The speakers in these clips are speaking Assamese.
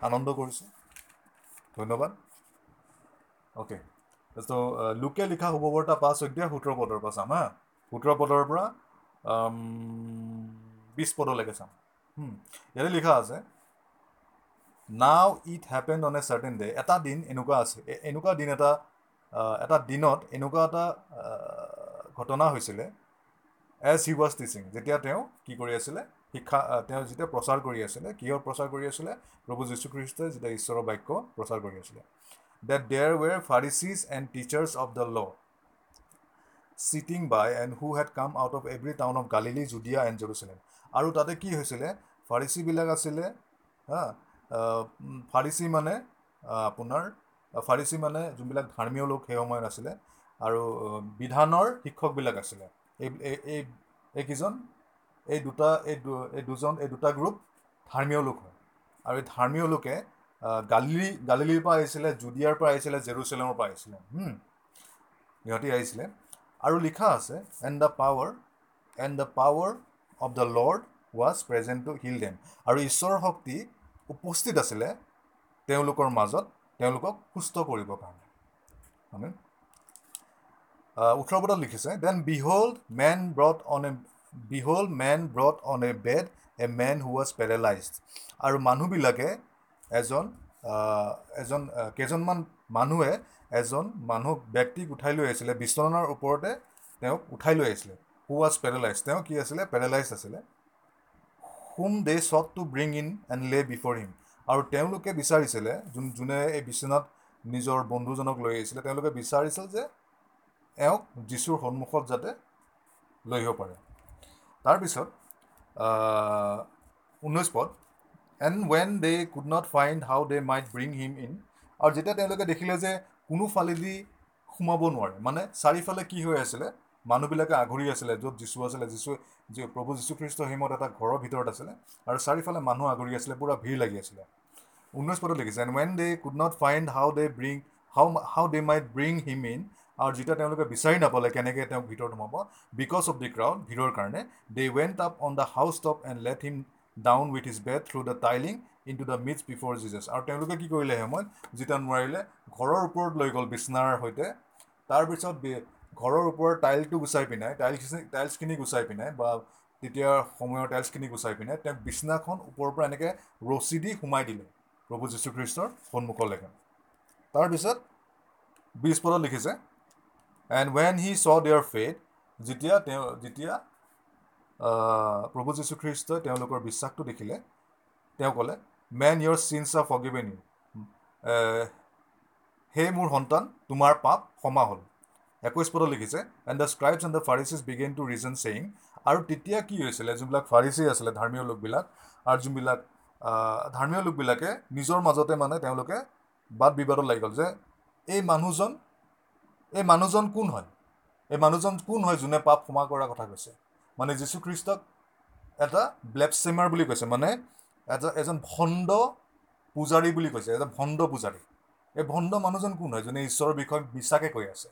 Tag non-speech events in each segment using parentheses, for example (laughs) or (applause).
আনন্দ কৰিছোঁ। ধন্যবাদ। অ'কে ত' লোকে লিখা শুভবাৰ্তা পাঁচ অধ্যায় সোতৰ পদৰ পৰা চাম হা? সোতৰ পদৰ পৰা বিছ পদলৈকে চাম। ইয়াতে লিখা আছে now it happen on a certain day এটা দিন এনেকুৱা আছে এনেকুৱা দিন এটা এটা দিনত এনেকুৱা এটা ঘটনা হৈছিলে এজ হি ৱাজ টিচিং যেতিয়া তেওঁ কি কৰি আছিলে শিক্ষা তেওঁ যেতিয়া প্ৰচাৰ কৰি আছিলে কিহৰ প্ৰচাৰ কৰি আছিলে? প্ৰভু যীশুখ্ৰীষ্টই যেতিয়া ঈশ্বৰৰ বাক্য প্ৰচাৰ কৰি আছিলে। That there were Pharisees and teachers of the law sitting by and who had come out of every town of Galilee, Judea and Jerusalem. আৰু তাতে কি হৈছিলে? ফাৰিচীবিলাক আছিলে হা ফাৰিচী মানে আপোনাৰ ফাৰিচী মানে যোনবিলাক ধৰ্মীয় লোক সেই সময়ত আছিলে আৰু বিধানৰ শিক্ষকবিলাক আছিলে। এই এইকেইজন এই দুটা এই এই দুজন এই দুটা গ্ৰুপ ধৰ্মীয় লোক হয়। আৰু এই ধৰ্মীয় লোকে গালিলি গালিলিৰ পৰা আহিছিলে জুদিয়াৰ পৰা আহিছিলে জেৰুচেলেমৰ পৰা আহিছিলে। সিহঁতি আহিছিলে। আৰু লিখা আছে and the power and the power of the Lord was present to heal them আৰু ঈশ্বৰৰ শক্তি উপস্থিত আছিলে তেওঁলোকৰ মাজত তেওঁলোকক সুস্থ কৰিবৰ কাৰণে। মানে ওঠৰ পদত লিখিছে then behold men brought on a behold men brought on a bed a man who was paralysed আৰু মানুহবিলাকে এজন এজন কেইজনমান মানুহে এজন মানুহ ব্যক্তিক উঠাই লৈ আহিছিলে বিচনাৰ ওপৰতে তেওঁক উঠাই লৈ আহিছিলে। হু ৱাজ পেৰেলাইজ তেওঁ কি আছিলে? পেৰেলাইজ আছিলে। হুম they sought to bring in and lay before him আৰু তেওঁলোকে বিচাৰিছিলে যোন যোনে এই বিচনাত নিজৰ বন্ধুজনক লৈ আহিছিলে তেওঁলোকে বিচাৰিছিল যে এওঁক যীশুৰ সন্মুখত যাতে লৈ আহিব পাৰে। তাৰপিছত ঊনৈছ পদ। And when they could not find how they might bring him in আৰু যেতিয়া তেওঁলোকে দেখিলে যে কোনোফালেদি সোমাব নোৱাৰে মানে চাৰিফালে কি হৈ আছিলে মানুহবিলাকে আঘৰি আছিলে য'ত যীশু আছিলে যীশু যি প্ৰভু যীশুখ্ৰীষ্ট হিমত এটা ঘৰৰ ভিতৰত আছিলে আৰু চাৰিফালে মানুহ আঘৰি আছিলে পূৰা ভিৰ লাগি আছিলে। ঊনৈছ পদত লিখিছে and when they could not find how they bring how how they might bring him in আৰু যেতিয়া তেওঁলোকে বিচাৰি নাপালে কেনেকৈ তেওঁক ভিতৰত সোমাব বিকজ অফ দি ক্ৰাউড ভিৰৰ কাৰণে they went up on the house top and let him down with his bed through the tiling into the midst before Jesus আৰু তেওঁলোকে কি কৰিলে সময়ত যেতিয়া নোৱাৰিলে ঘৰৰ ওপৰত লৈ গ'ল বিচনাৰ সৈতে। তাৰপিছত ঘৰৰ ওপৰত টাইলটো গুচাই পিনাই টাইলছ টাইলছখিনি গুচাই পিনাই বা তেতিয়াৰ সময়ৰ টাইলছখিনি গুচাই পিনাই তেওঁক বিচনাখন ওপৰৰ পৰা এনেকৈ ৰছী দি সোমাই দিলে প্ৰভু যীশুখ্ৰীষ্টৰ সন্মুখলৈকে। তাৰপিছত বিছ পদত লিখিছে and when he saw their faith যেতিয়া তেওঁ যেতিয়া প্ৰভু যীশুখ্ৰীষ্টই তেওঁলোকৰ বিশ্বাসটো দেখিলে তেওঁ ক'লে man your sins are forgiven you সেই মোৰ সন্তান তোমাৰ পাপ ক্ষমা হ'ল। একৈছ পদত লিখিছে and the scribes and the Pharisees began to reason saying আৰু তেতিয়া কি হৈছিলে যোনবিলাক ফাৰিচি আছিলে ধৰ্মীয় লোকবিলাক আৰু যোনবিলাক ধৰ্মীয় লোকবিলাকে নিজৰ মাজতে মানে তেওঁলোকে বাদ বিবাদত লাগি গ'ল যে এই মানুহজন এই মানুহজন কোন হয়? এই মানুহজন কোন হয় যোনে পাপ ক্ষমা কৰাৰ কথা কৈছে? মানে যীশুখ্ৰীষ্টক এটা ব্লেপচেমাৰ বুলি কৈছে মানে এটা এজন ভণ্ড পূজাৰী বুলি কৈছে এজন ভণ্ড পূজাৰী। এই ভণ্ড মানুহজন কোন হয়? যোনে ঈশ্বৰৰ বিষয়ে মিছাকৈ কৈ আছে।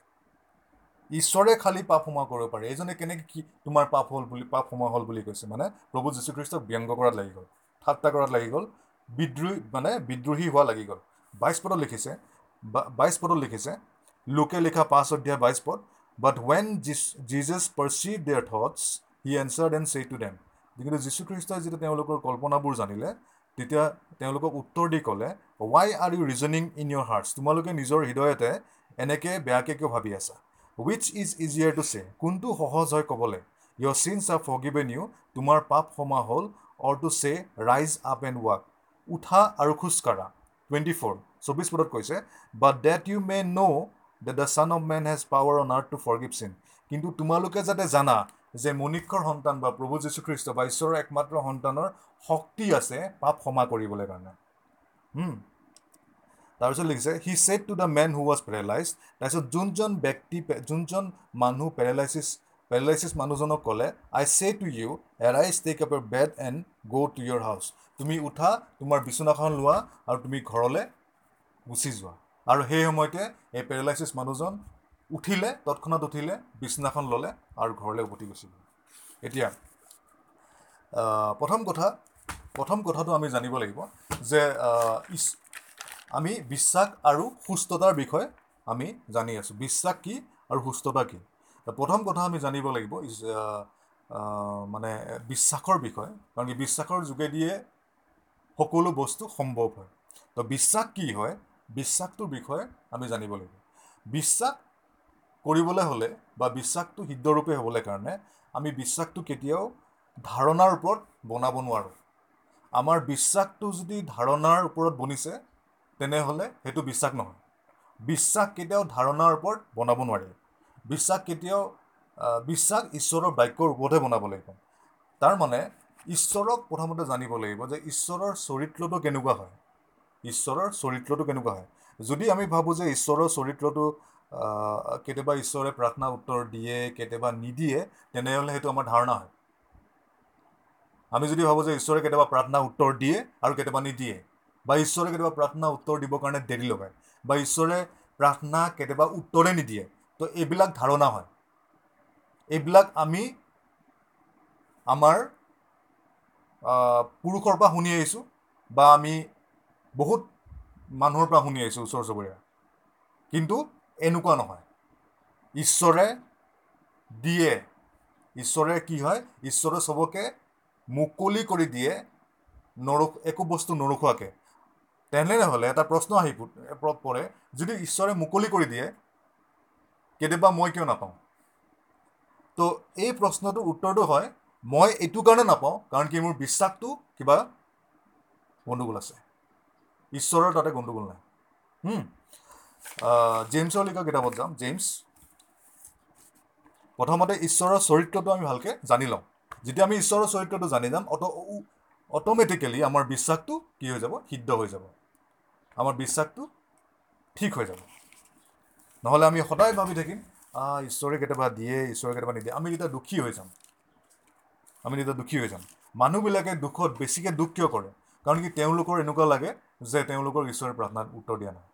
ঈশ্বৰে খালী পাপ সোমোৱা কৰিব পাৰে। এইজনে কেনেকৈ কি তোমাৰ পাপ হ'ল বুলি পাপ সোমোৱা হ'ল বুলি কৈছে? মানে প্ৰভু যীশুখ্ৰীষ্টক ব্যংগ কৰাত লাগি গ'ল ঠাট্টা কৰাত লাগি গ'ল বিদ্ৰোহী মানে বিদ্ৰোহী হোৱা লাগি গ'ল। বাইছ পদত লিখিছে বাইছ পদত লিখিছে লোকে লিখা পাঁচ অধ্যায় বাইছ পদ but when Jesus perceived their thoughts he answered and said to them কিন্তু যীশুখ্ৰীষ্টই যেতিয়া তেওঁলোকৰ কল্পনাবোৰ জানিলে তেতিয়া তেওঁলোকক উত্তৰ দি ক'লে why are you reasoning in your hearts তোমালোকে নিজৰ হৃদয়তে এনেকৈ বেয়াকৈ কিয় ভাবি আছা উইচ ইজ ইজিয়াৰ টু চে কোনটো সহজ হয় ক'বলৈ your sins are forgiven you তোমাৰ পাপ ক্ষমা হ'ল অৰ টু চে ৰাইজ আপ এণ্ড ৱাক উঠা আৰু খোজকাঢ়া টুৱেণ্টি ফ'ৰ চৌবিছ পদত কৈছে but that you may know' the son of man has power on earth to forgive sin কিন্তু তোমালোকে যাতে জানা যে মণিক্ষৰ সন্তান বা প্ৰভু যীশুখ্ৰীষ্ট বা ঈশ্বৰৰ একমাত্ৰ সন্তানৰ শক্তি আছে পাপ ক্ষমা কৰিবলৈ কাৰণে। তাৰপিছত লিখিছে he said to the man who was paralyse তাৰপিছত যোনজন ব্যক্তি যোনজন মানুহ পেৰেলাইচিছ পেৰেলাইচিছ মানুহজনক ক'লে I say to you arise take up your bed and go' to your house তুমি উঠা তোমাৰ বিচনাখন লোৱা আৰু তুমি ঘৰলৈ গুচি যোৱা। আৰু সেই সময়তে এই পেৰেলাইচিছ মানুহজন উঠিলে তৎক্ষণাত উঠিলে বিচনাখন ল'লে আৰু ঘৰলৈ উভতি গুচি গ'ল এতিয়া প্ৰথম কথা প্ৰথম কথাটো আমি জানিব লাগিব যে আমি বিশ্বাস আৰু সুস্থতাৰ বিষয়ে আমি জানি আছোঁ। বিশ্বাস কি আৰু সুস্থতা কি? প্ৰথম কথা আমি জানিব লাগিব মানে বিশ্বাসৰ বিষয়ে কাৰণ কি বিশ্বাসৰ যোগেদিয়ে সকলো বস্তু সম্ভৱ হয়। তো বিশ্বাস কি হয়? বিশ্বাসটোৰ বিষয়ে আমি জানিব লাগিব। বিশ্বাস কৰিবলৈ হ'লে বা বিশ্বাসটো সিদ্ধৰূপে হ'বলৈ কাৰণে আমি বিশ্বাসটো কেতিয়াও ধাৰণাৰ ওপৰত বনাব নোৱাৰোঁ। আমাৰ বিশ্বাসটো যদি ধাৰণাৰ ওপৰত বনিছে তেনেহ'লে সেইটো বিশ্বাস নহয়। বিশ্বাস কেতিয়াও ধাৰণাৰ ওপৰত বনাব নোৱাৰি। বিশ্বাস কেতিয়াও বিশ্বাস ঈশ্বৰৰ বাক্যৰ ওপৰতহে বনাব লাগিব। তাৰ মানে ঈশ্বৰক প্ৰথমতে জানিব লাগিব যে ঈশ্বৰৰ চৰিত্ৰটো কেনেকুৱা হয়। ঈশ্বৰৰ চৰিত্ৰটো কেনেকুৱা হয়? যদি আমি ভাবোঁ যে ঈশ্বৰৰ চৰিত্ৰটো কেতিয়াবা ঈশ্বৰে প্ৰাৰ্থনা উত্তৰ দিয়ে কেতিয়াবা নিদিয়ে তেনেহ'লে সেইটো আমাৰ ধাৰণা হয়। আমি যদি ভাবোঁ যে ঈশ্বৰে কেতিয়াবা প্ৰাৰ্থনা উত্তৰ দিয়ে আৰু কেতিয়াবা নিদিয়ে বা ঈশ্বৰে কেতিয়াবা প্ৰাৰ্থনা উত্তৰ দিবৰ কাৰণে দেৰি লগায় বা ঈশ্বৰে প্ৰাৰ্থনা কেতিয়াবা উত্তৰে নিদিয়ে তো এইবিলাক ধাৰণা হয়। এইবিলাক আমি আমাৰ পুৰুষৰ পৰা শুনি আহিছোঁ বা আমি বহুত মানুহৰ পৰা শুনি আহিছোঁ ওচৰ চুবুৰীয়া। কিন্তু এনেকুৱা নহয়। ঈশ্বৰে দিয়ে। ঈশ্বৰে কি হয়? ঈশ্বৰে চবকে মুকলি কৰি দিয়ে নৰখ একো বস্তু নৰখোৱাকৈ। তেনেহ'লে এটা প্ৰশ্ন আহি পৰে যদি ঈশ্বৰে মুকলি কৰি দিয়ে কেতিয়াবা মই কিয় নাপাওঁ? তো এই প্ৰশ্নটোৰ উত্তৰটো হয় মই এইটো কাৰণে নাপাওঁ কাৰণ কি মোৰ বিশ্বাসটো কিবা গণ্ডগোল আছে। ঈশ্বৰৰ তাতে গণ্ডগোল নাই। জেমছৰ লিখা কিতাপত যাম। জেমছ প্ৰথমতে ঈশ্বৰৰ চৰিত্ৰটো আমি ভালকৈ জানি লওঁ। যেতিয়া আমি ঈশ্বৰৰ চৰিত্ৰটো জানি যাম অট অট'মেটিকেলি আমাৰ বিশ্বাসটো কি হৈ যাব? সিদ্ধ হৈ যাব। আমাৰ বিশ্বাসটো ঠিক হৈ যাব। নহ'লে আমি সদায় ভাবি থাকিম ঈশ্বৰে কেতিয়াবা দিয়ে ঈশ্বৰে কেতিয়াবা নিদিয়ে। আমি তেতিয়া দুখী হৈ যাম আমি তেতিয়া দুখী হৈ যাম মানুহবিলাকে দুখত বেছিকৈ দুখ কিয় কৰে? কাৰণ কি তেওঁলোকৰ এনেকুৱা লাগে যে তেওঁলোকৰ ঈশ্বৰে প্ৰাৰ্থনাত উত্তৰ দিয়া নাই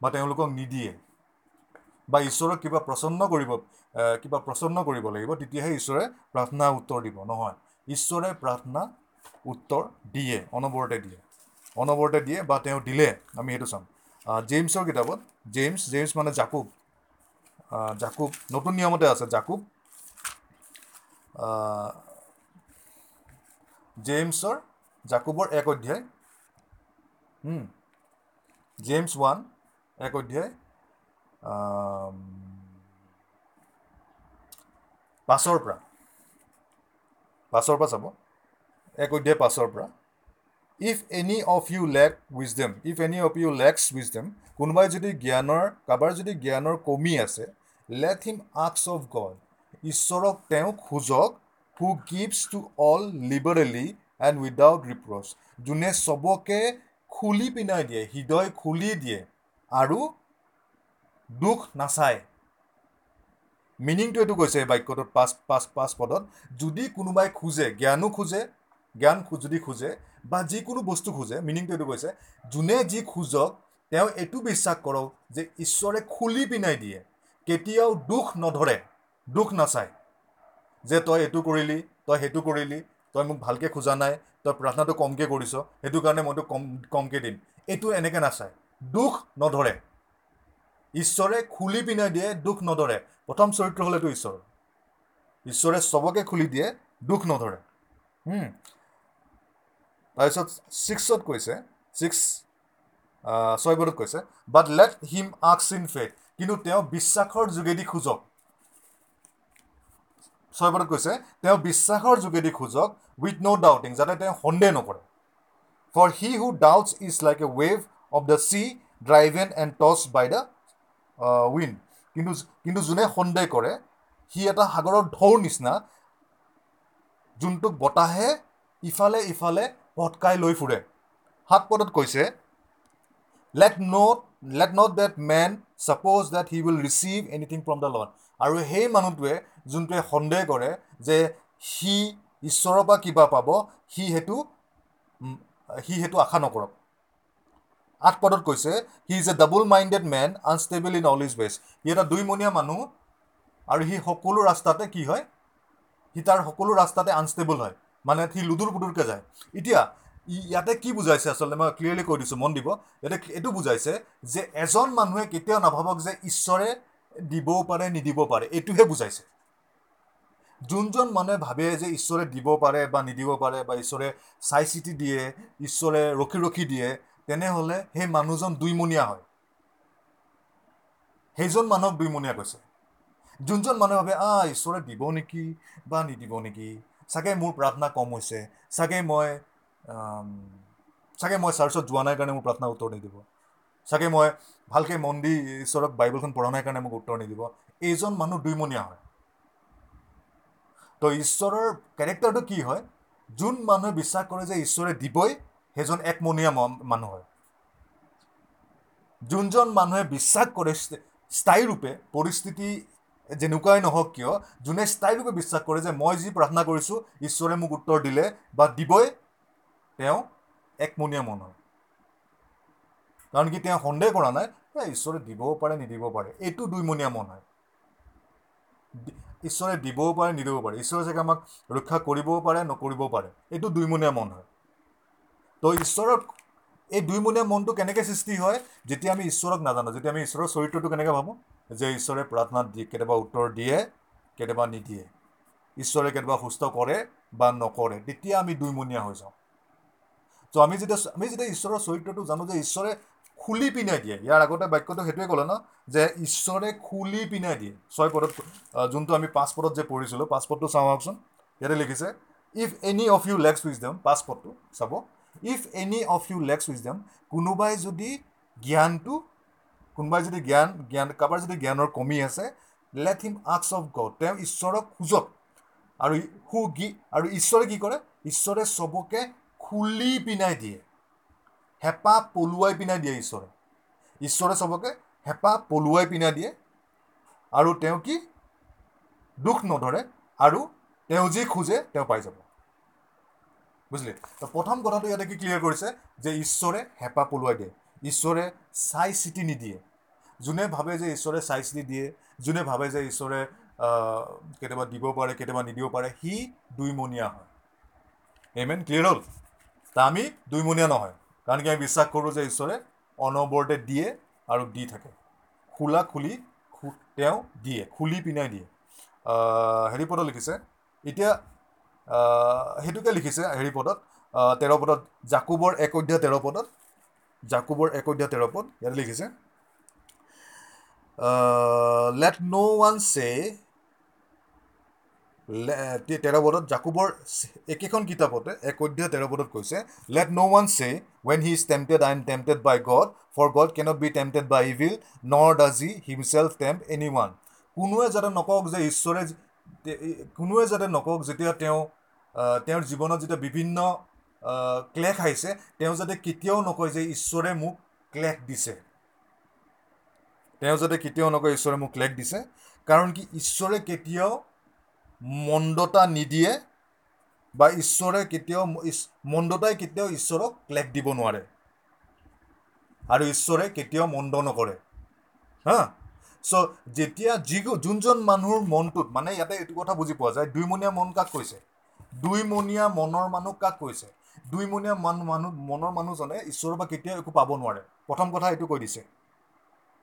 বা তেওঁলোকক নিদিয়ে বা ঈশ্বৰক কিবা প্ৰচন্ন কৰিব কিবা প্ৰচন্ন কৰিব লাগিব তেতিয়াহে ঈশ্বৰে প্ৰাৰ্থনা উত্তৰ দিব নহয়। ঈশ্বৰে প্ৰাৰ্থনা উত্তৰ দিয়ে অনবৰতে দিয়ে অনবৰতে দিয়ে বা তেওঁ দিলে আমি সেইটো চাম। আহ, জেমছৰ কিতাপত জেমছ জেমছ মানে জাকুব জাকুব নতুন নিয়মতে আছে জাকুব আহ, জেমছৰ জাকুবৰ এক অধ্যায় জেমছ ওৱান এক অধ্যায় পাঁচৰ পৰা পাঁচৰ পৰা চাব এক অধ্যায় পাঁচৰ পৰা if any of you lack wisdom if any of you lacks wisdom কোনোবাই যদি জ্ঞানৰ কাৰোবাৰ যদি জ্ঞানৰ কমি আছে লেট হিম আক্স অফ গড ঈশ্বৰক তেওঁ খোজক who gives to all liberally and without reproach যোনে চবকে খুলি পিনাই দিয়ে হৃদয় খুলি দিয়ে আৰু দুখ নাচায়। মিনিংটো এইটো কৈছে এই বাক্যটোত পাঁচ পাঁচ পাঁচ পদত যদি কোনোবাই খোজে জ্ঞানো খোজে জ্ঞান যদি খোজে বা যিকোনো বস্তু খোজে মিনিংটো এইটো কৈছে যোনে যি খোজক তেওঁ এইটো বিশ্বাস কৰক যে ঈশ্বৰে খুলি পিনাই দিয়ে কেতিয়াও দুখ নধৰে দুখ নাচায় যে তই এইটো কৰিলি তই সেইটো কৰিলি তই মোক ভালকৈ খোজা নাই তই প্ৰাৰ্থনাটো কমকৈ কৰিছ সেইটো কাৰণে মই তোক কম কমকৈ দিম। এইটো এনেকৈ নাচায়। দুখ নধৰে। ঈশ্বৰে খুলি পিনাই দিয়ে দুখ নধৰে। প্ৰথম চৰিত্ৰ হ'লেতো ঈশ্বৰ। ঈশ্বৰে চবকে খুলি দিয়ে দুখ নধৰে। তাৰপিছত ছিক্সত কৈছে ছিক্স ছয় পদত কৈছে বাট লেট হিম আক্স ইন ফেথ কিন্তু তেওঁ বিশ্বাসৰ যোগেদি খোজক। ছয় পদত কৈছে তেওঁ বিশ্বাসৰ যোগেদি খোজক উইথ ন' ডাউটিং যাতে তেওঁ সন্দেহ নকৰে। For he who doubts is like a wave of the sea driven and tossed by the wind কিন্তু কিন্তু যোনে সন্দেহ কৰে সি এটা সাগৰৰ ঢৌৰ নিচিনা যোনটোক বতাহে ইফালে ইফালে ভটকাই লৈ ফুৰে। সাত পদত কৈছে let not let not that man suppose that he will receive anything from the Lord আৰু সেই মানুহটোৱে যোনটোৱে সন্দেহ কৰে যে সি ঈশ্বৰৰ পৰা কিবা পাব সি সেইটো সি সেইটো আশা নকৰক। আঠ পদত কৈছে he is a double minded man unstable in all his ways সি এটা দুইমনীয়া মানুহ আৰু সি সকলো ৰাস্তাতে কি হয়? সি তাৰ সকলো ৰাস্তাতে আনষ্টেবল হয়। মানে সি লুডুৰ পুডুৰকৈ যায়। এতিয়া ইয়াতে কি বুজাইছে আচলতে মই ক্লিয়াৰলি কৈ দিছোঁ মন দিব। ইয়াতে এইটো বুজাইছে যে এজন মানুহে কেতিয়াও নাভাবক যে ঈশ্বৰে দিবও পাৰে নিদিব পাৰে। এইটোহে বুজাইছে। যোনজন মানুহে ভাবে যে ঈশ্বৰে দিব পাৰে বা নিদিব পাৰে বা ঈশ্বৰে চাই চিতি দিয়ে ঈশ্বৰে ৰখি ৰখি দিয়ে তেনেহ'লে সেই মানুহজন দুইমনীয়া হয়। সেইজন মানুহক দুইমনীয়া কৈছে। যোনজন মানুহে ভাবে আ ঈশ্বৰে দিব নেকি বা নিদিব নেকি? চাগে মোৰ প্ৰাৰ্থনা কম হৈছে। চাগে মই চাগে মই চাৰ্চত যোৱা নাই কাৰণে মোৰ প্ৰাৰ্থনা উত্তৰ নিদিব। চাগে মই ভালকৈ মন দি ঈশ্বৰক বাইবেলখন পঢ়া নাই কাৰণে মোক উত্তৰ নিদিব। এইজন মানুহ দুইমনীয়া হয়। তো ঈশ্বৰৰ কেৰেক্টাৰটো কি হয়? যোন মানুহে বিশ্বাস কৰে যে ঈশ্বৰে দিবই সেইজন একমনীয়া মানুহ হয়। যোনজন মানুহে বিশ্বাস কৰে স্থায়ীৰূপে পৰিস্থিতি যেনেকুৱাই নহওক কিয় যোনে স্থায়ীৰূপে বিশ্বাস কৰে যে মই যি প্ৰাৰ্থনা কৰিছোঁ ঈশ্বৰে মোক উত্তৰ দিলে বা দিবই তেওঁ একমনীয়া মন হয় কাৰণ কি তেওঁ সন্দেহ কৰা নাই ঈশ্বৰে দিবও পাৰে নিদিব পাৰে। এইটো দুইমনীয়া মন হয়। ঈশ্বৰে দিবও পাৰে নিদিবও পাৰে। ঈশ্বৰে চাগে আমাক ৰক্ষা কৰিবও পাৰে নকৰিবও পাৰে। এইটো দুইমনীয়া মন হয়। তো ঈশ্বৰৰ এই দুইমনীয়া মনটো কেনেকৈ সৃষ্টি হয় যেতিয়া আমি ঈশ্বৰক নাজানো যেতিয়া আমি ঈশ্বৰৰ চৰিত্ৰটো কেনেকৈ ভাবোঁ যে ঈশ্বৰে প্ৰাৰ্থনাত দিয়ে কেতিয়াবা উত্তৰ দিয়ে কেতিয়াবা নিদিয়ে। ঈশ্বৰে কেতিয়াবা সুস্থ কৰে বা নকৰে তেতিয়া আমি দুইমনীয়া হৈ যাওঁ। তো আমি যেতিয়া আমি যেতিয়া ঈশ্বৰৰ চৰিত্ৰটো জানো যে ঈশ্বৰে খুলি পিনাই দিয়ে। ইয়াৰ আগতে বাক্যটো সেইটোৱে ক'লে ন যে ঈশ্বৰে খুলি পিনাই দিয়ে। ছয় পদত যোনটো আমি পাঁচ পদত যে পঢ়িছিলোঁ পাঁচ পদটো চাওঁ আহকচোন। ইয়াতে লিখিছে if any of you lacks wisdom পাঁচ পদটো চাব if any of you lacks wisdom কোনোবাই যদি জ্ঞানটো কোনোবাই যদি জ্ঞান জ্ঞান কাৰোবাৰ যদি জ্ঞানৰ কমি আছে লেট হিম আক্স অফ গড তেওঁ ঈশ্বৰক খোজক। আৰু সু গী আৰু ঈশ্বৰে কি কৰে? ঈশ্বৰে চবকে খুলি পিনাই দিয়ে। হেঁপাহ পলুৱাই পিনাই দিয়ে ঈশ্বৰে। ঈশ্বৰে চবকে হেঁপাহ পলুৱাই পিনাই দিয়ে আৰু তেওঁ কি? দুখ নধৰে আৰু তেওঁ যি খোজে তেওঁ পাই যাব। বুজিলে? প্ৰথম কথাটো ইয়াতে কি ক্লিয়াৰ কৰিছে? যে ঈশ্বৰে হেঁপাহ পলুৱাই দিয়ে। ঈশ্বৰে চাই চিতি নিদিয়ে। যোনে ভাবে যে ঈশ্বৰে চাই চিতি দিয়ে যোনে ভাবে যে ঈশ্বৰে কেতিয়াবা দিব পাৰে কেতিয়াবা নিদিব পাৰে সি দুইমনীয়া হয়। এমেন ক্লিয়াৰ হ'ল? তা আমি দুইমনীয়া নহয়। কাৰণ কি আমি বিশ্বাস কৰোঁ যে ঈশ্বৰে অনবৰতে দিয়ে আৰু দি থাকে। খোলা খুলি তেওঁ দিয়ে খুলি পিনাই দিয়ে। হেৰি পদত লিখিছে এতিয়া সেইটোকে লিখিছে হেৰি পদত তেৰ পদত জাকুবৰ এক অধ্যায় তেৰ পদত জাকুবৰ এক অধ্যায় তেৰ পদ ইয়াত লিখিছে লেট ন' ওৱান চে তেৰ পদত জাকুবৰ একেখন কিতাপতে এক অধ্যায় তেৰ পদত কৈছে let no' one say when he is tempted I am tempted by God for God cannot be tempted by evil nor does he himself tempt any one কোনোৱে যাতে নকওক যে ঈশ্বৰে কোনোৱে যাতে নকওক যেতিয়া তেওঁ তেওঁৰ জীৱনত যেতিয়া বিভিন্ন ক্লেশ আহিছে তেওঁ যাতে কেতিয়াও নকয় যে ঈশ্বৰে মোক ক্লেশ দিছে। তেওঁ যাতে কেতিয়াও নকয় ঈশ্বৰে মোক ক্লেশ দিছে। কাৰণ কি ঈশ্বৰে কেতিয়াও মন্দতা নিদিয়ে বা ঈশ্বৰে কেতিয়াও মন্দতাই কেতিয়াও ঈশ্বৰক ক্লেশ দিব নোৱাৰে। আৰু ঈশ্বৰে কেতিয়াও মন্দ নকৰে। হা? চ' যেতিয়া যি যোনজন মানুহৰ মনটোত মানে ইয়াতে এইটো কথা বুজি পোৱা যায় দুইমনীয়া মন কাক কৈছে? দুইমনীয়া মনৰ মানুহ কাক কৈছে? দুইমনীয়া মানুহ মানুহ মনৰ মানুহজনে ঈশ্বৰৰ পৰা কেতিয়াও একো পাব নোৱাৰে। প্ৰথম কথা এইটো কৈ দিছে।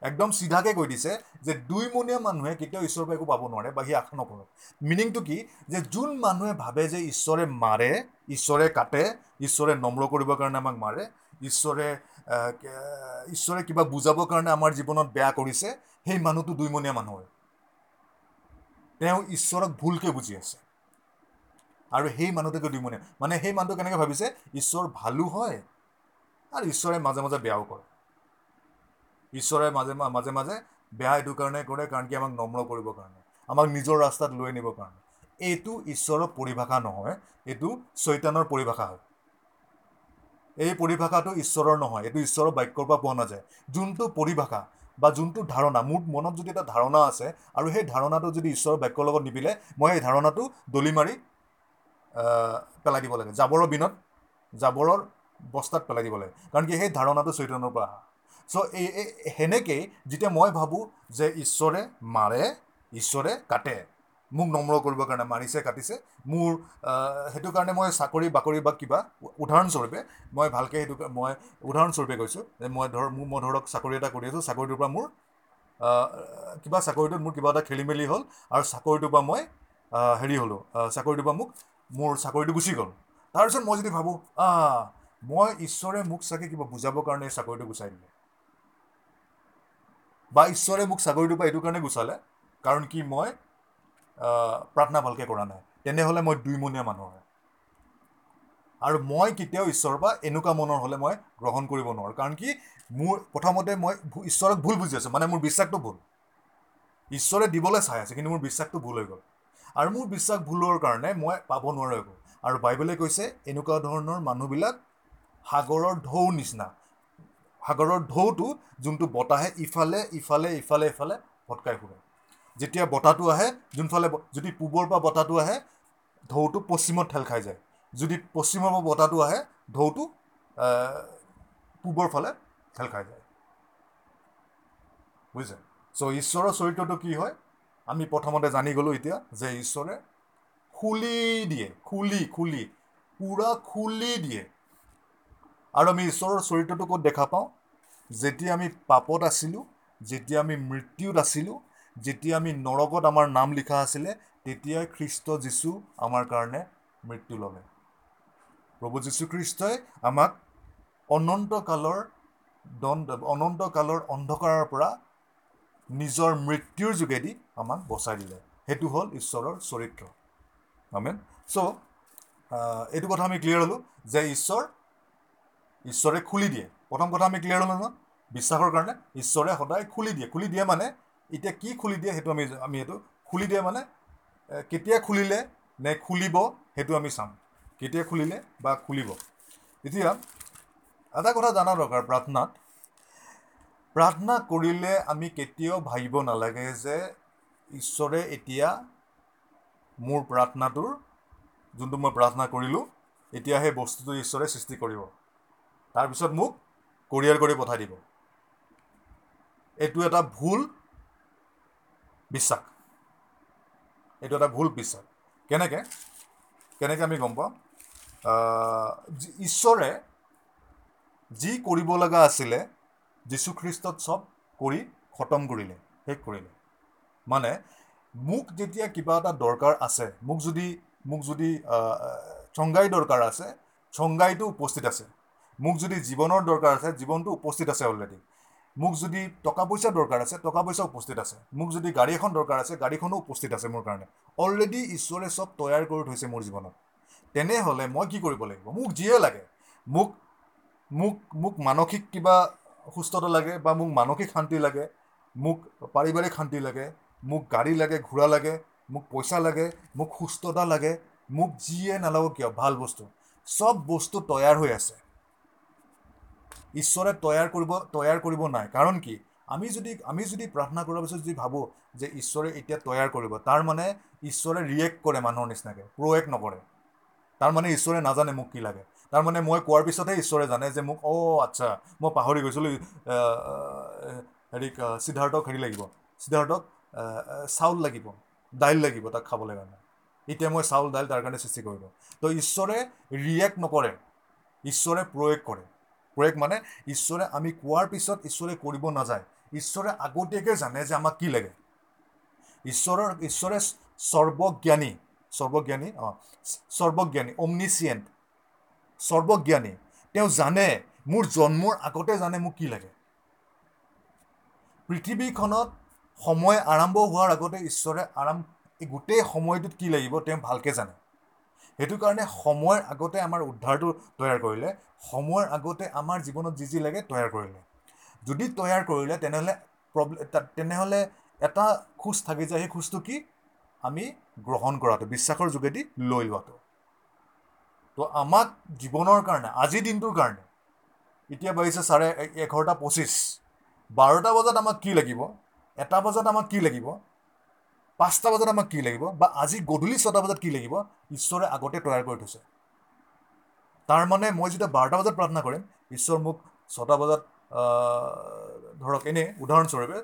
একদম চিধাকৈ কৈ দিছে যে দুইমনীয়া মানুহে কেতিয়াও ঈশ্বৰৰ পৰা একো পাব নোৱাৰে বা সি আশা নকৰক মিনিংটো কি? যে যোন মানুহে ভাবে যে ঈশ্বৰে মাৰে ঈশ্বৰে কাটে ঈশ্বৰে নম্ৰ কৰিবৰ কাৰণে আমাক মাৰে ঈশ্বৰে ঈশ্বৰে কিবা বুজাবৰ কাৰণে আমাৰ জীৱনত বেয়া কৰিছে সেই মানুহটো দুইমনীয়া মানুহ হয় তেওঁ ঈশ্বৰক ভুলকৈ বুজি আছে। আৰু সেই মানুহটোকে দুইমনীয়া মানে সেই মানুহটো কেনেকৈ ভাবিছে? ঈশ্বৰ ভালো হয় আৰু ঈশ্বৰে মাজে মাজে বেয়াও কৰে। ঈশ্বৰে মাজে মাজে মাজে বেয়া এইটো কাৰণে কৰে কাৰণ কি আমাক নম্ৰ কৰিবৰ কাৰণে আমাক নিজৰ ৰাস্তাত লৈ আনিবৰ কাৰণে। এইটো ঈশ্বৰৰ পৰিভাষা নহয় এইটো চৈতানৰ পৰিভাষা হয়। এই পৰিভাষাটো ঈশ্বৰৰ নহয় এইটো ঈশ্বৰৰ বাক্যৰ পৰা পোৱা নাযায়। যোনটো পৰিভাষা বা যোনটো ধাৰণা মোৰ মনত যদি এটা ধাৰণা আছে আৰু সেই ধাৰণাটো যদি ঈশ্বৰৰ বাক্যৰ লগত নিবিলে মই সেই ধাৰণাটো দলি মাৰি পেলাই দিব লাগে। জাবৰৰ বিনত জাবৰৰ বস্তাত পেলাই দিব লাগে। কাৰণ কি সেই ধাৰণাটো চৈতন্যৰ পৰা অহা চ' এই সেনেকেই যেতিয়া মই ভাবোঁ যে ঈশ্বৰে মাৰে ঈশ্বৰে কাটে মোক নম্ৰ কৰিবৰ কাৰণে মাৰিছে কাটিছে মোৰ সেইটো কাৰণে মই চাকৰি বাকৰি বা কিবা উদাহৰণস্বৰূপে মই ভালকৈ সেইটো মই উদাহৰণস্বৰূপে কৈছোঁ যে মই ধৰ মোৰ মই ধৰক চাকৰি এটা কৰি আছোঁ চাকৰিটোৰ পৰা মোৰ কিবা চাকৰিটোত মোৰ কিবা এটা খেলি মেলি হ'ল আৰু চাকৰিটোৰ পৰা মই হেৰি হ'লোঁ চাকৰিটোৰ পৰা মোক মোৰ চাকৰিটো গুচি গ'ল। তাৰপিছত মই যদি ভাবোঁ আহ মই ঈশ্বৰে মোক চাগে কিবা বুজাবৰ কাৰণে এই চাকৰিটো গুচাই দিলে। বা ঈশ্বৰে মোক চাকৰিটোৰ পৰা এইটো কাৰণে গুচালে কাৰণ কি মই প্ৰাৰ্থনা ভালকৈ কৰা নাই। তেনেহ'লে মই দুইমনীয়া মানুহ হয়। আৰু মই কেতিয়াও ঈশ্বৰৰ পৰা এনেকুৱা মনৰ হ'লে মই গ্ৰহণ কৰিব নোৱাৰোঁ। কাৰণ কি মোৰ প্ৰথমতে মই ঈশ্বৰক ভুল বুজি আছোঁ। মানে মোৰ বিশ্বাসটো ভুল। ঈশ্বৰে দিবলৈ চাই আছে কিন্তু মোৰ বিশ্বাসটো ভুল হৈ গ'ল। আৰু মোৰ বিশ্বাস ভুলৰ কাৰণে মই পাব নোৱাৰোঁ আৰু বাইবেলে কৈছে এনেকুৱা ধৰণৰ মানুহবিলাক সাগৰৰ ঢৌ নিচিনা। সাগৰৰ ঢৌটো যোনটো বতাহে ইফালে ইফালে ইফালে ইফালে ভটকাই ফুৰে। যেতিয়া বতাহটো আহে যোনফালে যদি পূবৰ পৰা বতাহটো আহে ঢৌটো পশ্চিমত ঠেল খাই যায়। যদি পশ্চিমৰ পৰা বতাহটো আহে ঢৌটো পূবৰ ফালে ঠেল খাই যায়। বুজিছে? চ' ঈশ্বৰৰ চৰিত্ৰটো কি হয়? আমি প্ৰথমতে জানি গ'লোঁ এতিয়া যে ঈশ্বৰে খুলি দিয়ে খুলি খুলি পূৰা খুলি দিয়ে। আৰু আমি ঈশ্বৰৰ চৰিত্ৰটো ক'ত দেখা পাওঁ? যেতিয়া আমি পাপত আছিলোঁ যেতিয়া আমি মৃত্যুত আছিলোঁ যেতিয়া আমি নৰকত আমাৰ নাম লিখা আছিলে তেতিয়াই খ্ৰীষ্ট যীশু আমাৰ কাৰণে মৃত্যু ল'লে। প্ৰভু যীশুখ্ৰীষ্টই আমাক অনন্তকালৰ দণ্ড অনন্তকালৰ অন্ধকাৰৰ পৰা নিজৰ মৃত্যুৰ যোগেদি আমাক বচাই দিলে। সেইটো হ'ল ঈশ্বৰৰ চৰিত্ৰ। আমেন। চ' এইটো কথা আমি ক্লিয়াৰ হ'লোঁ যে ঈশ্বৰ ঈশ্বৰে খুলি দিয়ে। প্ৰথম কথা আমি ক্লিয়াৰ হ'লোঁ নহয় বিশ্বাসৰ কাৰণে ঈশ্বৰে সদায় খুলি দিয়ে। খুলি দিয়ে মানে এতিয়া কি খুলি দিয়ে সেইটো আমি আমি এইটো খুলি দিয়ে মানে কেতিয়া খুলিলে নে খুলিব সেইটো আমি চাম। কেতিয়া খুলিলে বা খুলিব। এতিয়া এটা কথা জনা দৰকাৰ প্ৰাৰ্থনাত। প্ৰাৰ্থনা কৰিলে আমি কেতিয়াও ভাবিব নালাগে যে ঈশ্বৰে এতিয়া মোৰ প্ৰাৰ্থনাটোৰ যোনটো মই প্ৰাৰ্থনা কৰিলোঁ এতিয়া সেই বস্তুটো ঈশ্বৰে সৃষ্টি কৰিব। তাৰপিছত মোক কৰিয়াৰ কৰি পঠাই দিব। এইটো এটা ভুল বিশ্বাস। এইটো এটা ভুল বিশ্বাস। কেনেকৈ? কেনেকৈ আমি গম পাওঁ ঈশ্বৰে যি কৰিব লগা আছিলে যীশুখ্ৰীষ্টত চব কৰি খতম কৰিলে শেষ কৰিলে। মানে মোক যেতিয়া কিবা এটা দৰকাৰ আছে মোক যদি মোক যদি চংগাই দৰকাৰ আছে চংগাইটো উপস্থিত আছে। মোক যদি জীৱনৰ দৰকাৰ আছে জীৱনটো উপস্থিত আছে অলৰেডি মোক যদি টকা পইচা দৰকাৰ আছে টকা পইচা উপস্থিত আছে। মোক যদি গাড়ী এখন দৰকাৰ আছে গাড়ীখনো উপস্থিত আছে মোৰ কাৰণে। অলৰেডি ঈশ্বৰে চব তৈয়াৰ কৰি থৈছে মোৰ জীৱনত। তেনেহ'লে মই কি কৰিব লাগিব? মোক যিয়ে লাগে। মোক মোক মোক মানসিক কিবা সুস্থতা লাগে বা মোক মানসিক শান্তি লাগে মোক পাৰিবাৰিক শান্তি লাগে মোক গাড়ী লাগে ঘোঁৰা লাগে মোক পইচা লাগে মোক সুস্থতা লাগে মোক যিয়ে নালাগক কিয় ভাল বস্তু। চব বস্তু তৈয়াৰ হৈ আছে। ঈশ্বৰে তৈয়াৰ কৰিব তৈয়াৰ কৰিব নাই। কাৰণ কি আমি যদি আমি যদি প্ৰাৰ্থনা কৰাৰ পিছত যদি ভাবোঁ যে ঈশ্বৰে এতিয়া তৈয়াৰ কৰিব তাৰ মানে ঈশ্বৰে ৰিয়েক্ট কৰে মানুহৰ নিচিনাকৈ প্ৰয়েক্ট নকৰে। তাৰমানে ঈশ্বৰে নাজানে মোক কি লাগে। তাৰমানে মই কোৱাৰ পিছতহে ঈশ্বৰে জানে যে মোক অ' আচ্ছা মই পাহৰি গৈছিলোঁ আহ, সিদ্ধাৰ্থক হেৰি লাগিব সিদ্ধাৰ্থক চাউল লাগিব দাইল লাগিব তাক খাবলৈ কাৰণে। এতিয়া মই চাউল দাইল তাৰ কাৰণে সৃষ্টি কৰিব। তো ঈশ্বৰে ৰিয়েক্ট নকৰে ঈশ্বৰে প্ৰয়োগ কৰে। প্ৰয়োগ মানে ঈশ্বৰে আমি কোৱাৰ পিছত ঈশ্বৰে কৰিব নাযায়। ঈশ্বৰে আগতীয়াকৈ জানে যে আমাক কি লাগে। ঈশ্বৰৰ ঈশ্বৰে সৰ্বজ্ঞানী সৰ্বজ্ঞানী অঁ সৰ্বজ্ঞানী অমনিচিয়েণ্ট সৰ্বজ্ঞানী। তেওঁ জানে মোৰ জন্মৰ আগতে জানে মোক কি লাগে। পৃথিৱীখনত সময় আৰম্ভ হোৱাৰ আগতে ঈশ্বৰে আৰাম গোটেই সময়টোত কি লাগিব তেওঁ ভালকৈ জানে। সেইটো কাৰণে সময়ৰ আগতে আমাৰ উদ্ধাৰটো তৈয়াৰ কৰিলে সময়ৰ আগতে আমাৰ জীৱনত যি যি লাগে তৈয়াৰ কৰিলে। যদি তৈয়াৰ কৰিলে তেনেহ'লে প্ৰব্লেম তেনেহ'লে এটা খোজ থাকি যায় সেই খোজটো কি? আমি গ্ৰহণ কৰাটো বিশ্বাসৰ যোগেদি লৈ লোৱাটো। তো আমাক জীৱনৰ কাৰণে আজিৰ দিনটোৰ কাৰণে এতিয়া বাঢ়িছে চাৰে এঘাৰটা পঁচিছ বাৰটা বজাত আমাক কি লাগিব? এটা বজাত আমাক কি লাগিব? পাঁচটা বজাত আমাক কি লাগিব? বা আজি গধূলি ছটা বজাত কি লাগিব? ঈশ্বৰে আগতে তৈয়াৰ কৰি থৈছে। তাৰমানে মই যেতিয়া বাৰটা বজাত প্ৰাৰ্থনা কৰিম ঈশ্বৰ মোক ছটা বজাত ধৰক এনেই উদাহৰণস্বৰূপে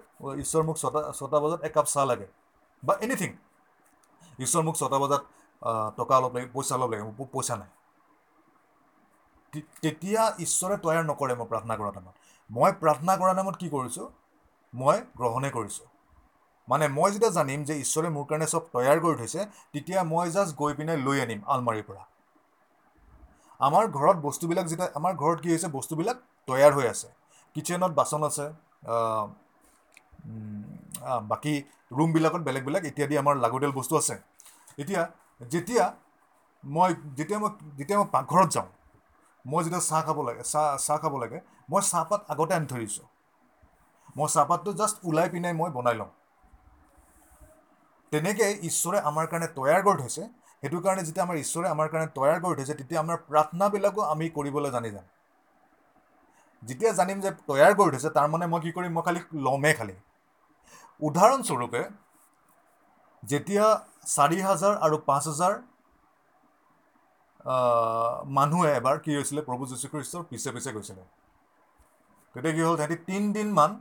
ঈশ্বৰ মোক ছটা ছটা বজাত একাপ চাহ লাগে বা এনিথিং ঈশ্বৰ মোক ছটা বজাত টকা অলপ লাগে পইচা অলপ লাগে মোৰ পইচা নাই। তেতিয়া ঈশ্বৰে তৈয়াৰ নকৰে মই প্ৰাৰ্থনা কৰা টাইমত। মই প্ৰাৰ্থনা কৰা টাইমত কি কৰিছোঁ? মই গ্ৰহণে কৰিছোঁ। মানে মই যেতিয়া জানিম যে ঈশ্বৰে মোৰ কাৰণে চব তৈয়াৰ কৰি থৈছে তেতিয়া মই জাষ্ট গৈ পিনে লৈ আনিম আলমাৰীৰ পৰা। আমাৰ ঘৰত বস্তুবিলাক যেতিয়া আমাৰ ঘৰত কি হৈছে বস্তুবিলাক তৈয়াৰ হৈ আছে। কিটচেনত বাচন আছে বাকী ৰুমবিলাকত বেলেগ বেলেগ ইত্যাদি আমাৰ লাগতিয়াল বস্তু আছে। এতিয়া যেতিয়া মই যেতিয়া মই যেতিয়া মই পাকঘৰত যাওঁ মই যেতিয়া চাহ খাব লাগে চাহ চাহ খাব লাগে মই চাহপাত আগতে আনি থৈ দিছোঁ। মই চাহপাতটো জাষ্ট ওলাই পিনে মই বনাই লওঁ। তেনেকৈ ঈশ্বৰে আমাৰ কাৰণে তৈয়াৰ কৰি থৈছে সেইটো কাৰণে যেতিয়া আমাৰ ঈশ্বৰে আমাৰ কাৰণে তৈয়াৰ কৰি থৈছে তেতিয়া আমাৰ প্ৰাৰ্থনাবিলাকো আমি কৰিবলৈ জানি যাম। যেতিয়া জানিম যে তৈয়াৰ কৰি থৈছে তাৰমানে মই কি কৰিম? মই খালি ল'মেই খালি। উদাহৰণস্বৰূপে যেতিয়া চাৰি হাজাৰ আৰু পাঁচ হাজাৰ মানুহে এবাৰ কি হৈছিলে? প্ৰভু যীশুখ্ৰীষ্টৰ পিছে পিছে গৈছিলে। তেতিয়া কি হ'ল? সিহঁতি তিনিদিনমান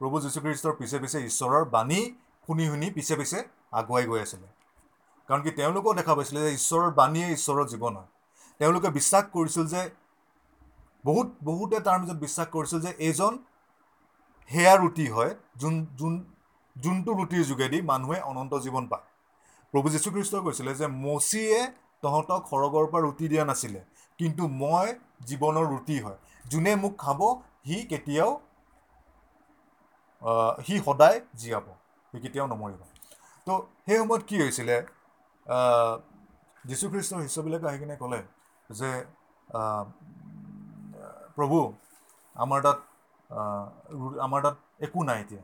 প্ৰভু যীশুখ্ৰীষ্টৰ পিছে পিছে ঈশ্বৰৰ বাণী শুনি শুনি পিছে পিছে আগুৱাই গৈ আছিলে। কাৰণ কি তেওঁলোকেও দেখা পাইছিলে যে ঈশ্বৰৰ বাণীয়ে ঈশ্বৰৰ জীৱন হয়। তেওঁলোকে বিশ্বাস কৰিছিল যে বহুত বহুতে তাৰ মাজত বিশ্বাস কৰিছিল যে এইজন সেয়া ৰুটি হয় যোন যোন যোনটো ৰুটিৰ যোগেদি মানুহে অনন্ত জীৱন পায়। প্ৰভু যীশুখ্ৰীষ্টই কৈছিলে যে মচীয়ে তহঁতক সৰগৰ পৰা ৰুটি দিয়া নাছিলে কিন্তু মই জীৱনৰ ৰুটি হয়। যোনে মোক খাব সি কেতিয়াও সি সদায় জীয়াব। সি কেতিয়াও নমৰিব তো সেই সময়ত কি হৈছিলে আহ, যীশুখ্ৰীষ্টৰ শিষ্যবিলাকে আহি কিনে ক'লে যে প্ৰভু আমাৰ তাত আমাৰ তাত একো নাই এতিয়া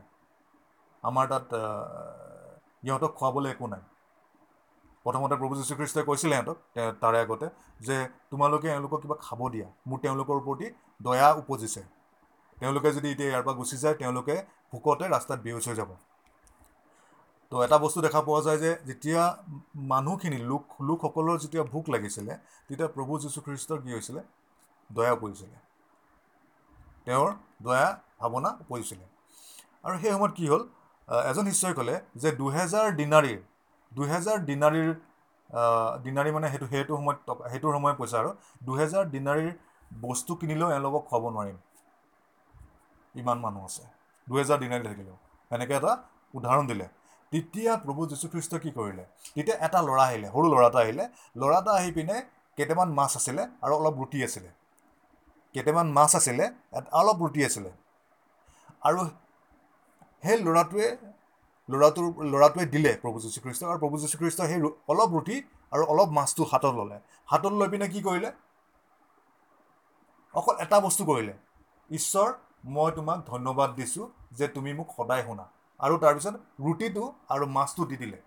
আমাৰ তাত ইহঁতক খুৱাবলৈ একো নাই প্ৰথমতে প্ৰভু যীশুখ্ৰীষ্টই কৈছিলে সিহঁতক তাৰে আগতে যে তোমালোকে এওঁলোকক কিবা খাব দিয়া মোৰ তেওঁলোকৰ প্ৰতি দয়া উপজিছে তেওঁলোকে যদি এতিয়া ইয়াৰ পৰা গুচি যায় তেওঁলোকে ভোকতে ৰাস্তাত বেহুচ হৈ যাব তো এটা বস্তু দেখা পোৱা যায় যে যেতিয়া মানুহখিনি লোক লোকসকলৰ যেতিয়া ভোক লাগিছিলে তেতিয়া প্ৰভু যীশুখ্ৰীষ্টৰ কি হৈছিলে? দয়া উপজিছিলে তেওঁৰ দয়া ভাৱনা উপজিছিলে। আৰু সেই সময়ত কি হ'ল? এজন শিষ্যই ক'লে যে দুহেজাৰ দিনাৰীৰ দুহেজাৰ দিনাৰীৰ দিনাৰী মানে সেইটো সেইটো সময়ত টকা সেইটোৰ সময়ত পইচা আৰু দুহেজাৰ দিনাৰীৰ বস্তু কিনিলেও এওঁলোকক খুৱাব নোৱাৰিম। ইমান মানুহ আছে। দুহেজাৰ দিনাৰী থাকিলেও। এনেকৈ এটা উদাহৰণ দিলে। তেতিয়া প্ৰভু যীশুখ্ৰীষ্টই কি কৰিলে? তেতিয়া এটা ল'ৰা আহিলে সৰু ল'ৰা এটা আহিলে। ল'ৰা এটা আহি পিনে কেইটামান মাছ আছিলে আৰু অলপ ৰুটি আছিলে। কেইটামান মাছ আছিলে অলপ ৰুটি আছিলে। আৰু সেই ল'ৰাটোৱে ল'ৰাটোৰ ল'ৰাটোৱে দিলে প্ৰভু যীশুখ্ৰীষ্টক আৰু প্ৰভু যীশুখ্ৰীষ্টই সেই অলপ ৰুটি আৰু অলপ মাছটো হাতত ল'লে। হাতত লৈ পিনে কি কৰিলে? অকল এটা বস্তু কৰিলে। ঈশ্বৰ মই তোমাক ধন্যবাদ দিছোঁ যে তুমি মোক সদায় শুনা। আৰু তাৰপিছত ৰুটিটো আৰু মাছটো দি দিলে।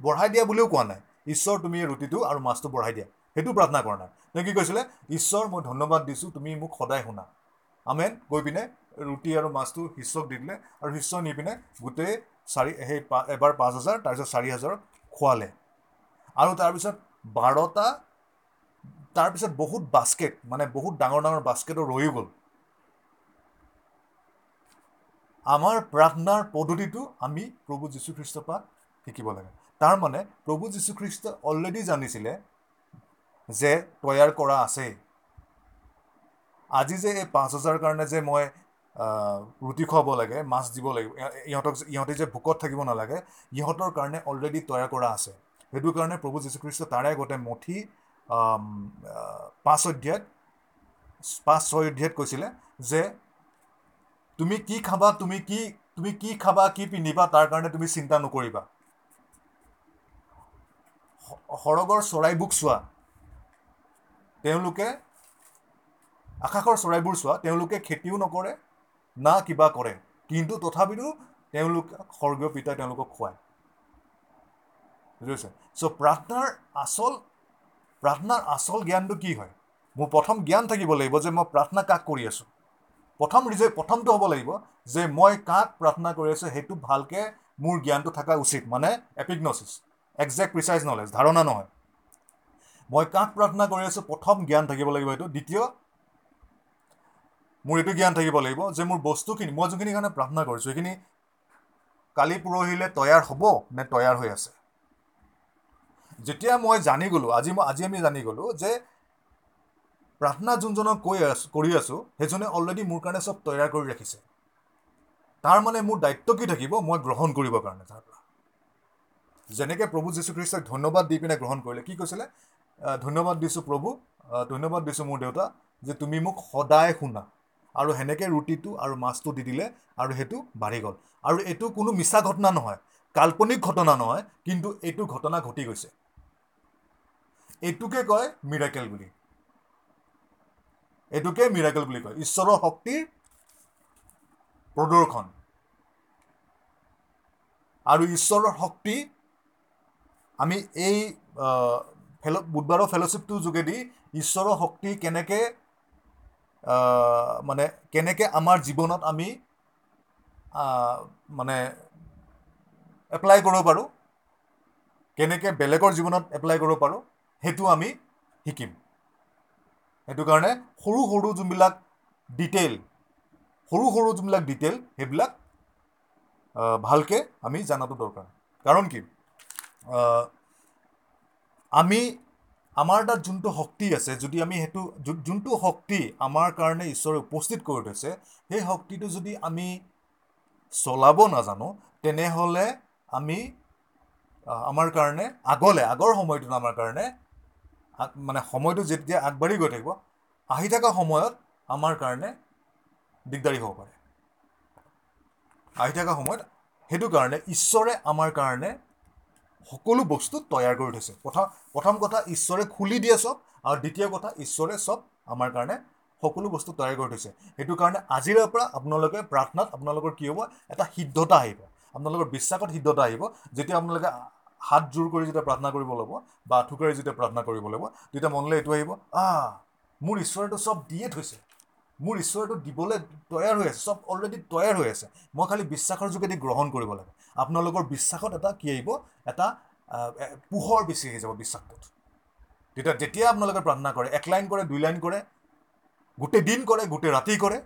বঢ়াই দিয়া বুলিও কোৱা নাই। ঈশ্বৰ তুমি এই ৰুটিটো আৰু মাছটো বঢ়াই দিয়া। সেইটো প্ৰাৰ্থনা কৰা নাই। তেওঁ কি কৈছিলে? ঈশ্বৰ মই ধন্যবাদ দিছোঁ তুমি মোক সদায় শুনা। আমেন। গৈ পিনে ৰুটি আৰু মাছটো শিষ্যক দি দিলে আৰু শিষ্য নি পিনে গোটেই চাৰি সেই এবাৰ পাঁচ হাজাৰ তাৰপিছত চাৰি হাজাৰক খোৱালে। আৰু তাৰপিছত বাৰটা তাৰপিছত বহুত বাস্কেট মানে বহুত ডাঙৰ ডাঙৰ বাস্কেটো ৰৈও গ'ল। আমাৰ প্ৰাৰ্থনাৰ পদ্ধতিটো আমি প্ৰভু যীশুখ্ৰীষ্টৰ পৰা শিকিব লাগে। তাৰমানে প্ৰভু যীশুখ্ৰীষ্টই অলৰেডি জানিছিলে যে তৈয়াৰ কৰা আছেই আজি যে এই পাঁচ হাজাৰ কাৰণে যে মই ৰুটি খুৱাব লাগে মাছ দিব লাগিব ইহ- ইহঁতক ইহঁতে যে ভোকত থাকিব নালাগে ইহঁতৰ কাৰণে অলৰেডি তৈয়াৰ কৰা আছে। সেইটো কাৰণে প্ৰভু যীশুখ্ৰীষ্ট তাৰে আগতে মঠি পাঁচ অধ্যায়ত পাঁচ ছয় অধ্যায়ত কৈছিলে যে তুমি কি খাবা তুমি কি তুমি কি খাবা কি পিন্ধিবা তাৰ কাৰণে তুমি চিন্তা নকৰিবা। সৰগৰ চৰাইবোক চোৱা। তেওঁলোকে আকাশৰ চৰাইবোৰ চোৱা তেওঁলোকে খেতিও নকৰে না কিবা কৰে। কিন্তু তথাপিতো তেওঁলোক স্বৰ্গীয় পিতাই তেওঁলোকক খুৱায়। বুজিছে চ' প্ৰাৰ্থনাৰ আচল প্ৰাৰ্থনাৰ আচল জ্ঞানটো কি হয়? মোৰ প্ৰথম জ্ঞান থাকিব লাগিব যে মই প্ৰাৰ্থনা কাক কৰি আছোঁ। প্ৰথম ৰিজে প্ৰথমটো হ'ব লাগিব যে মই কাক প্ৰাৰ্থনা কৰি আছোঁ সেইটো ভালকৈ মোৰ জ্ঞানটো থকা উচিত মানে এপিগনচিছ একজেক্ট প্ৰিচাইজ নলেজ ধাৰণা নহয়। মই কাক প্ৰাৰ্থনা কৰি আছোঁ প্ৰথম জ্ঞান থাকিব লাগিব এইটো। দ্বিতীয় মোৰ এইটো জ্ঞান থাকিব লাগিব যে মোৰ বস্তুখিনি মই যোনখিনি কাৰণে প্ৰাৰ্থনা কৰিছোঁ সেইখিনি কালি পৰহিলৈ তৈয়াৰ হ'ব নে তৈয়াৰ হৈ আছে? যেতিয়া মই জানি গ'লোঁ আজি মই আজি আমি জানি গ'লোঁ যে প্ৰাৰ্থনা যোনজনক কৈ আছোঁ কৰি আছোঁ সেইজনে অলৰেডি মোৰ কাৰণে চব তৈয়াৰ কৰি ৰাখিছে। তাৰ মানে মোৰ দায়িত্ব কি থাকিব মই গ্ৰহণ কৰিবৰ কাৰণে তাৰ পৰা। যেনেকৈ প্ৰভু যীশুখ্ৰীষ্টক ধন্যবাদ দি পিনে গ্ৰহণ কৰিলে কি কৈছিলে? ধন্যবাদ দিছোঁ প্ৰভু ধন্যবাদ দিছোঁ মোৰ দেউতা যে তুমি মোক সদায় শুনা। আৰু সেনেকৈ ৰুটিটো আৰু মাছটো দি দিলে আৰু সেইটো বাঢ়ি গ'ল। আৰু এইটো কোনো মিছা ঘটনা নহয় কাল্পনিক ঘটনা নহয় কিন্তু এইটো ঘটনা ঘটি গৈছে। এইটোকে কয় মিৰাকেল বুলি। এইটোকে মিৰাকেল বুলি কয়। ঈশ্বৰৰ শক্তিৰ প্ৰদৰ্শন। আৰু ঈশ্বৰৰ শক্তি আমি এই ফেল বুধবাৰৰ ফেল'শ্বিপটোৰ যোগেদি ঈশ্বৰৰ শক্তি কেনেকৈ মানে কেনেকৈ আমাৰ জীৱনত আমি মানে এপ্লাই কৰিব পাৰোঁ কেনেকৈ বেলেগৰ জীৱনত এপ্লাই কৰিব পাৰোঁ সেইটো আমি শিকিম। সেইটো কাৰণে সৰু সৰু যোনবিলাক ডিটেইল সৰু সৰু যোনবিলাক ডিটেইল সেইবিলাক ভালকৈ আমি জনাটো দৰকাৰ। কাৰণ কি আমি আমাৰ তাত যোনটো শক্তি আছে যদি আমি সেইটো যোনটো শক্তি আমাৰ কাৰণে ঈশ্বৰে উপস্থিত কৰি থৈছে সেই শক্তিটো যদি আমি চলাব নাজানো তেনেহ'লে আমি আমাৰ কাৰণে আগলৈ আগৰ সময়টোত আমাৰ কাৰণে মানে সময়টো যেতিয়া আগবাঢ়ি গৈ থাকিব আহি থকা সময়ত আমাৰ কাৰণে দিগদাৰী হ'ব পাৰে। আহি থকা সময়ত সেইটো কাৰণে ঈশ্বৰে আমাৰ কাৰণে সকলো বস্তু তৈয়াৰ কৰি থৈছে। প্ৰথম প্ৰথম কথা ঈশ্বৰে খুলি দিয়ে চব আৰু দ্বিতীয় কথা ঈশ্বৰে চব আমাৰ কাৰণে সকলো বস্তু তৈয়াৰ কৰি থৈছে। সেইটো কাৰণে আজিৰে পৰা আপোনালোকে প্ৰাৰ্থনাত আপোনালোকৰ কি হ'ব এটা সিদ্ধতা আহিব। আপোনালোকৰ বিশ্বাসত সিদ্ধতা আহিব। যেতিয়া আপোনালোকে হাত জোৰ কৰি যেতিয়া প্ৰাৰ্থনা কৰিব ল'ব বা আঁঠুকাৰি যেতিয়া প্ৰাৰ্থনা কৰিব ল'ব তেতিয়া মনলৈ এইটো আহিব আহ মোৰ ঈশ্বৰেতো চব দিয়ে থৈছে। মোৰ ঈশ্বৰেতো দিবলৈ তৈয়াৰ হৈ আছে চব অলৰেডি তৈয়াৰ হৈ আছে। মই খালি বিশ্বাসৰ যোগেদি গ্ৰহণ কৰিব লাগে। আপোনালোকৰ বিশ্বাসত এটা কি আহিব? এটা পোহৰ বেছি আহি যাব বিশ্বাসটোত। তেতিয়া যেতিয়া আপোনালোকে প্ৰাৰ্থনা কৰে এক লাইন কৰে দুই লাইন কৰে গোটেই দিন কৰে গোটেই ৰাতি কৰে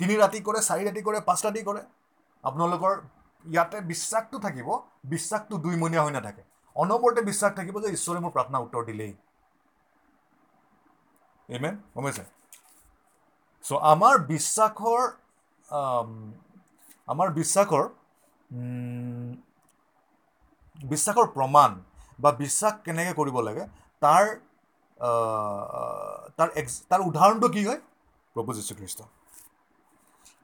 তিনি ৰাতি কৰে চাৰি ৰাতি কৰে পাঁচ ৰাতি কৰে আপোনালোকৰ ইয়াতে বিশ্বাসটো থাকিব বিশ্বাসটো দুইমনীয়া হৈ নাথাকে। অনবৰতে বিশ্বাস থাকিব যে ঈশ্বৰে মোৰ প্ৰাৰ্থনা উত্তৰ দিলেই। ইমেন গমাইছে চ' আমাৰ বিশ্বাসৰ আম, আমাৰ বিশ্বাসৰ বিশ্বাসৰ প্ৰমাণ বা বিশ্বাস কেনেকৈ কৰিব লাগে তাৰ তাৰ এক্স তাৰ উদাহৰণটো কি হয়? প্ৰভু যীশুখ্ৰীষ্ট।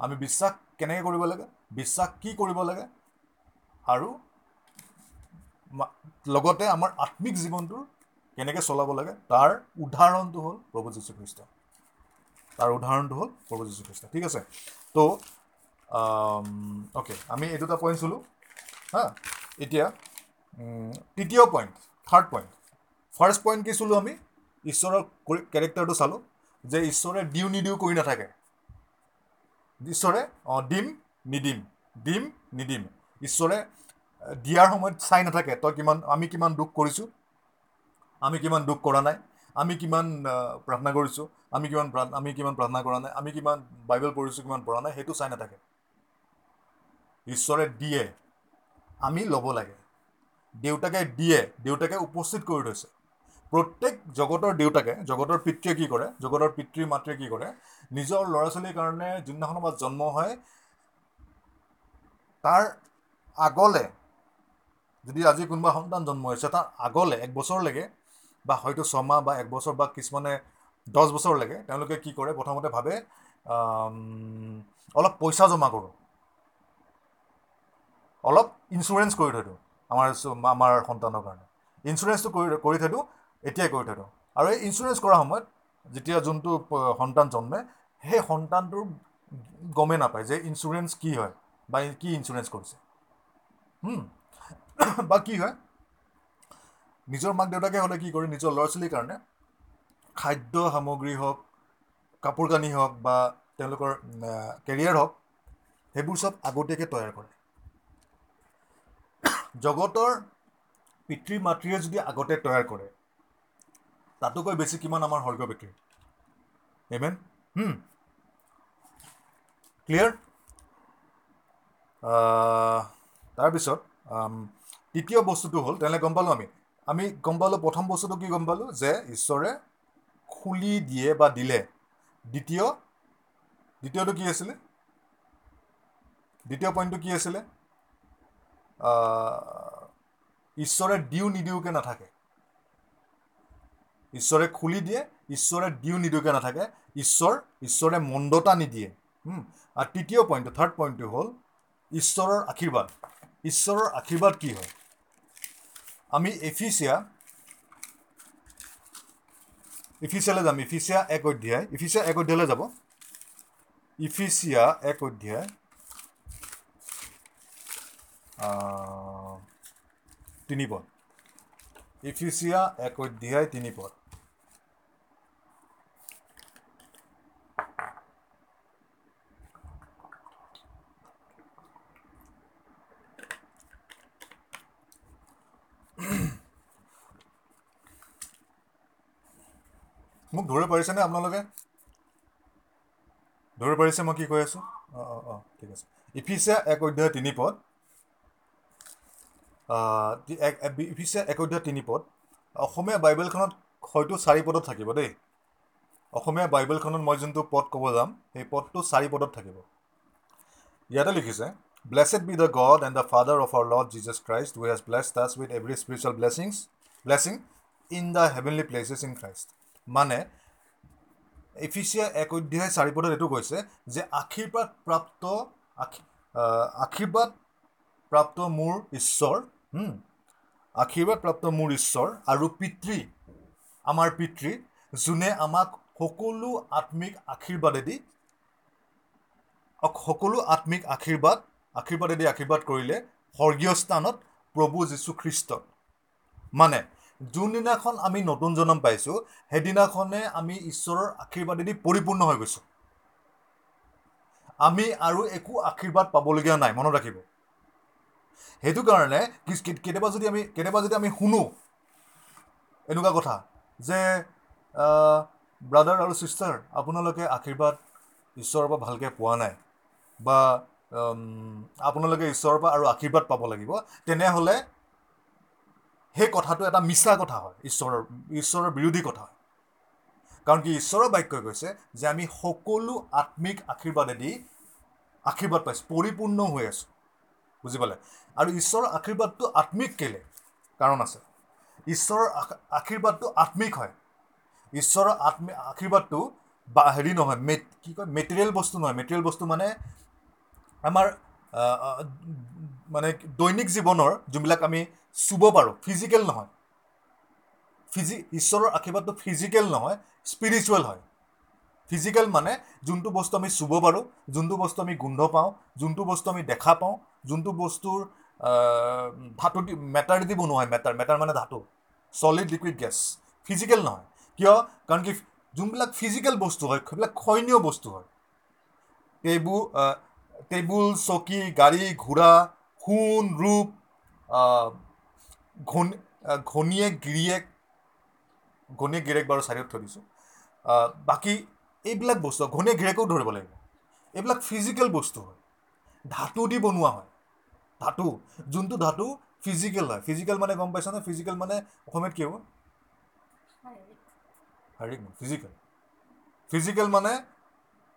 আমি বিশ্বাস কেনেকৈ কৰিব লাগে? বিশ্বাস কি কৰিব লাগে? আৰু লগতে আমাৰ আত্মিক জীৱনটোৰ কেনেকৈ চলাব লাগে? তাৰ উদাহৰণটো হ'ল প্ৰভু যীশুখ্ৰীষ্ট। তাৰ উদাহৰণটো হ'ল প্ৰভু যীশুখ্ৰীষ্ট। ঠিক আছে? তো অ'কে আমি এই দুটা পইণ্ট চলোঁ। হা? এতিয়া তৃতীয় point third point first point কি চলোঁ আমি? ঈশ্বৰৰ কেৰেক্টাৰটো চালোঁ। যে ঈশ্বৰে দিওঁ নিদিওঁ কৰি নাথাকে। ঈশ্বৰে অঁ দিম নিদিম দিম নিদিম। ঈশ্বৰে দিয়াৰ সময়ত চাই নাথাকে তই কিমান আমি কিমান দুখ কৰিছোঁ আমি কিমান দুখ কৰা নাই আমি কিমান প্ৰাৰ্থনা কৰিছোঁ আমি কিমান আমি কিমান প্ৰাৰ্থনা কৰা নাই আমি কিমান বাইবেল পঢ়িছোঁ কিমান পঢ়া নাই সেইটো চাই নাথাকে। ঈশ্বৰে দিয়ে আমি ল'ব লাগে। দেউতাকে দিয়ে দেউতাকে উপস্থিত কৰি থৈছে প্ৰত্যেক জগতৰ দেউতাকে জগতৰ পিতৃয়ে কি কৰে জগতৰ পিতৃ মাতৃয়ে কি কৰে নিজৰ ল'ৰা ছোৱালীৰ কাৰণে যোনদিনাখনৰ পৰা জন্ম হয় তাৰ আগলে যদি আজি কোনোবা সন্তান জন্ম হৈছে তাৰ আগলে এক বছৰলৈকে বা হয়তো ছমাহ বা এক বছৰ বা কিছুমানে দহ বছৰলৈকে তেওঁলোকে কি কৰে প্ৰথমতে ভাবে অলপ পইচা জমা কৰোঁ। অলপ ইঞ্চুৰেঞ্চ কৰি থৈ দিওঁ আমাৰ আমাৰ সন্তানৰ কাৰণে। ইঞ্চুৰেঞ্চটো কৰি কৰি থৈ দিওঁ এতিয়াই কৰি থৈ দিওঁ। আৰু এই ইঞ্চুৰেঞ্চ কৰাৰ সময়ত যেতিয়া যোনটো সন্তান জন্মে সেই সন্তানটোৰ গমেই নাপায় যে ইঞ্চুৰেঞ্চ কি হয়। বা কি ইঞ্চুৰেঞ্চ কৰিছে। বা কি হয় নিজৰ মাক দেউতাকে হ'লে কি কৰে নিজৰ ল'ৰা ছোৱালীৰ কাৰণে খাদ্য সামগ্ৰী হওক কাপোৰ কানি হওক বা তেওঁলোকৰ কেৰিয়াৰ হওক সেইবোৰ চব আগতীয়াকৈ তৈয়াৰ কৰে জগতৰ পিতৃ মাতৃয়ে যদি আগতে তৈয়াৰ কৰে তাতোকৈ বেছি কিমান আমাৰ স্বৰ্গীয় পিতৃ এমেন ক্লিয়াৰ তাৰপিছত তৃতীয় বস্তুটো হ'ল তেনেহ'লে গম পালোঁ আমি। আমি গম পালোঁ প্ৰথম বস্তুটো কি গম পালোঁ? যে ঈশ্বৰে খুলি দিয়ে বা দিলে। দ্বিতীয় দ্বিতীয়টো কি আছিলে? দ্বিতীয় পইণ্টটো কি আছিলে? ঈশ্বৰে দিও নিদিওকৈ নাথাকে। ঈশ্বৰে খুলি দিয়ে ঈশ্বৰে দিও নিদিওকৈ নাথাকে। ঈশ্বৰ ঈশ্বৰে মন্দতা নিদিয়ে। আৰু তৃতীয় পইণ্টটো থাৰ্ড পইণ্টটো হ'ল ঈশ্বৰৰ আশীৰ্বাদ। ঈশ্বৰৰ আশীৰ্বাদ কি হয়? আমি এফিচিয়া ইফিচিয়ালৈ যাম। ইফিচিয়া এক অধ্যায় ইফিচিয়া এক অধ্যায়লৈ যাব। ইফিচিয়া এক অধ্যায় তিনি পদ। ইফিচিয়া এক অধ্যায় তিনি পদ। মোক ধৰিব পাৰিছেনে আপোনালোকে? ধৰিব পাৰিছে মই কি কৈ আছোঁ? অঁ অঁ অঁ ঠিক আছে। ইফিচিয়া এক অধ্যায় তিনি পদ। ইফিচিয়া এক অধ্যায় তিনি পদ। অসমীয়া বাইবেলখনত হয়তো চাৰি পদত থাকিব দেই। অসমীয়া বাইবেলখনত মই যোনটো পদ ক'ব যাম সেই পদটো চাৰি পদত থাকিব। ইয়াতে লিখিছে blessed be the God and the Father of our Lord Jesus Christ who has blessed us with every spiritual blessings blessing in the heavenly places in Christ মানে এফিচিয়া এক অধ্যায় চাৰি পদত এইটো কৈছে যে আশীৰ্বাদ প্ৰাপ্ত আশীৰ্বাদ প্ৰাপ্ত মোৰ ঈশ্বৰ আশীৰ্বাদ প্ৰাপ্ত মোৰ ঈশ্বৰ আৰু পিতৃ আমাৰ পিতৃ যোনে আমাক সকলো আত্মিক আশীৰ্বাদেদি সকলো আত্মিক আশীৰ্বাদ আশীৰ্বাদেদি আশীৰ্বাদ কৰিলে স্বৰ্গীয় স্থানত প্ৰভু যীশুখ্ৰীষ্টত মানে যোনদিনাখন আমি নতুন জন্ম পাইছোঁ সেইদিনাখনে আমি ঈশ্বৰৰ আশীৰ্বাদেদি পৰিপূৰ্ণ হৈ গৈছোঁ। আমি আৰু একো আশীৰ্বাদ পাবলগীয়া নাই মনত ৰাখিব। সেইটো কাৰণে কেতিয়াবা যদি আমি কেতিয়াবা যদি আমি শুনো এনেকুৱা কথা যে ব্ৰাদাৰ আৰু ছিষ্টাৰ আপোনালোকে আশীৰ্বাদ ঈশ্বৰৰ পৰা ভালকৈ পোৱা নাই বা আপোনালোকে ঈশ্বৰৰ পৰা আৰু আশীৰ্বাদ পাব লাগিব তেনেহ'লে সেই কথাটো এটা মিছা কথা হয়। ঈশ্বৰৰ ঈশ্বৰৰ বিৰোধী কথা হয়। কাৰণ কি ঈশ্বৰৰ বাক্যই কৈছে যে আমি সকলো আত্মিক আশীৰ্বাদেদি আশীৰ্বাদ পাইছোঁ পৰিপূৰ্ণ হৈ আছোঁ। বুজি পালে? আৰু ঈশ্বৰৰ আশীৰ্বাদটো আত্মিক কেলে? কাৰণ আছে। ঈশ্বৰৰ আশ- আশীৰ্বাদটো আত্মিক হয়। ঈশ্বৰৰ আত্মি আশীৰ্বাদটো বা হেৰি নহয় মে কি কয়? মেটেৰিয়েল বস্তু নহয়। মেটেৰিয়েল বস্তু মানে আমাৰ মানে দৈনিক জীৱনৰ যোনবিলাক আমি চুব পাৰোঁ ফিজিকেল নহয়। ফিজি ঈশ্বৰৰ আশীৰ্বাদটো ফিজিকেল নহয় স্পিৰিচুৱেল হয়। ফিজিকেল মানে যোনটো বস্তু আমি চুব পাৰোঁ যোনটো বস্তু আমি গোন্ধ পাওঁ যোনটো বস্তু আমি দেখা পাওঁ যোনটো বস্তুৰ ধাতু দি মেটাৰ দি বনোৱা হয় মেটাৰ মেটাৰ মানে ধাতু। চলিড লিকুইড গেছ ফিজিকেল নহয়। কিয়? কাৰণ কি যোনবিলাক ফিজিকেল বস্তু হয় সেইবিলাক ক্ষয়নীয় বস্তু হয়। আহ, টেবুল চকী গাড়ী ঘোঁৰা সোণ ৰূপ ঘন ঘনীয়েক গিৰিয়েক ঘনীয়েক গিৰিয়েক বাৰু চাইডত থৈ দিছোঁ। বাকী এইবিলাক বস্তু ঘনীয়েক গিৰিয়েকো ধৰিব লাগিব। এইবিলাক ফিজিকেল বস্তু হয়। ধাতু দি বনোৱা হয়। ধাতু যোনটো ধাতু ফিজিকেল হয়। ফিজিকেল মানে গম পাইছানে? ফিজিকেল মানে অসমীয়াত কি হ'ব? শাৰীৰিক ফিজিকেল ফিজিকেল মানে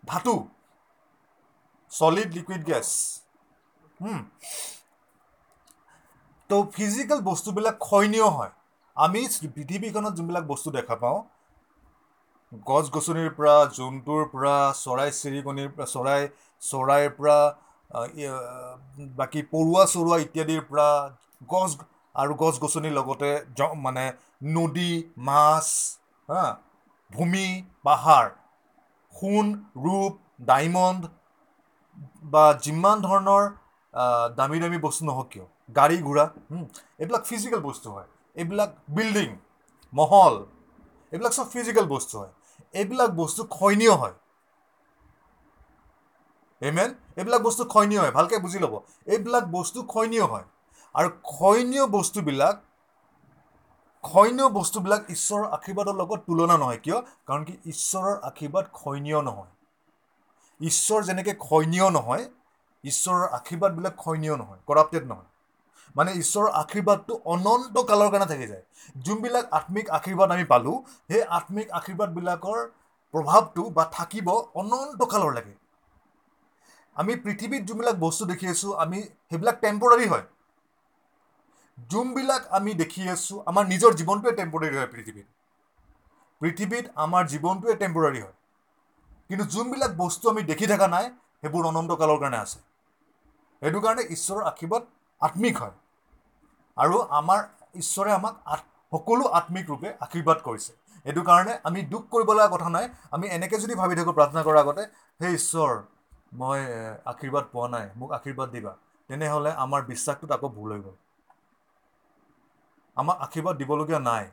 ধাতু। চলিড লিকুইড গেছ তো ফিজিকেল বস্তুবিলাক ক্ষয়নীয় হয়। আমি পৃথিৱীখনত যোনবিলাক বস্তু দেখা পাওঁ গছ গছনিৰ পৰা জন্তুৰ পৰা চৰাই চিৰিকণিৰ পৰা চৰাই চৰাইৰ পৰা বাকী পৰুৱা চৰুৱা ইত্যাদিৰ পৰা গছ আৰু গছ গছনিৰ লগতে মানে নদী মাছ হা ভূমি পাহাৰ সোণ ৰূপ ডায়মণ্ড বা যিমান ধৰণৰ দামী দামী বস্তু নহওক কিয়? গাড়ী ঘোঁৰা এইবিলাক ফিজিকেল বস্তু হয়। এইবিলাক বিল্ডিং মহল এইবিলাক চব ফিজিকেল বস্তু হয়। এইবিলাক বস্তু ক্ষয়নীয় হয়। এমেন এইবিলাক বস্তু ক্ষয়নীয় হয়। ভালকৈ বুজি ল'ব। এইবিলাক বস্তু ক্ষয়নীয় হয়। আৰু ক্ষয়নীয় বস্তুবিলাক ক্ষয়নীয় বস্তুবিলাক ঈশ্বৰৰ আশীৰ্বাদৰ লগত তুলনা নহয় কিয়? কাৰণ কি ঈশ্বৰৰ আশীৰ্বাদ ক্ষয়নীয় নহয়। ঈশ্বৰ যেনেকৈ ক্ষয়নীয় নহয় ঈশ্বৰৰ আশীৰ্বাদবিলাক ক্ষয়নীয় নহয় কৰাপ্টেড নহয়। মানে ঈশ্বৰৰ আশীৰ্বাদটো অনন্ত কালৰ কাৰণে থাকি যায়। যোনবিলাক আত্মিক আশীৰ্বাদ আমি পালোঁ সেই আত্মিক আশীৰ্বাদবিলাকৰ প্ৰভাৱটো বা থাকিব অনন্ত কালৰলৈকে আমি পৃথিৱীত যোনবিলাক বস্তু দেখি আছোঁ আমি সেইবিলাক টেম্পৰাৰী হয়। যোনবিলাক আমি দেখি আছোঁ আমাৰ নিজৰ জীৱনটোৱে টেম্পৰাৰী হয় পৃথিৱীত। পৃথিৱীত আমাৰ জীৱনটোৱে টেম্পৰাৰী হয়। কিন্তু যোনবিলাক বস্তু আমি দেখি থকা নাই সেইবোৰ অনন্তকালৰ কাৰণে আছে। সেইটো কাৰণে ঈশ্বৰৰ আশীৰ্বাদ আত্মিক হয়। আৰু আমাৰ ঈশ্বৰে আমাক সকলো আত্মিক ৰূপে আশীৰ্বাদ কৰিছে। সেইটো কাৰণে আমি দুখ কৰিব লগা কথা নাই। আমি এনেকৈ যদি ভাবি থাকোঁ প্ৰাৰ্থনা কৰাৰ আগতে সেই ঈশ্বৰ মই আশীৰ্বাদ পোৱা নাই মোক আশীৰ্বাদ দিবা তেনেহ'লে আমাৰ বিশ্বাসটোত আকৌ ভুল হৈ গ'ল। আমাক আশীৰ্বাদ দিবলগীয়া নাই।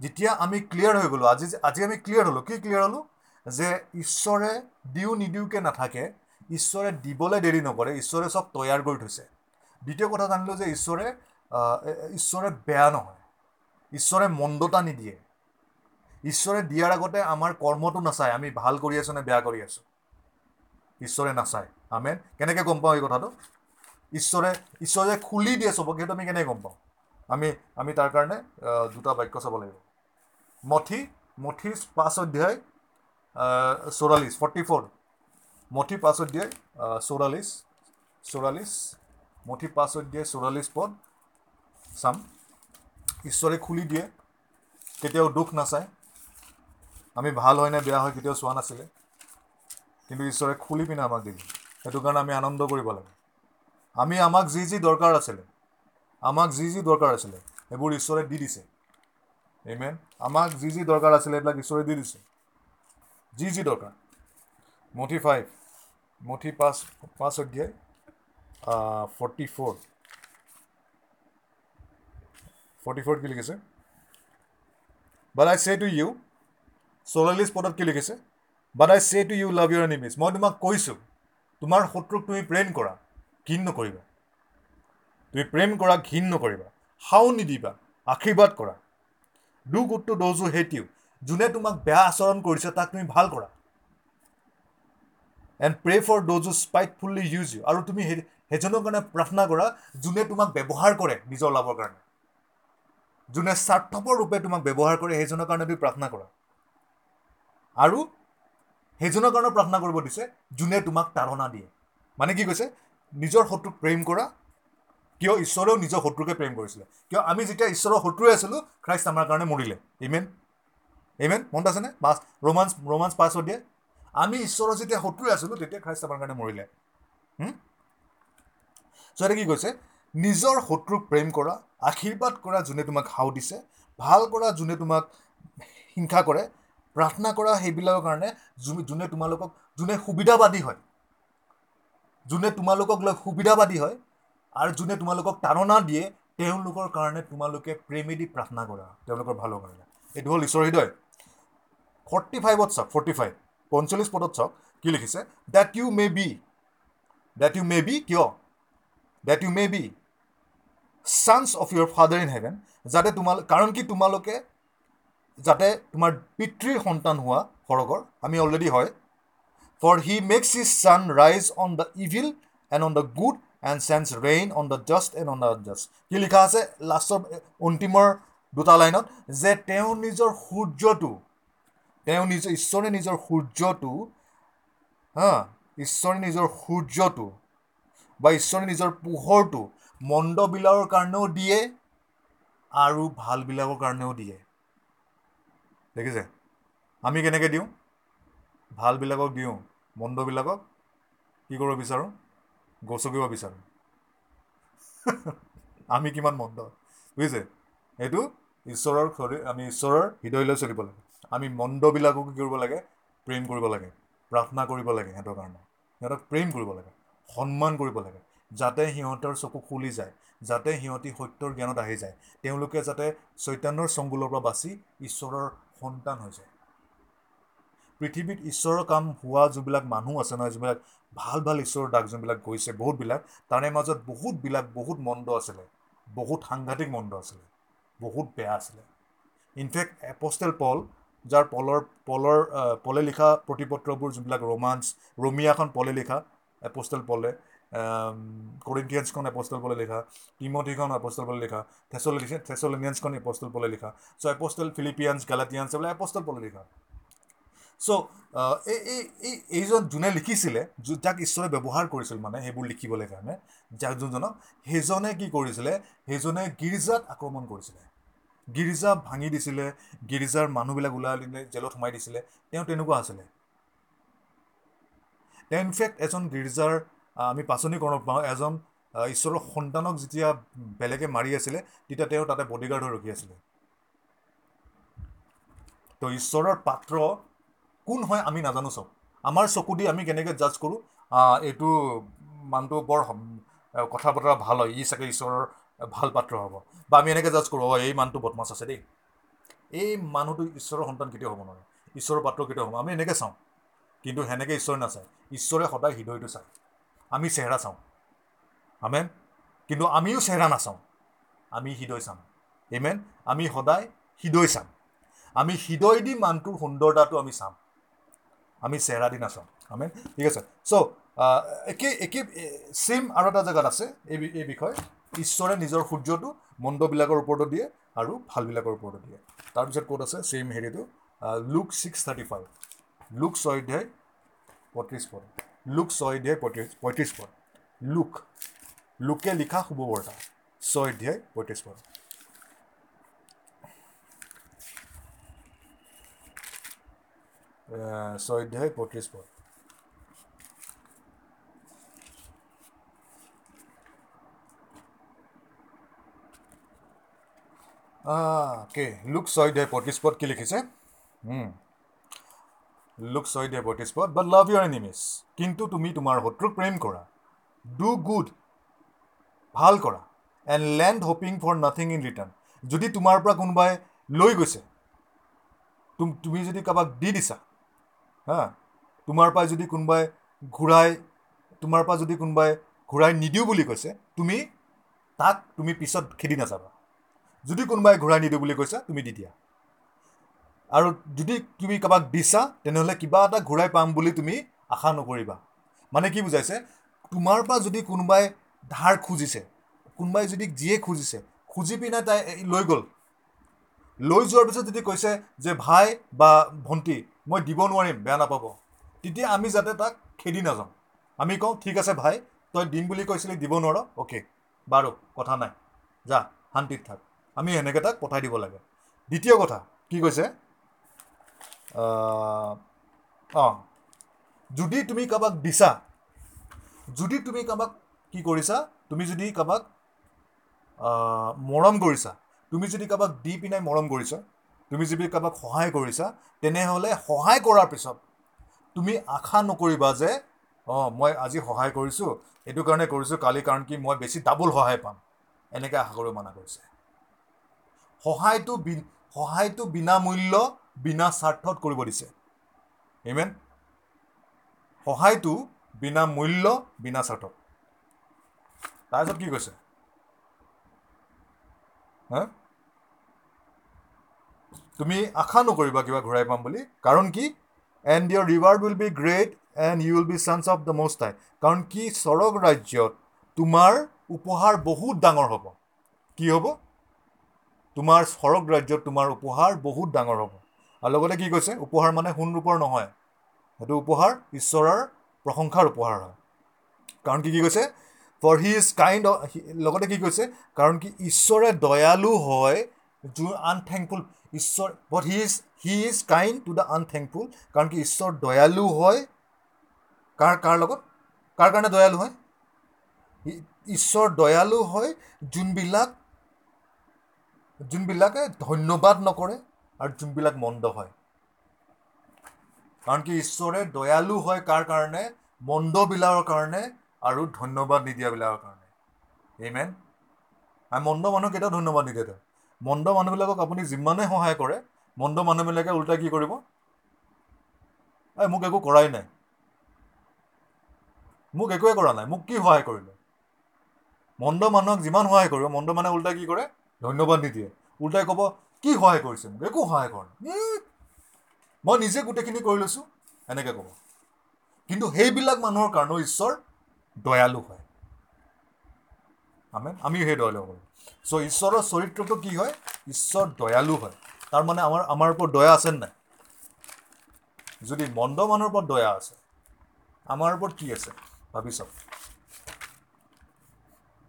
যেতিয়া আমি ক্লিয়াৰ হৈ গ'লোঁ আজি আজি আমি ক্লিয়াৰ হ'লোঁ কি ক্লিয়াৰ হ'লোঁ? যে ঈশ্বৰে দিওঁ নিদিওঁকৈ নাথাকে ঈশ্বৰে দিবলৈ দেৰি নকৰে ঈশ্বৰে চব তৈয়াৰ কৰি থৈছে। দ্বিতীয় কথা জানিলোঁ যে ঈশ্বৰে ঈশ্বৰে বেয়া নহয়। ঈশ্বৰে মন্দতা নিদিয়ে। ঈশ্বৰে দিয়াৰ আগতে আমাৰ কৰ্মটো নাচায়। আমি ভাল কৰি আছোঁ নে বেয়া কৰি আছোঁ? ঈশ্বৰে নাচায়। আমেন। কেনেকৈ গম পাওঁ এই কথাটো? ঈশ্বৰে ঈশ্বৰে খুলি দিয়ে চবক। সেইটো আমি কেনেকৈ গম পাওঁ? আমি আমি তাৰ কাৰণে দুটা বাক্য চাব লাগিব। মঠি মঠি পাঁচ অধ্যায় চৌৰাল্লিছ ফৰ্টি ফ'ৰ মঠি পাঁচ অধ্যায় চৌৰাল্লিছ চৌৰাল্লিছ মঠি পাঁচ অধ্যায় চৌৰাল্লিছ পদ চাম। ঈশ্বৰে খুলি দিয়ে কেতিয়াও দুখ নাচায়। আমি ভাল হয় নে বেয়া হয় কেতিয়াও চোৱা নাছিলে। কিন্তু ঈশ্বৰে খুলি পিনে আমাক দিলে। সেইটো কাৰণে আমি আনন্দ কৰিব লাগে। আমি আমাক যি যি দৰকাৰ আছিলে আমাক যি যি দৰকাৰ আছিলে সেইবোৰ ঈশ্বৰে দি দিছে। ইমেন আমাক যি যি দৰকাৰ আছিলে এইবিলাক ঈশ্বৰে দি দিছে। যি যি দৰকাৰ। মঠি ফাইভ মঠি পাঁচ পাঁচ অধ্যায় ফৰ্টি ফ'ৰ ফৰ্টি ফ'ৰত কি লিখিছে but I say to U চৌৰাল্লিছ পদত কি লিখিছে but I say to you love your enemies মই তোমাক কৈছোঁ তোমাৰ শত্ৰুক তুমি প্ৰেম কৰা ঘীন নকৰিবা। তুমি প্ৰেম কৰা ঘীন নকৰিবা। হাও নিদিবা আশীৰ্বাদ কৰা। দ'জ হু হেট ইউ যোনে তোমাক বেয়া আচৰণ কৰিছে তাক তুমি ভাল কৰা। And pray for those who spitefully use you আৰু তুমি সেই সেইজনৰ কাৰণে প্ৰাৰ্থনা কৰা যোনে তোমাক ব্যৱহাৰ কৰে নিজৰ লাভৰ কাৰণে। যোনে স্বাৰ্থপৰ ৰূপে তোমাক ব্যৱহাৰ কৰে সেইজনৰ কাৰণে তুমি প্ৰাৰ্থনা কৰা। আৰু সেইজনৰ কাৰণে প্ৰাৰ্থনা কৰিব দিছে যোনে তোমাক তাৰণা দিয়ে। মানে কি কৈছে? নিজৰ শত্ৰুক প্ৰেম কৰা। কিয়? ঈশ্বৰেও নিজৰ শত্ৰুকে প্ৰেম কৰিছিলে। কিয়? আমি যেতিয়া ঈশ্বৰৰ শত্ৰুৱে আছিলোঁ খ্ৰাইষ্ট আমাৰ কাৰণে মৰিলে। ইমেন ইমেন মনত আছেনে? পাঁচ ৰোমাঞ্চ ৰোমাঞ্চ পাছত দিয়ে আমি ঈশ্বৰৰ যেতিয়া শত্ৰুৱে আছিলোঁ তেতিয়া খ্ৰাইষ্ট আমাৰ কাৰণে মৰিলে। চ' এতিয়া কি কৈছে? নিজৰ শত্ৰুক প্ৰেম কৰা আশীৰ্বাদ কৰা যোনে তোমাক হাও দিছে ভাল কৰা যোনে তোমাক হিংসা কৰে প্ৰাৰ্থনা কৰা সেইবিলাকৰ কাৰণে যোনে তোমালোকক যোনে সুবিধাবাদী হয় যোনে তোমালোকক লৈ সুবিধাবাদী হয় আৰু যোনে তোমালোকক তাৰণা দিয়ে তেওঁলোকৰ কাৰণে তোমালোকে প্ৰেমেদি প্ৰাৰ্থনা কৰা তেওঁলোকৰ ভালৰ কাৰণে। এইটো হ'ল ঈশ্বৰ হৃদয়। ফৰ্টি ফাইভত চাওক ফৰ্টি ফাইভ পঞ্চল্লিছ পদত চাওক কি লিখিছে? That you may be that you may be কিয়? That you may be sons of your Father in heaven যাতে তোমালোক কাৰণ কি তোমালোকে যাতে তোমাৰ পিতৃৰ সন্তান হোৱা সৰগৰ আমি অলৰেডি হয়। For he makes his sun rise on the evil and on the good and sends rain on the just and on the unjust কি লিখা আছে? লাষ্টৰ অন্তিমৰ দুটা লাইনত যে তেওঁ নিজৰ সূৰ্যটো তেওঁ নিজৰ ঈশ্বৰে নিজৰ সূৰ্যটো হা ঈশ্বৰে নিজৰ সূৰ্যটো বা ঈশ্বৰে নিজৰ পোহৰটো মন্দবিলাকৰ কাৰণেও দিয়ে আৰু ভালবিলাকৰ কাৰণেও দিয়ে। দেখিছে? আমি কেনেকৈ দিওঁ? ভালবিলাকক দিওঁ মন্দবিলাকক কি কৰিব বিচাৰোঁ? গচকিব বিচাৰোঁ। (laughs) আমি কিমান মন্দ বুজিছে? এইটো ঈশ্বৰৰ আমি ঈশ্বৰৰ হৃদয়লৈ চলিব লাগে। আমি মন্দবিলাককো কি কৰিব লাগে? প্ৰেম কৰিব লাগে। প্ৰাৰ্থনা কৰিব লাগে সিহঁতৰ কাৰণে। সিহঁতক প্ৰেম কৰিব লাগে। সন্মান কৰিব লাগে। যাতে সিহঁতৰ চকু খুলি যায়। যাতে সিহঁতি সত্যৰ জ্ঞানত আহি যায়। তেওঁলোকে যাতে চৈতান্যৰ চংগুলৰ পৰা বাচি ঈশ্বৰৰ সন্তান হৈ যায়। পৃথিৱীত ঈশ্বৰৰ কাম হোৱা যোনবিলাক মানুহ আছে নহয় যোনবিলাক ভাল ভাল ঈশ্বৰৰ দাগ যোনবিলাক গৈছে বহুতবিলাক তাৰে মাজত বহুতবিলাক বহুত মন্দ আছিলে। বহুত সাংঘাতিক মন্দ আছিলে। বহুত বেয়া আছিলে। ইনফেক্ট এপষ্টেল পল যাৰ পলৰ পলৰ পলে লিখা প্ৰতিপত্ৰবোৰ যোনবিলাক ৰোমাঞ্চ ৰমিয়াখন পলে লিখা এপষ্টেল পলে কৰিণ্টিয়ানছখন এপষ্টল পলে লিখা টিমথিখন এপষ্টল পলে লিখা থেচল থেচলিনিয়ানছখন এপষ্টল পলে লিখা। চ' এপষ্টল ফিলিপিয়ানছ গালাটিয়ানছ এইবিলাক এপষ্টল পলে লিখা। চ' এই এই এই এইজন যোনে লিখিছিলে যাক ঈশ্বৰে ব্যৱহাৰ কৰিছিল মানে সেইবোৰ লিখিবলৈ কাৰণে যাক যোনজনক সেইজনে কি কৰিছিলে সেইজনে গীৰ্জাত আক্ৰমণ কৰিছিলে। গীৰ্জা ভাঙি দিছিলে গীৰ্জাৰ মানুহবিলাক ওলাই দিলে জেলত সোমাই দিছিলে তেওঁ তেনেকুৱা আছিলে। তেওঁ ইনফেক্ট এজন গীৰ্জাৰ আমি পাচনিকৰণক পাওঁ এজন ঈশ্বৰৰ সন্তানক যেতিয়া বেলেগে মাৰি আছিলে তেতিয়া তেওঁ তাতে বডিগাৰ্ড হৈ ৰখি আছিলে। তো ঈশ্বৰৰ পাত্ৰ কোন হয় আমি নাজানো চব। আমাৰ চকু দি আমি কেনেকৈ জাজ কৰোঁ এইটো মানুহটো বৰ কথা বতৰা ভাল হয়। ই চাগে ঈশ্বৰৰ ভাল পাত্ৰ হ'ব। বা আমি এনেকৈ জাজ কৰোঁ অঁ এই মানুহটো বদমাছ আছে দেই। এই মানুহটো ঈশ্বৰৰ সন্তান কেতিয়াও হ'ব নোৱাৰে। ঈশ্বৰৰ পাত্ৰ কেতিয়াও হ'ব আমি এনেকৈ চাওঁ। কিন্তু সেনেকৈ ঈশ্বৰে নাচায়। ঈশ্বৰে সদায় হৃদয়টো চায়। আমি চেহেৰা চাওঁ। আমেন? কিন্তু আমিও চেহেৰা নাচাওঁ। আমি হৃদয় চাম। এমেন আমি সদায় হৃদয় চাম। আমি হৃদয় দি মানুহটোৰ সুন্দৰতাটো আমি চাম। আমি চেহেৰা দি নাচাওঁ। আমেন? ঠিক আছে। চ' একে একে ছেইম আৰু এটা জেগাত আছে এই এই বিষয়ে। ঈশ্বৰে নিজৰ সূৰ্যটো মন্দবিলাকৰ ওপৰতো দিয়ে আৰু ভালবিলাকৰ ওপৰতো দিয়ে। তাৰপিছত ক'ত আছে? ছেইম হেৰিটো Luke six thirty five Luke ছয় অধ্যায় পঁয়ত্ৰিছ পদ। লুক ছয় অধ্যায় পঁয়ত্ৰিছ পঁয়ত্ৰিছ পদ। লুক লোকে লিখা শুভবাৰ্তা। ছয় অধ্যায় পঁয়ত্ৰিছ পদ। ছয় অধ্যায় পঁয়ত্ৰিছ পদ। কে লুক ছয় অধ্যায় পঁয়ত্ৰিছ পদ কি লিখিছে লুক ছয় অধ্যায় পঁয়ত্ৰিছ পদ বাট লাভ ইউৰ এনিমিছ কিন্তু তুমি তোমাৰ শত্ৰুক প্ৰেম কৰা ডু গুড ভাল কৰা and lend hoping for nothing in return যদি তোমাৰ পৰা কোনোবাই লৈ গৈছে তুমি যদি কাৰোবাক দি দিছা হা তোমাৰ পৰা যদি কোনোবাই ঘূৰাই তোমাৰ পৰা যদি কোনোবাই ঘূৰাই নিদিওঁ বুলি কৈছে তুমি তাক তুমি পিছত খেদি নাযাবা যদি কোনোবাই ঘূৰাই নিদিওঁ বুলি কৈছা তুমি দি দিয়া। আৰু যদি তুমি কাৰোবাক দিছা তেনেহ'লে কিবা এটা ঘূৰাই পাম বুলি তুমি আশা নকৰিবা। মানে কি বুজাইছে? তোমাৰ পৰা যদি কোনোবাই ধাৰ খুজিছে কোনোবাই যদি যিয়ে খুজিছে খুজি পিনে তাই লৈ গ'ল। লৈ যোৱাৰ পিছত যদি কৈছে যে ভাই বা ভণ্টি মই দিব নোৱাৰিম বেয়া নাপাব। তেতিয়া আমি যাতে তাক খেদি নাযাওঁ। আমি কওঁ ঠিক আছে ভাই তই দিম বুলি কৈছিলি দিব নোৱাৰ অ'কে বাৰু কথা নাই। যা শান্তিত থাক। আমি সেনেকৈ তাক পঠাই দিব লাগে। দ্বিতীয় কথা কি কৈছে? অঁ যদি তুমি কাৰোবাক দিছা যদি তুমি কাৰোবাক কি কৰিছা তুমি যদি কাৰোবাক মৰম কৰিছা তুমি যদি কাৰোবাক দি পিনে মৰম কৰিছা তুমি যদি কাৰোবাক সহায় কৰিছা তেনেহ'লে সহায় কৰাৰ পিছত তুমি আশা নকৰিবা যে অঁ মই আজি সহায় কৰিছোঁ এইটো কাৰণে কৰিছোঁ কালি কাৰণ কি মই বেছি ডাবল সহায় পাম। এনেকৈ আশা কৰিব মানা কৰিছে। সহায়টো সহায়টো বিনামূল্য বিনা স্বাৰ্থত কৰিব দিছে। ইমেন সহায়টো বিনা মূল্য বিনা স্বাৰ্থত। তাৰপিছত কি কৈছে? তুমি আশা নকৰিবা কিবা ঘূৰাই পাম বুলি। কাৰণ কি? And your reward will be great and you will be sons of the most high কাৰণ কি? স্বৰগ ৰাজ্যত তোমাৰ উপহাৰ বহুত ডাঙৰ হ'ব। কি হ'ব? তোমাৰ স্বৰগ ৰাজ্যত তোমাৰ উপহাৰ বহুত ডাঙৰ হ'ব। আৰু লগতে কি কৈছে? উপহাৰ মানে সোণ ৰূপৰ নহয়। সেইটো উপহাৰ ঈশ্বৰৰ প্ৰশংসাৰ উপহাৰ হয়। কাৰণ কি কি কৈছে? ফৰ হি ইজ কাইণ্ড লগতে কি কৈছে? কাৰণ কি ঈশ্বৰে দয়ালু হয় যোন আনথেংকফুল ঈশ্বৰ but he is he is kind to the unthankful কাৰণ কি ঈশ্বৰ দয়ালু হয়। কাৰ কাৰ লগত? কাৰ কাৰণে দয়ালু হয়? ঈশ্বৰ দয়ালু হয় যোনবিলাক যোনবিলাকে ধন্যবাদ নকৰে আৰু যোনবিলাক মন্দ হয়। কাৰণ কি ঈশ্বৰে দয়ালু হয় কাৰ কাৰণে? মন্দবিলাকৰ কাৰণে আৰু ধন্যবাদ নিদিয়াবিলাকৰ কাৰণে। এইমেন আৰু মন্দ মানুহ কেতিয়াও ধন্যবাদ নিদিয়ে তেওঁ। মন্দ মানুহবিলাকক আপুনি যিমানে সহায় কৰে মন্দ মানুহবিলাকে ওলোটাই কি কৰিব? এই মোক একো কৰাই নাই। মোক একোৱে কৰা নাই। মোক কি সহায় কৰিলে? মন্দ মানুহক যিমান সহায় কৰিব মন্দ মানুহে ওলোটাই কি কৰে? ধন্যবাদ নিদিয়ে। ওলোটাই ক'ব কি সহায় কৰিছে মোক? একো সহায় কৰা মই নিজে গোটেইখিনি কৰি লৈছোঁ এনেকৈ ক'ব। কিন্তু সেইবিলাক মানুহৰ কাৰণেও ঈশ্বৰ দয়ালু হয়। আমেন। আমিও সেই দয়ালু হ'ব চ' ঈশ্বৰৰ চৰিত্ৰটো কি হয়? ঈশ্বৰ দয়ালু হয়। তাৰমানে আমাৰ আমাৰ ওপৰত দয়া আছে নাই? যদি মন্দ মানুহৰ ওপৰত দয়া আছে আমাৰ ওপৰত কি আছে? ভাবি চাওক।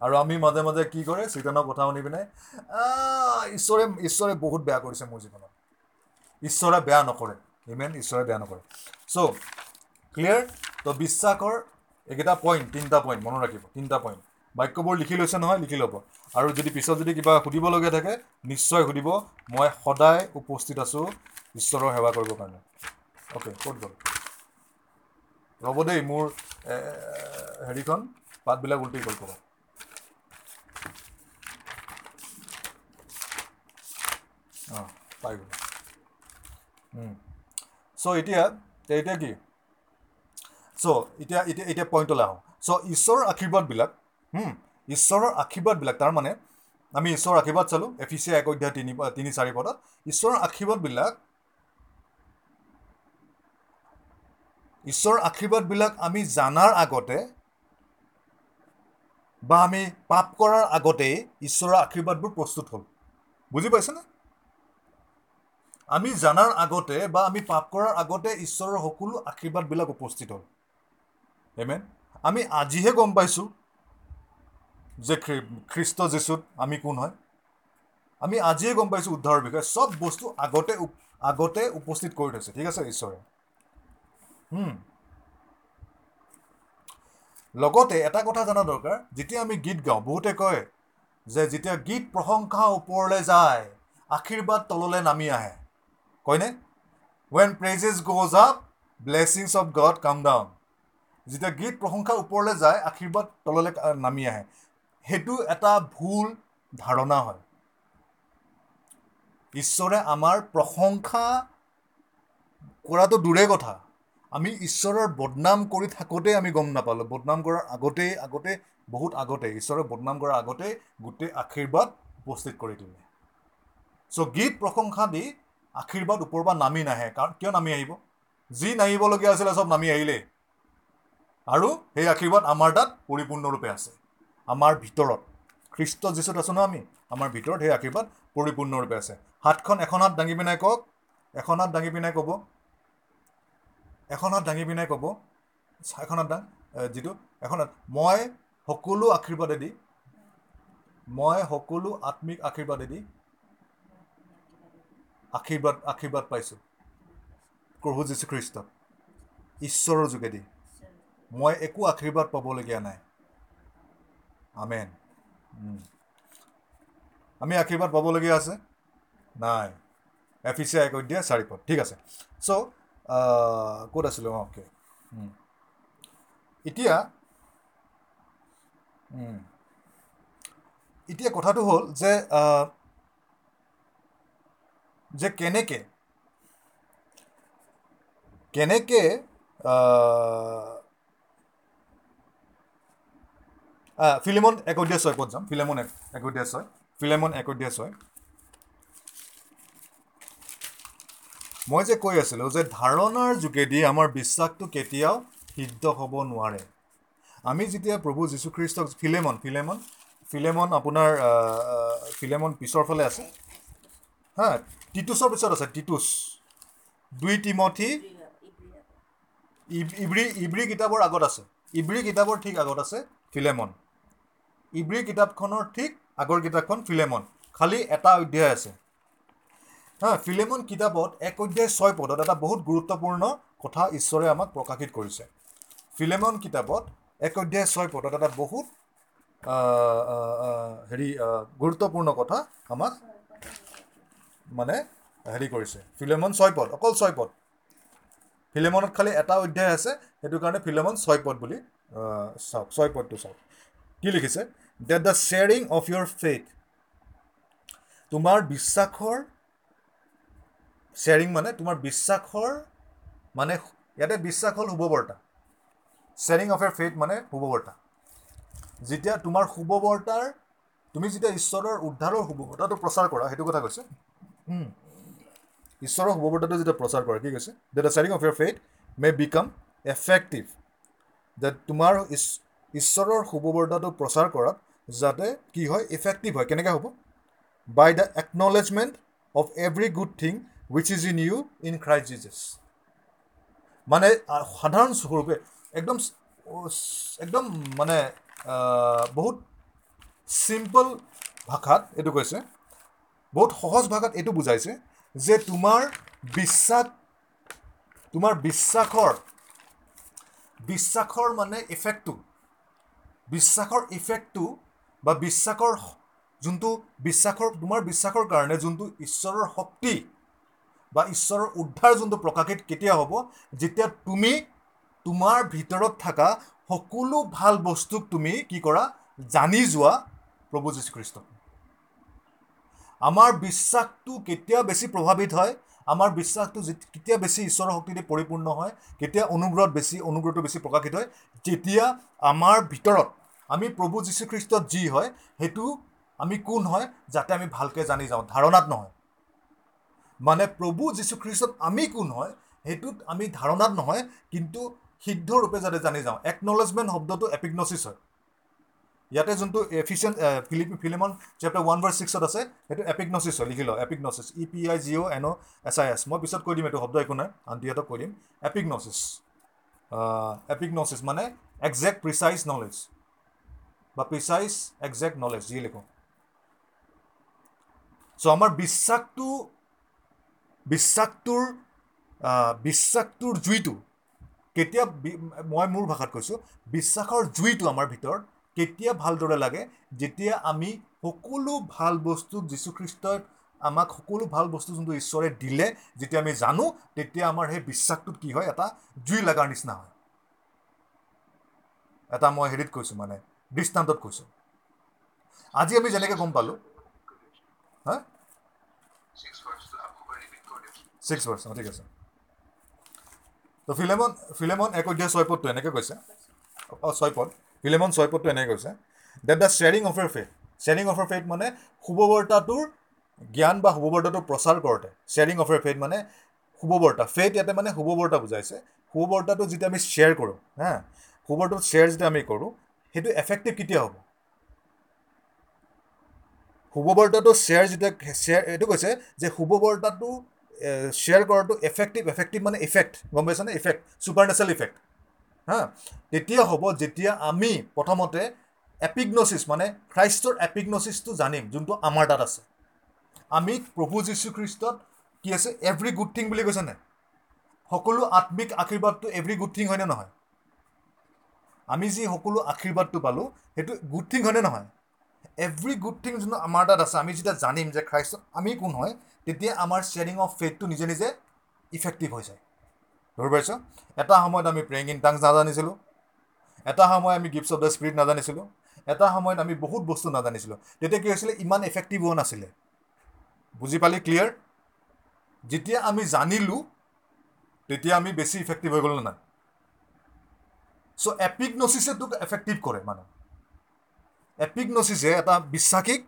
আৰু আমি মাজে মাজে কি কৰে চিতনৰ কথা শুনি পিনে "আহ, ঈশ্বৰে ঈশ্বৰে বহুত বেয়া কৰিছে মোৰ জীৱনত। ঈশ্বৰে বেয়া নকৰে। ইমেন ঈশ্বৰে বেয়া নকৰে। চ' ক্লিয়াৰ তো বিশ্বাসৰ এইকেইটা পইণ্ট তিনিটা পইণ্ট মনত ৰাখিব তিনিটা পইণ্ট বাক্যবোৰ লিখি লৈছে নহয় লিখি ল'ব। আৰু যদি পিছত যদি কিবা সুধিবলগীয়া থাকে নিশ্চয় সুধিব। মই সদায় উপস্থিত আছোঁ ঈশ্বৰৰ সেৱা কৰিবৰ কাৰণে। অ'কে ক'ত গ'ল? ৰ'ব দেই মোৰ হেৰিখন পাতবিলাক উল্টি গ'ল ক'ব পাই গ'লো চ' এতিয়া এতিয়া কি চ' এতিয়া এতিয়া এতিয়া পইণ্টলৈ আহোঁ চ' ঈশ্বৰৰ আশীৰ্বাদবিলাক ঈশ্বৰৰ আশীৰ্বাদবিলাক তাৰমানে আমি ঈশ্বৰৰ আশীৰ্বাদ চালোঁ এফিচিয়া এক অধ্যায় তিনি তিনি চাৰি পদত ঈশ্বৰৰ আশীৰ্বাদবিলাক ঈশ্বৰৰ আশীৰ্বাদবিলাক আমি জানাৰ আগতে বা আমি পাপ কৰাৰ আগতেই ঈশ্বৰৰ আশীৰ্বাদবোৰ প্ৰস্তুত হ'ল। বুজি পাইছেনে আমি জানাৰ আগতে বা আমি পাপ কৰাৰ আগতে ঈশ্বৰৰ সকলো আশীৰ্বাদবিলাক উপস্থিত হ'ল এমেন আমি আজিহে গম পাইছোঁ যে খ্ৰী- খ্ৰীষ্ট যীশুত আমি কোন হয়। আমি আজিয়ে গম পাইছোঁ উদ্ধাৰৰ বিষয়ে। চব বস্তু আগতে আগতে উপস্থিত কৰি থৈছে। ঠিক আছে ঈশ্বৰে। লগতে এটা কথা জনা দৰকাৰ যেতিয়া আমি গীত গাওঁ বহুতে কয় যে যেতিয়া গীত প্ৰশংসা ওপৰলৈ যায় আশীৰ্বাদ তললৈ নামি আহে। কয়নে when praises goes up blessings of God come down যেতিয়া গীত প্ৰশংসা ওপৰলৈ যায় আশীৰ্বাদ তললৈ নামি আহে। সেইটো এটা ভুল ধাৰণা হয়। ঈশ্বৰে আমাৰ প্ৰশংসা কৰাটো দূৰে কথা। আমি ঈশ্বৰৰ বদনাম কৰি থাকোঁতেই আমি গম নাপালোঁ। বদনাম কৰাৰ আগতেই আগতে বহুত আগতে ঈশ্বৰে বদনাম কৰাৰ আগতেই গোটেই আশীৰ্বাদ উপস্থিত কৰি দিলে। চ' গীত প্ৰশংসা দি আশীৰ্বাদ ওপৰৰ পৰা নামি নাহে। কাৰণ কিয় নামি আহিব? যি নামিবলগীয়া আছিলে চব নামি আহিলেই। আৰু সেই আশীৰ্বাদ আমাৰ তাত পৰিপূৰ্ণৰূপে আছে। আমাৰ ভিতৰত। খ্ৰীষ্ট যীশুত আছোঁ ন আমি? আমাৰ ভিতৰত সেই আশীৰ্বাদ পৰিপূৰ্ণৰূপে আছে। হাতখন এখন হাত দাঙি পিনাই কওক। এখন হাত দাঙি পিনাই ক'ব। এখন হাত দাঙি পিনাই ক'ব। এখন হাত দাং যিটো এখন হাত মই সকলো আশীৰ্বাদেদি মই সকলো আত্মিক আশীৰ্বাদেদি আশীৰ্বাদ আশীৰ্বাদ পাইছোঁ। প্ৰভু যীশুখ্ৰীষ্ট ঈশ্বৰৰ যোগেদি। মই একো আশীৰ্বাদ পাবলগীয়া নাই। আমেন। আমি আশীৰ্বাদ পাবলগীয়া আছে? নাই। এফিচিয়া এক অধ্যায় চাৰি পদ। ঠিক আছে। চ' ক'ত আছিলোঁ? অঁ অ'কে। এতিয়া এতিয়া কথাটো হ'ল যে যে কেনেকে কেনেকে ফিলেমন এক ছয় পদ যাম? ফিলেমন এক ছয় ফিলেমন এক ছয় মই যে কৈ আছিলোঁ যে ধাৰণাৰ যোগেদি আমাৰ বিশ্বাসটো কেতিয়াও সিদ্ধ হ'ব নোৱাৰে। আমি যেতিয়া প্ৰভু যীশুখ্ৰীষ্টক ফিলেমন ফিলেমন ফিলেমন আপোনাৰ ফিলেমন পিছৰ ফালে আছে হা টিটুছৰ পিছত আছে টিটুছ দুই তিমঠি ইব- ইব্ৰী ইব্ৰী কিতাপৰ আগত আছে ইব্ৰী কিতাপৰ ঠিক আগত আছে ফিলেমন ইব্ৰী কিতাপখনৰ ঠিক আগৰ কিতাপখন ফিলেমন খালি এটা অধ্যায় আছে হা ফিলেমন কিতাপত এক অধ্যায় ছয় পদত এটা বহুত গুৰুত্বপূৰ্ণ কথা ঈশ্বৰে আমাক প্ৰকাশিত কৰিছে। ফিলেমন কিতাপত এক অধ্যায় ছয় পদত এটা বহুত হেৰি গুৰুত্বপূৰ্ণ কথা আমাক মানে হেৰি কৰিছে। ফিলেমন ছয় পদ অকল ছয় পদ ফিলেমনত খালি এটা অধ্যায় আছে সেইটো কাৰণে ফিলেমন ছয় পদ বুলি চাওক ছয় পদটো চাওক। কি লিখিছে? That the sharing of your faith তোমাৰ বিশ্বাসৰ শ্বেয়াৰিং মানে তোমাৰ বিশ্বাসৰ মানে ইয়াতে বিশ্বাস হ'ল শুভবাৰ্তা। শ্বেয়াৰিং অফ ইয়াৰ ফেথ মানে শুভবাৰ্তা। যেতিয়া তোমাৰ শুভবাৰ্তাৰ তুমি যেতিয়া ঈশ্বৰৰ উদ্ধাৰৰ শুভবাৰ্তাটো প্ৰচাৰ কৰা সেইটো কথা কৈছে। ঈশ্বৰৰ শুভবাৰ্তাটো যেতিয়া প্ৰচাৰ কৰা কি কৈছে? The sharing of your faith may become effective যে তোমাৰ ঈশ্বৰৰ শুভবাৰ্তাটো প্ৰচাৰ কৰাত যাতে কি হয় ইফেক্টিভ হয়। কেনেকৈ হ'ব? By the acknowledgement of every good thing which is in you in Christ Jesus মানে সাধাৰণ স্বৰূপে একদম একদম মানে বহুত চিম্পল ভাষাত এইটো কৈছে। বহুত সহজ ভাষাত এইটো বুজাইছে যে তোমাৰ বিশ্বাস তোমাৰ বিশ্বাসৰ বিশ্বাসৰ মানে ইফেক্টটো বিশ্বাসৰ ইফেক্টটো বা বিশ্বাসৰ যোনটো বিশ্বাসৰ তোমাৰ বিশ্বাসৰ কাৰণে যোনটো ঈশ্বৰৰ শক্তি বা ঈশ্বৰৰ উদ্ধাৰ যোনটো প্ৰকাশিত কেতিয়া হ'ব যেতিয়া তুমি তোমাৰ ভিতৰত থকা সকলো ভাল বস্তুক তুমি কি কৰা জানি যোৱা প্ৰভু যীশুখ্ৰীষ্ট আমাৰ বিশ্বাসটো কেতিয়া বেছি প্ৰভাৱিত হয় আমাৰ বিশ্বাসটো কেতিয়া বেছি ঈশ্বৰৰ শক্তিৰে পৰিপূৰ্ণ হয় কেতিয়া অনুগ্ৰহত বেছি অনুগ্ৰহটো বেছি প্ৰকাশিত হয় যেতিয়া আমাৰ ভিতৰত আমি প্ৰভু যীশুখ্ৰীষ্টত যি হয় সেইটো আমি কোন হয় যাতে আমি ভালকৈ জানি যাওঁ ধাৰণাত নহয়। মানে প্ৰভু যীশুখ্ৰীষ্টত আমি কোন হয় সেইটোত আমি ধাৰণাত নহয় কিন্তু সিদ্ধৰূপে যাতে জানি যাওঁ। একনলেজমেণ্ট শব্দটো এপিগনচিছ হয়। ইয়াতে যোনটো efficient Philip Philemon chapter one verse ছিক্সত আছে সেইটো এপিগনচিছ হয় লিখি লওঁ এপিগনচিছ E P I G O' N O' S I S মই পিছত কৈ দিম এইটো শব্দ একো নাই আণ্টিহঁতক কৈ দিম এপিগনচিছ এপিগনচিছ মানে একজেক্ট প্ৰিচাইজ নলেজ বা প্ৰিচাইজ একজেক্ট নলেজ যি লিখোঁ। চ' আমাৰ বিশ্বাসটো বিশ্বাসটোৰ বিশ্বাসটোৰ জুইটো কেতিয়া মই মোৰ ভাষাত কৈছোঁ বিশ্বাসৰ জুইটো আমাৰ ভিতৰত কেতিয়া ভালদৰে লাগে যেতিয়া আমি সকলো ভাল বস্তু যীশুখ্ৰীষ্টই আমাক সকলো ভাল বস্তু যোনটো ঈশ্বৰে দিলে যেতিয়া আমি জানো তেতিয়া আমাৰ সেই বিশ্বাসটোত কি হয় এটা জুই লগাৰ নিচিনা হয়। এটা মই হেৰিত কৈছোঁ মানে দৃষ্টান্তত কৈছোঁ। আজি আমি যেনেকৈ গম পালোঁ ছিক্স ভাৰ্চ অঁ ঠিক আছে। তো ফিলেমন ফিলেমন এক অধ্যায় ছয় পদটো এনেকৈ কৈছে অঁ ছয় পদ। ফিলেমন ছয় পদটো এনেকৈ কৈছে। That the sharing of your faith sharing of your faith মানে শুভবাৰ্তাটোৰ জ্ঞান বা শুভবাৰ্তাটো প্ৰচাৰ কৰোঁতে শ্বেয়াৰিং অফ ইয়াৰ ফেথ মানে শুভবাৰ্তা ফেথ ইয়াতে মানে শুভবাৰ্তা বুজাইছে। শুভবাৰ্তাটো যেতিয়া আমি শ্বেয়াৰ কৰোঁ হা শুভবাৰ্তাটো শ্বেয়াৰ যেতিয়া আমি কৰোঁ সেইটো এফেক্টিভ কেতিয়া হ'ব? শুভবাৰ্তাটো শ্বেয়াৰ যেতিয়া শ্বেয়াৰ এইটো কৈছে যে শুভবাৰ্তাটো শ্বেয়াৰ কৰাটো এফেক্টিভ এফেক্টিভ মানে ইফেক্ট গম পাইছেনে? ইফেক্ট ছুপাৰ নেচাৰেল ইফেক্ট হা? তেতিয়া হ'ব যেতিয়া আমি প্ৰথমতে এপিগনচিছ মানে খ্ৰাইষ্টৰ এপিগনচিছটো জানিম যোনটো আমাৰ তাত আছে। আমি প্ৰভু যীশুখ্ৰীষ্টত কি আছে? এভৰি গুড থিং বুলি কৈছে নাই? সকলো আত্মিক আশীৰ্বাদটো এভৰি গুড থিং হয়নে নহয়? আমি যি সকলো আশীৰ্বাদটো পালোঁ সেইটো গুড থিং হয়নে নহয়? এভৰি গুড থিং যোনটো আমাৰ তাত আছে আমি যেতিয়া জানিম যে খ্ৰাইষ্টত আমি কোন হয় তেতিয়া আমাৰ শ্বেয়াৰিং অফ ফেথটো নিজে নিজে ইফেক্টিভ হৈ যায়। ধৰি পাইছ? এটা সময়ত আমি প্ৰেয়িং ইন টাংছ নাজানিছিলোঁ। এটা সময় আমি গিফ্টছ অফ দ্য স্পিৰিট নাজানিছিলোঁ। এটা সময়ত আমি বহুত বস্তু নাজানিছিলোঁ। তেতিয়া কি হৈছিলে? ইমান এফেক্টিভ হোৱা নাছিলে। বুজি পালি ক্লিয়াৰ যেতিয়া আমি জানিলোঁ তেতিয়া আমি বেছি ইফেক্টিভ হৈ গ'লো নাই? চ' এপিগনচিছে তোক এফেক্টিভ কৰে মানে এপিগনচিছে এটা বিশ্বাসীক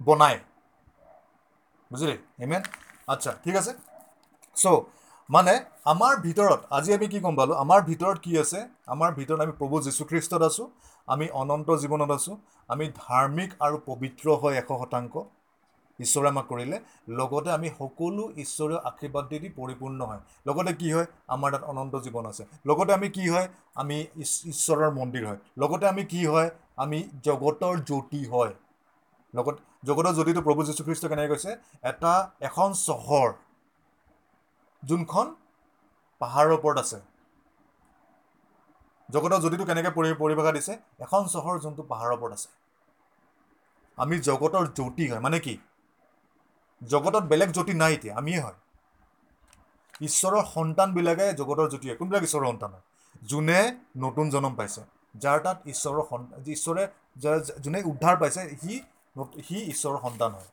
বনায়। বুজিলি? ইমেন আচ্ছা ঠিক আছে? চ' মানে আমাৰ ভিতৰত আজি আমি কি গম পালোঁ আমাৰ ভিতৰত কি আছে? আমাৰ ভিতৰত আমি প্ৰভু যীশুখ্ৰীষ্টত আছোঁ আমি অনন্ত জীৱনত আছোঁ আমি ধাৰ্মিক আৰু পবিত্ৰ হয় এশ শতাংশ ঈশ্বৰে আমাক কৰিলে লগতে আমি সকলো ঈশ্বৰীয় আশীৰ্বাদ দি দি পৰিপূৰ্ণ হয়। লগতে কি হয়? আমাৰ তাত অনন্ত জীৱন আছে। লগতে আমি কি হয়? আমি ঈশ্বৰৰ মন্দিৰ হয়। লগতে আমি কি হয়? আমি জগতৰ জ্যোতি হয়। লগত জগতৰ জ্যোতিটো প্ৰভু যীশুখ্ৰীষ্ট কেনেকৈ কৈছে? এটা এখন চহৰ। যোনখন পাহাৰৰ ওপৰত আছে। জগতৰ জ্যোতিটো কেনেকৈ পৰি পৰিভাষা দিছে এখন চহৰ যোনটো পাহাৰৰ ওপৰত আছে। আমি জগতৰ জ্যোতি হয় মানে কি? জগতত বেলেগ জ্যোতি নাই এতিয়া আমিয়ে হয়। ঈশ্বৰৰ সন্তানবিলাকে জগতৰ জ্যোতি হয়। কোনবিলাক ঈশ্বৰৰ সন্তান হয়? যোনে নতুন জন্ম পাইছে যাৰ তাত ঈশ্বৰৰ সন্তান ঈশ্বৰে যোনে উদ্ধাৰ পাইছে সি সি ঈশ্বৰৰ সন্তান হয়?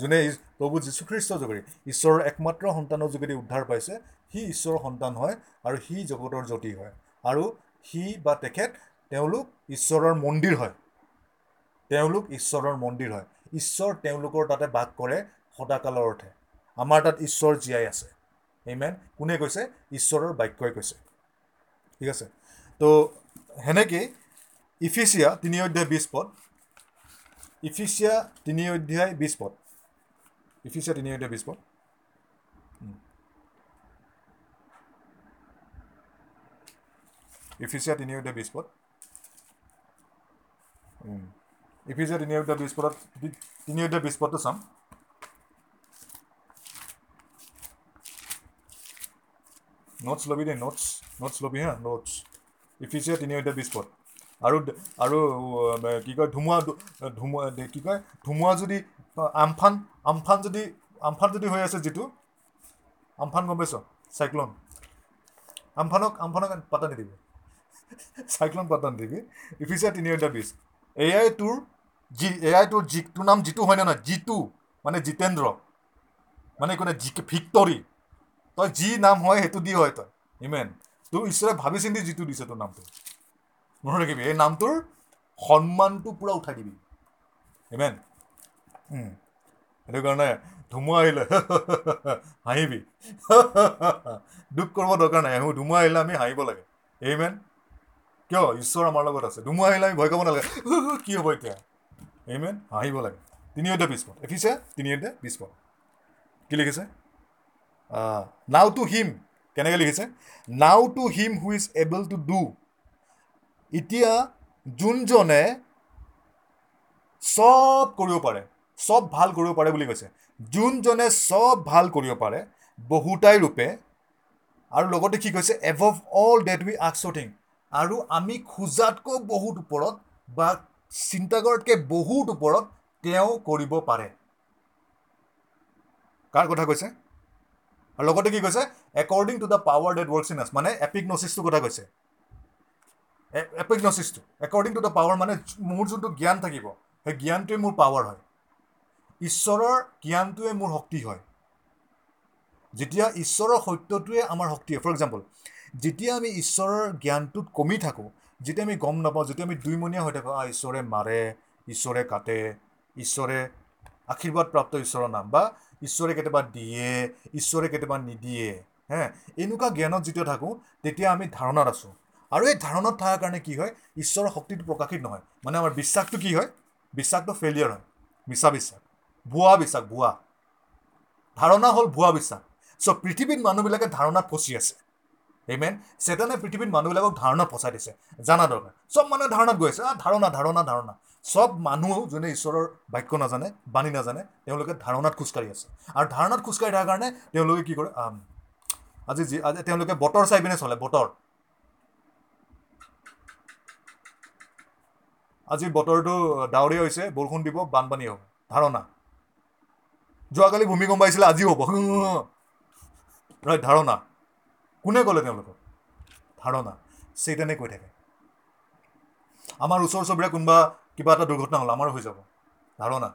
যোনে প্ৰভু যীশুখ্ৰীষ্টৰ যোগেদি ঈশ্বৰৰ একমাত্ৰ সন্তানৰ যোগেদি উদ্ধাৰ পাইছে সি ঈশ্বৰৰ সন্তান হয় আৰু সি জগতৰ জ্যোতি হয়। আৰু সি বা তেখেত তেওঁলোক ঈশ্বৰৰ মন্দিৰ হয়। তেওঁলোক ঈশ্বৰৰ মন্দিৰ হয়। ঈশ্বৰ তেওঁলোকৰ তাতে বাস কৰে সদাকালৰ অৰ্থে। আমাৰ তাত ঈশ্বৰ জীয়াই আছে। ইমেন কোনে কৈছে? ঈশ্বৰৰ বাক্যই কৈছে। ঠিক আছে? তো সেনেকেই ইফিচিয়া তিনি অধ্যায় বিছ পদ। ইফিচিয়া তিনি অধ্যায় বিছ পদ। If you set a new database what? If you set a new database what? Mm. If you set a new database for the new database for the sum. Notes lobby the notes. Notes lobby here. Notes. If you set a new database. আৰু আৰু কি কয় ধুমুহা ধুমুহা কি কয় ধুমুহা যদি আমফান আমফান যদি আমফান যদি হৈ আছে যিটো আমফান গম পাইছ চাইক্লন। আমফানক আমফানক পাতা নিদিবি। চাইক্লন পাতা নিদিবি। ইফিচিয়া তিনি অধ্যায় বিছ এয়াই তোৰ যি এয়াই তোৰ যি তোৰ নাম যিটো হয় নে নহয়? যিটো মানে জিতেন্দ্ৰ। মানে একো নাই জি ভিক্টৰী। তই যি নাম হয় সেইটো দি হয় তই। ইমেন তোৰ ঈশ্বৰে ভাবি চিন্তি যিটো দিছে তোৰ নামটো। মনত ৰাখিবি এই নামটোৰ সন্মানটো পূৰা উঠাই দিবি ইমেন সেইটো কাৰণে ধুমুহা আহিলে হাঁহিবি দুখ কৰিব দৰকাৰ নাই আহোঁ ধুমুহা আহিলে আমি হাঁহিব লাগে এইমেন কিয় ঈশ্বৰ আমাৰ লগত আছে ধুমুহা আহিলে আমি ভয় খাব নালাগে কি হ'ব এতিয়া এইমেন হাঁহিব লাগে তিনি অধ্যায় বিছ পদ এফিছে তিনি অধ্যায় বিছ পদ কি লিখিছে নাও টু হিম কেনেকৈ লিখিছে now to him who is able to do এতিয়া যোনজনে চব কৰিব পাৰে চব ভাল কৰিব পাৰে বুলি কৈছে যোনজনে চব ভাল কৰিব পাৰে বহুতাই ৰূপে আৰু লগতে কি কৈছে এভভ অল ডেট উই আক্স থিং আৰু আমি খোজাতকৈ বহুত ওপৰত বা চিন্তা কৰাতকৈ বহুত ওপৰত তেওঁ কৰিব পাৰে। কাৰ কথা কৈছে? আৰু লগতে কি কৈছে according to the power that works in us মানে এপিগনচিছটোৰ কথা কৈছে। এপিগনচিছটো। একৰ্ডিং টু দ্য পাৱাৰ মানে মোৰ যোনটো জ্ঞান থাকিব সেই জ্ঞানটোৱে মোৰ পাৱাৰ হয়। ঈশ্বৰৰ জ্ঞানটোৱে মোৰ শক্তি হয়। যেতিয়া ঈশ্বৰৰ সত্যটোৱে আমাৰ শক্তি হয় ফৰ এক্সাম্পল যেতিয়া আমি ঈশ্বৰৰ জ্ঞানটোত কমি থাকোঁ যেতিয়া আমি গম নাপাওঁ যেতিয়া আমি দুইমনীয়া হৈ থাকোঁ ঈশ্বৰে মাৰে ঈশ্বৰে কাটে ঈশ্বৰে আশীৰ্বাদপ্ৰাপ্ত ঈশ্বৰৰ নাম বা ঈশ্বৰে কেতিয়াবা দিয়ে ঈশ্বৰে কেতিয়াবা নিদিয়ে হে? এনেকুৱা জ্ঞানত যেতিয়া থাকোঁ তেতিয়া আমি ধাৰণাত আছোঁ। আৰু এই ধাৰণাত থকাৰ কাৰণে কি হয় ঈশ্বৰৰ শক্তিটো প্ৰকাশিত নহয়। মানে আমাৰ বিশ্বাসটো কি হয়? বিশ্বাসটো ফেইলিয়াৰ হয়। মিছা বিশ্বাস। ভুৱা বিশ্বাস ভুৱা। ধাৰণা হ'ল ভুৱা বিশ্বাস। চ' পৃথিৱীত মানুহবিলাকে ধাৰণাত ফচি আছে। এইমেন চেতানে পৃথিৱীত মানুহবিলাকক ধাৰণাত ফচাই দিছে। জানা দৰকাৰ। চব মানুহে ধাৰণাত গৈ আছে। ধাৰণা ধাৰণা ধাৰণা। চব মানুহ যোনে ঈশ্বৰৰ বাক্য নাজানে বাণী নাজানে তেওঁলোকে ধাৰণাত খোজকাঢ়ি আছে। আৰু ধাৰণাত খোজকাঢ়ি থকাৰ কাৰণে তেওঁলোকে কি কৰে আজি যি আজি তেওঁলোকে বতৰ চাই পিনে চলে বতৰ। আজি বতৰটো ডাৱৰীয়া হৈছে বৰষুণ দিব বানপানী হ'ব ধাৰণা। যোৱাকালি ভূমিকম্প আহিছিলে আজিও হ'ব। (laughs) ৰাইট ধাৰণা। কোনে ক'লে তেওঁলোকক? ধাৰণা। চেইটানে কৈ থাকে। আমাৰ ওচৰ চুবুৰীয়া কোনোবা কিবা এটা দুৰ্ঘটনা হ'ল আমাৰো হৈ যাব। ধাৰণা।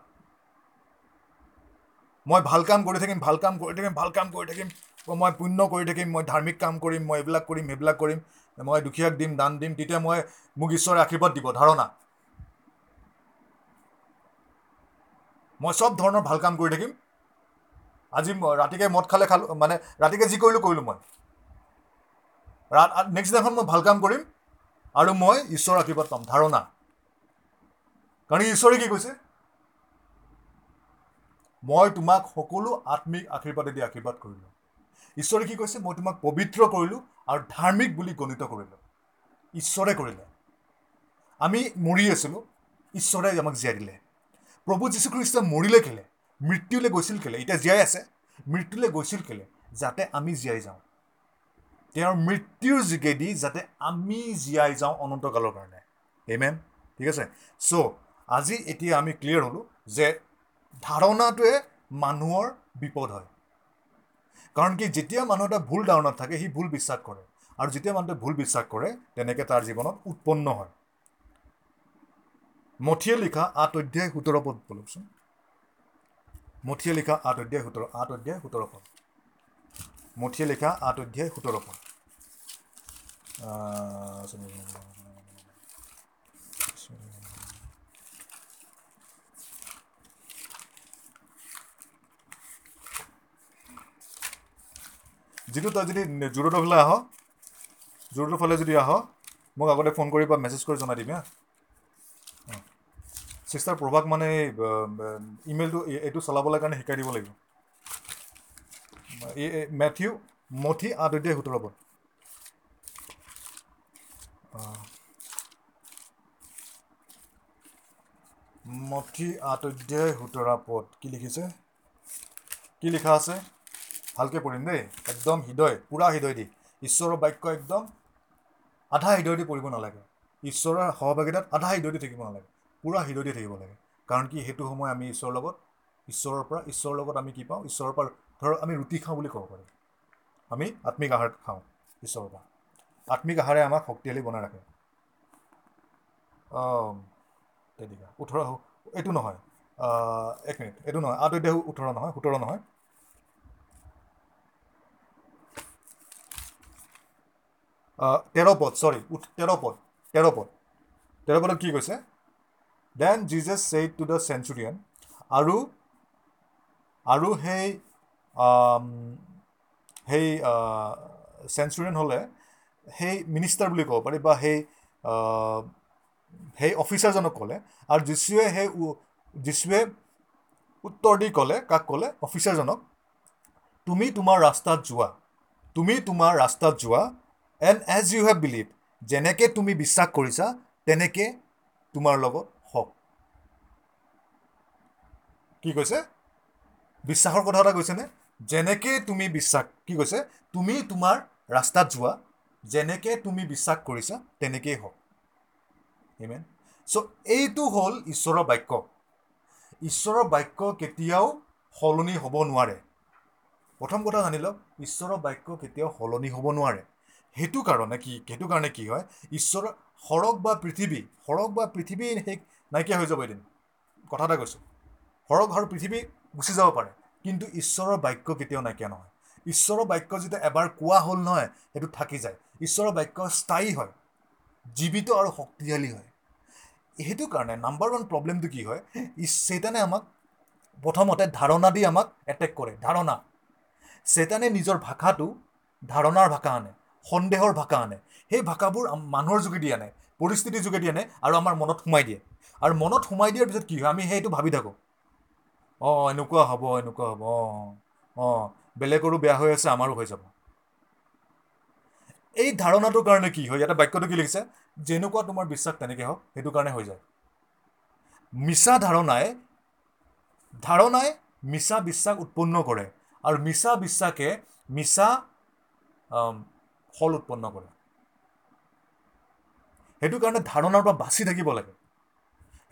মই ভাল কাম কৰি থাকিম ভাল কাম কৰি থাকিম ভাল কাম কৰি থাকিম মই পুণ্য কৰি থাকিম মই ধাৰ্মিক কাম কৰিম মই এইবিলাক কৰিম সেইবিলাক কৰিম মই দুখীয়াক দিম দান দিম তেতিয়া মই মোক ঈশ্বৰে আশীৰ্বাদ দিব ধাৰণা। মই চব ধৰণৰ ভাল কাম কৰি থাকিম। আজি ৰাতিকে মদ খালে খালোঁ মানে ৰাতিকে যি কৰিলোঁ কৰিলোঁ মই। নেক্সট দিনাখন মই ভাল কাম কৰিম আৰু মই ঈশ্বৰৰ আশীৰ্বাদ পাম ধাৰণা। কাৰণ ঈশ্বৰে কি কৈছে? মই তোমাক সকলো আত্মিক আশীৰ্বাদেদি আশীৰ্বাদ কৰিলোঁ। ঈশ্বৰে কি কৈছে? মই তোমাক পবিত্ৰ কৰিলোঁ আৰু ধাৰ্মিক বুলি গণিত কৰিলোঁ। ঈশ্বৰে কৰিলে। আমি মৰি আছিলোঁ ঈশ্বৰে আমাক জীয়াই দিলে। প্ৰভু যীশুখ্ৰীষ্টই মৰিলে কেলে? মৃত্যুলৈ গৈছিল কেলে? এতিয়া জীয়াই আছে। মৃত্যুলৈ গৈছিল কেলে? যাতে আমি জীয়াই যাওঁ। তেওঁৰ মৃত্যুৰ যোগেদি যাতে আমি জীয়াই যাওঁ অনন্তকালৰ কাৰণে। এমেন ঠিক আছে? চ' আজি এতিয়া আমি ক্লিয়াৰ হ'লোঁ যে ধাৰণাটোৱে মানুহৰ বিপদ হয়। কাৰণ কি যেতিয়া মানুহ এটা ভুল ধাৰণাত থাকে সি ভুল বিশ্বাস কৰে। আৰু যেতিয়া মানুহটোৱে ভুল বিশ্বাস কৰে তেনেকৈ তাৰ জীৱনত উৎপন্ন হয়। মঠিয়ে লিখা আঠ অধ্যায় সোতৰ পদ বলকচোন। মঠিয়ে লিখা আঠ অধ্যায় সোতৰ আঠ অধ্যায় সোতৰ পদ। মঠিয়ে লিখা আঠ অধ্যায় সোতৰ পদ। যিটো তই যদি জোৰতৰ ফালে আহ জোৰতৰ ফালে যদি আহ মোক আগতে ফোন কৰি বা মেছেজ কৰি জনাই দিবি হা। চিষ্টাৰ প্ৰভাক মানে ইমেইলটো এইটো চলাবলৈ কাৰণে শিকাই দিব লাগিব। মেথিউ মঠি আঠ অধ্যায় সোতৰ আহ, মঠি আঠ অধ্যায় সোতৰ পদ কি লিখিছে? কি লিখা আছে? ভালকৈ পঢ়িম দেই। একদম হৃদয় পূৰা হৃদয় দি। ঈশ্বৰৰ বাক্য একদম আধা হৃদয় দি পঢ়িব নালাগে। ঈশ্বৰৰ সহভাগিতাত আধা হৃদয় দি থাকিব নালাগে। পূৰা হৃদয় দি থাকিব লাগে। কাৰণ কি সেইটো সময় আমি ঈশ্বৰৰ লগত ঈশ্বৰৰ পৰা ঈশ্বৰৰ লগত আমি কি পাওঁ? ঈশ্বৰৰ পৰা ধৰক আমি ৰুটি খাওঁ বুলি ক'ব পাৰোঁ। আমি আত্মিক আহাৰ খাওঁ ঈশ্বৰৰ পৰা। আত্মিক আহাৰে আমাক শক্তিশালী বনাই ৰাখে। তেনেকুৱা ওঠৰ এইটো নহয়। এক মিনিট এইটো নহয়। আঠ অধ্যায় ওঠৰ নহয় সোতৰ নহয়। তেৰ পদ চৰি তেৰ পদ তেৰ পদ। তেৰ পদত কি কৈছে? Then Jesus said to the centurion আৰু আৰু সেই সেই চেঞ্চুৰিয়ান হ'লে সেই মিনিষ্টাৰ বুলি ক'ব পাৰি বা সেই সেই অফিচাৰজনক ক'লে আৰু যীশুৱে সেই যীশুৱে উত্তৰ দি ক'লে কাক ক'লে? অফিচাৰজনক তুমি তোমাৰ ৰাস্তাত যোৱা তুমি তোমাৰ ৰাস্তাত যোৱা and as you have believe যেনেকৈ তুমি বিশ্বাস কৰিছা তেনেকৈ তোমাৰ লগত হওক কি কৈছে? বিশ্বাসৰ কথা এটা কৈছেনে? যেনেকৈ তুমি বিশ্বাস কি কৈছে? তুমি তোমাৰ ৰাস্তাত যোৱা যেনেকৈ তুমি বিশ্বাস কৰিছা তেনেকেই হওক। ইমেন চ' এইটো হ'ল ঈশ্বৰৰ বাক্য। ঈশ্বৰৰ বাক্য কেতিয়াও সলনি হ'ব নোৱাৰে। প্ৰথম কথা জানি লওক ঈশ্বৰৰ বাক্য কেতিয়াও সলনি হ'ব নোৱাৰে। সেইটো কাৰণে কি সেইটো কাৰণে কি হয়? ঈশ্বৰৰ সৰগ বা পৃথিৱী সৰগ বা পৃথিৱী সেই নাইকিয়া হৈ যাব এদিন। কথা এটা কৈছোঁ। সৰগ আৰু পৃথিৱী গুচি যাব পাৰে। কিন্তু ঈশ্বৰৰ বাক্য কেতিয়াও নাইকিয়া নহয়। ঈশ্বৰৰ বাক্য যেতিয়া এবাৰ কোৱা হ'ল নহয় সেইটো থাকি যায়। ঈশ্বৰৰ বাক্য স্থায়ী হয় জীৱিত আৰু শক্তিশালী হয়। সেইটো কাৰণে নাম্বাৰ ওৱান প্ৰব্লেমটো কি হয় চেতানে আমাক প্ৰথমতে ধাৰণা দি আমাক এটেক কৰে। ধাৰণা। চেতানে নিজৰ ভাষাটো ধাৰণাৰ ভাষা আনে সন্দেহৰ ভাষা আনে। সেই ভাষাবোৰ মানুহৰ যোগেদি আনে পৰিস্থিতিৰ যোগেদি আনে আৰু আমাৰ মনত সোমাই দিয়ে। আৰু মনত সোমাই দিয়াৰ পিছত কি হয় আমি সেইটো ভাবি থাকোঁ। অঁ এনেকুৱা হ'ব এনেকুৱা হ'ব অঁ অঁ বেলেগৰো বেয়া হৈ আছে আমাৰো হৈ যাব। এই ধাৰণাটোৰ কাৰণে কি হয় ইয়াতে বাক্যটো কি লিখিছে? যেনেকুৱা তোমাৰ বিশ্বাস তেনেকৈ হওক সেইটো কাৰণে হৈ যায়। মিছা ধাৰণাই ধাৰণাই মিছা বিশ্বাস উৎপন্ন কৰে আৰু মিছা বিশ্বাসে মিছা ফল উৎপন্ন কৰে। সেইটো কাৰণে ধাৰণাৰ পৰা বাচি থাকিব লাগে।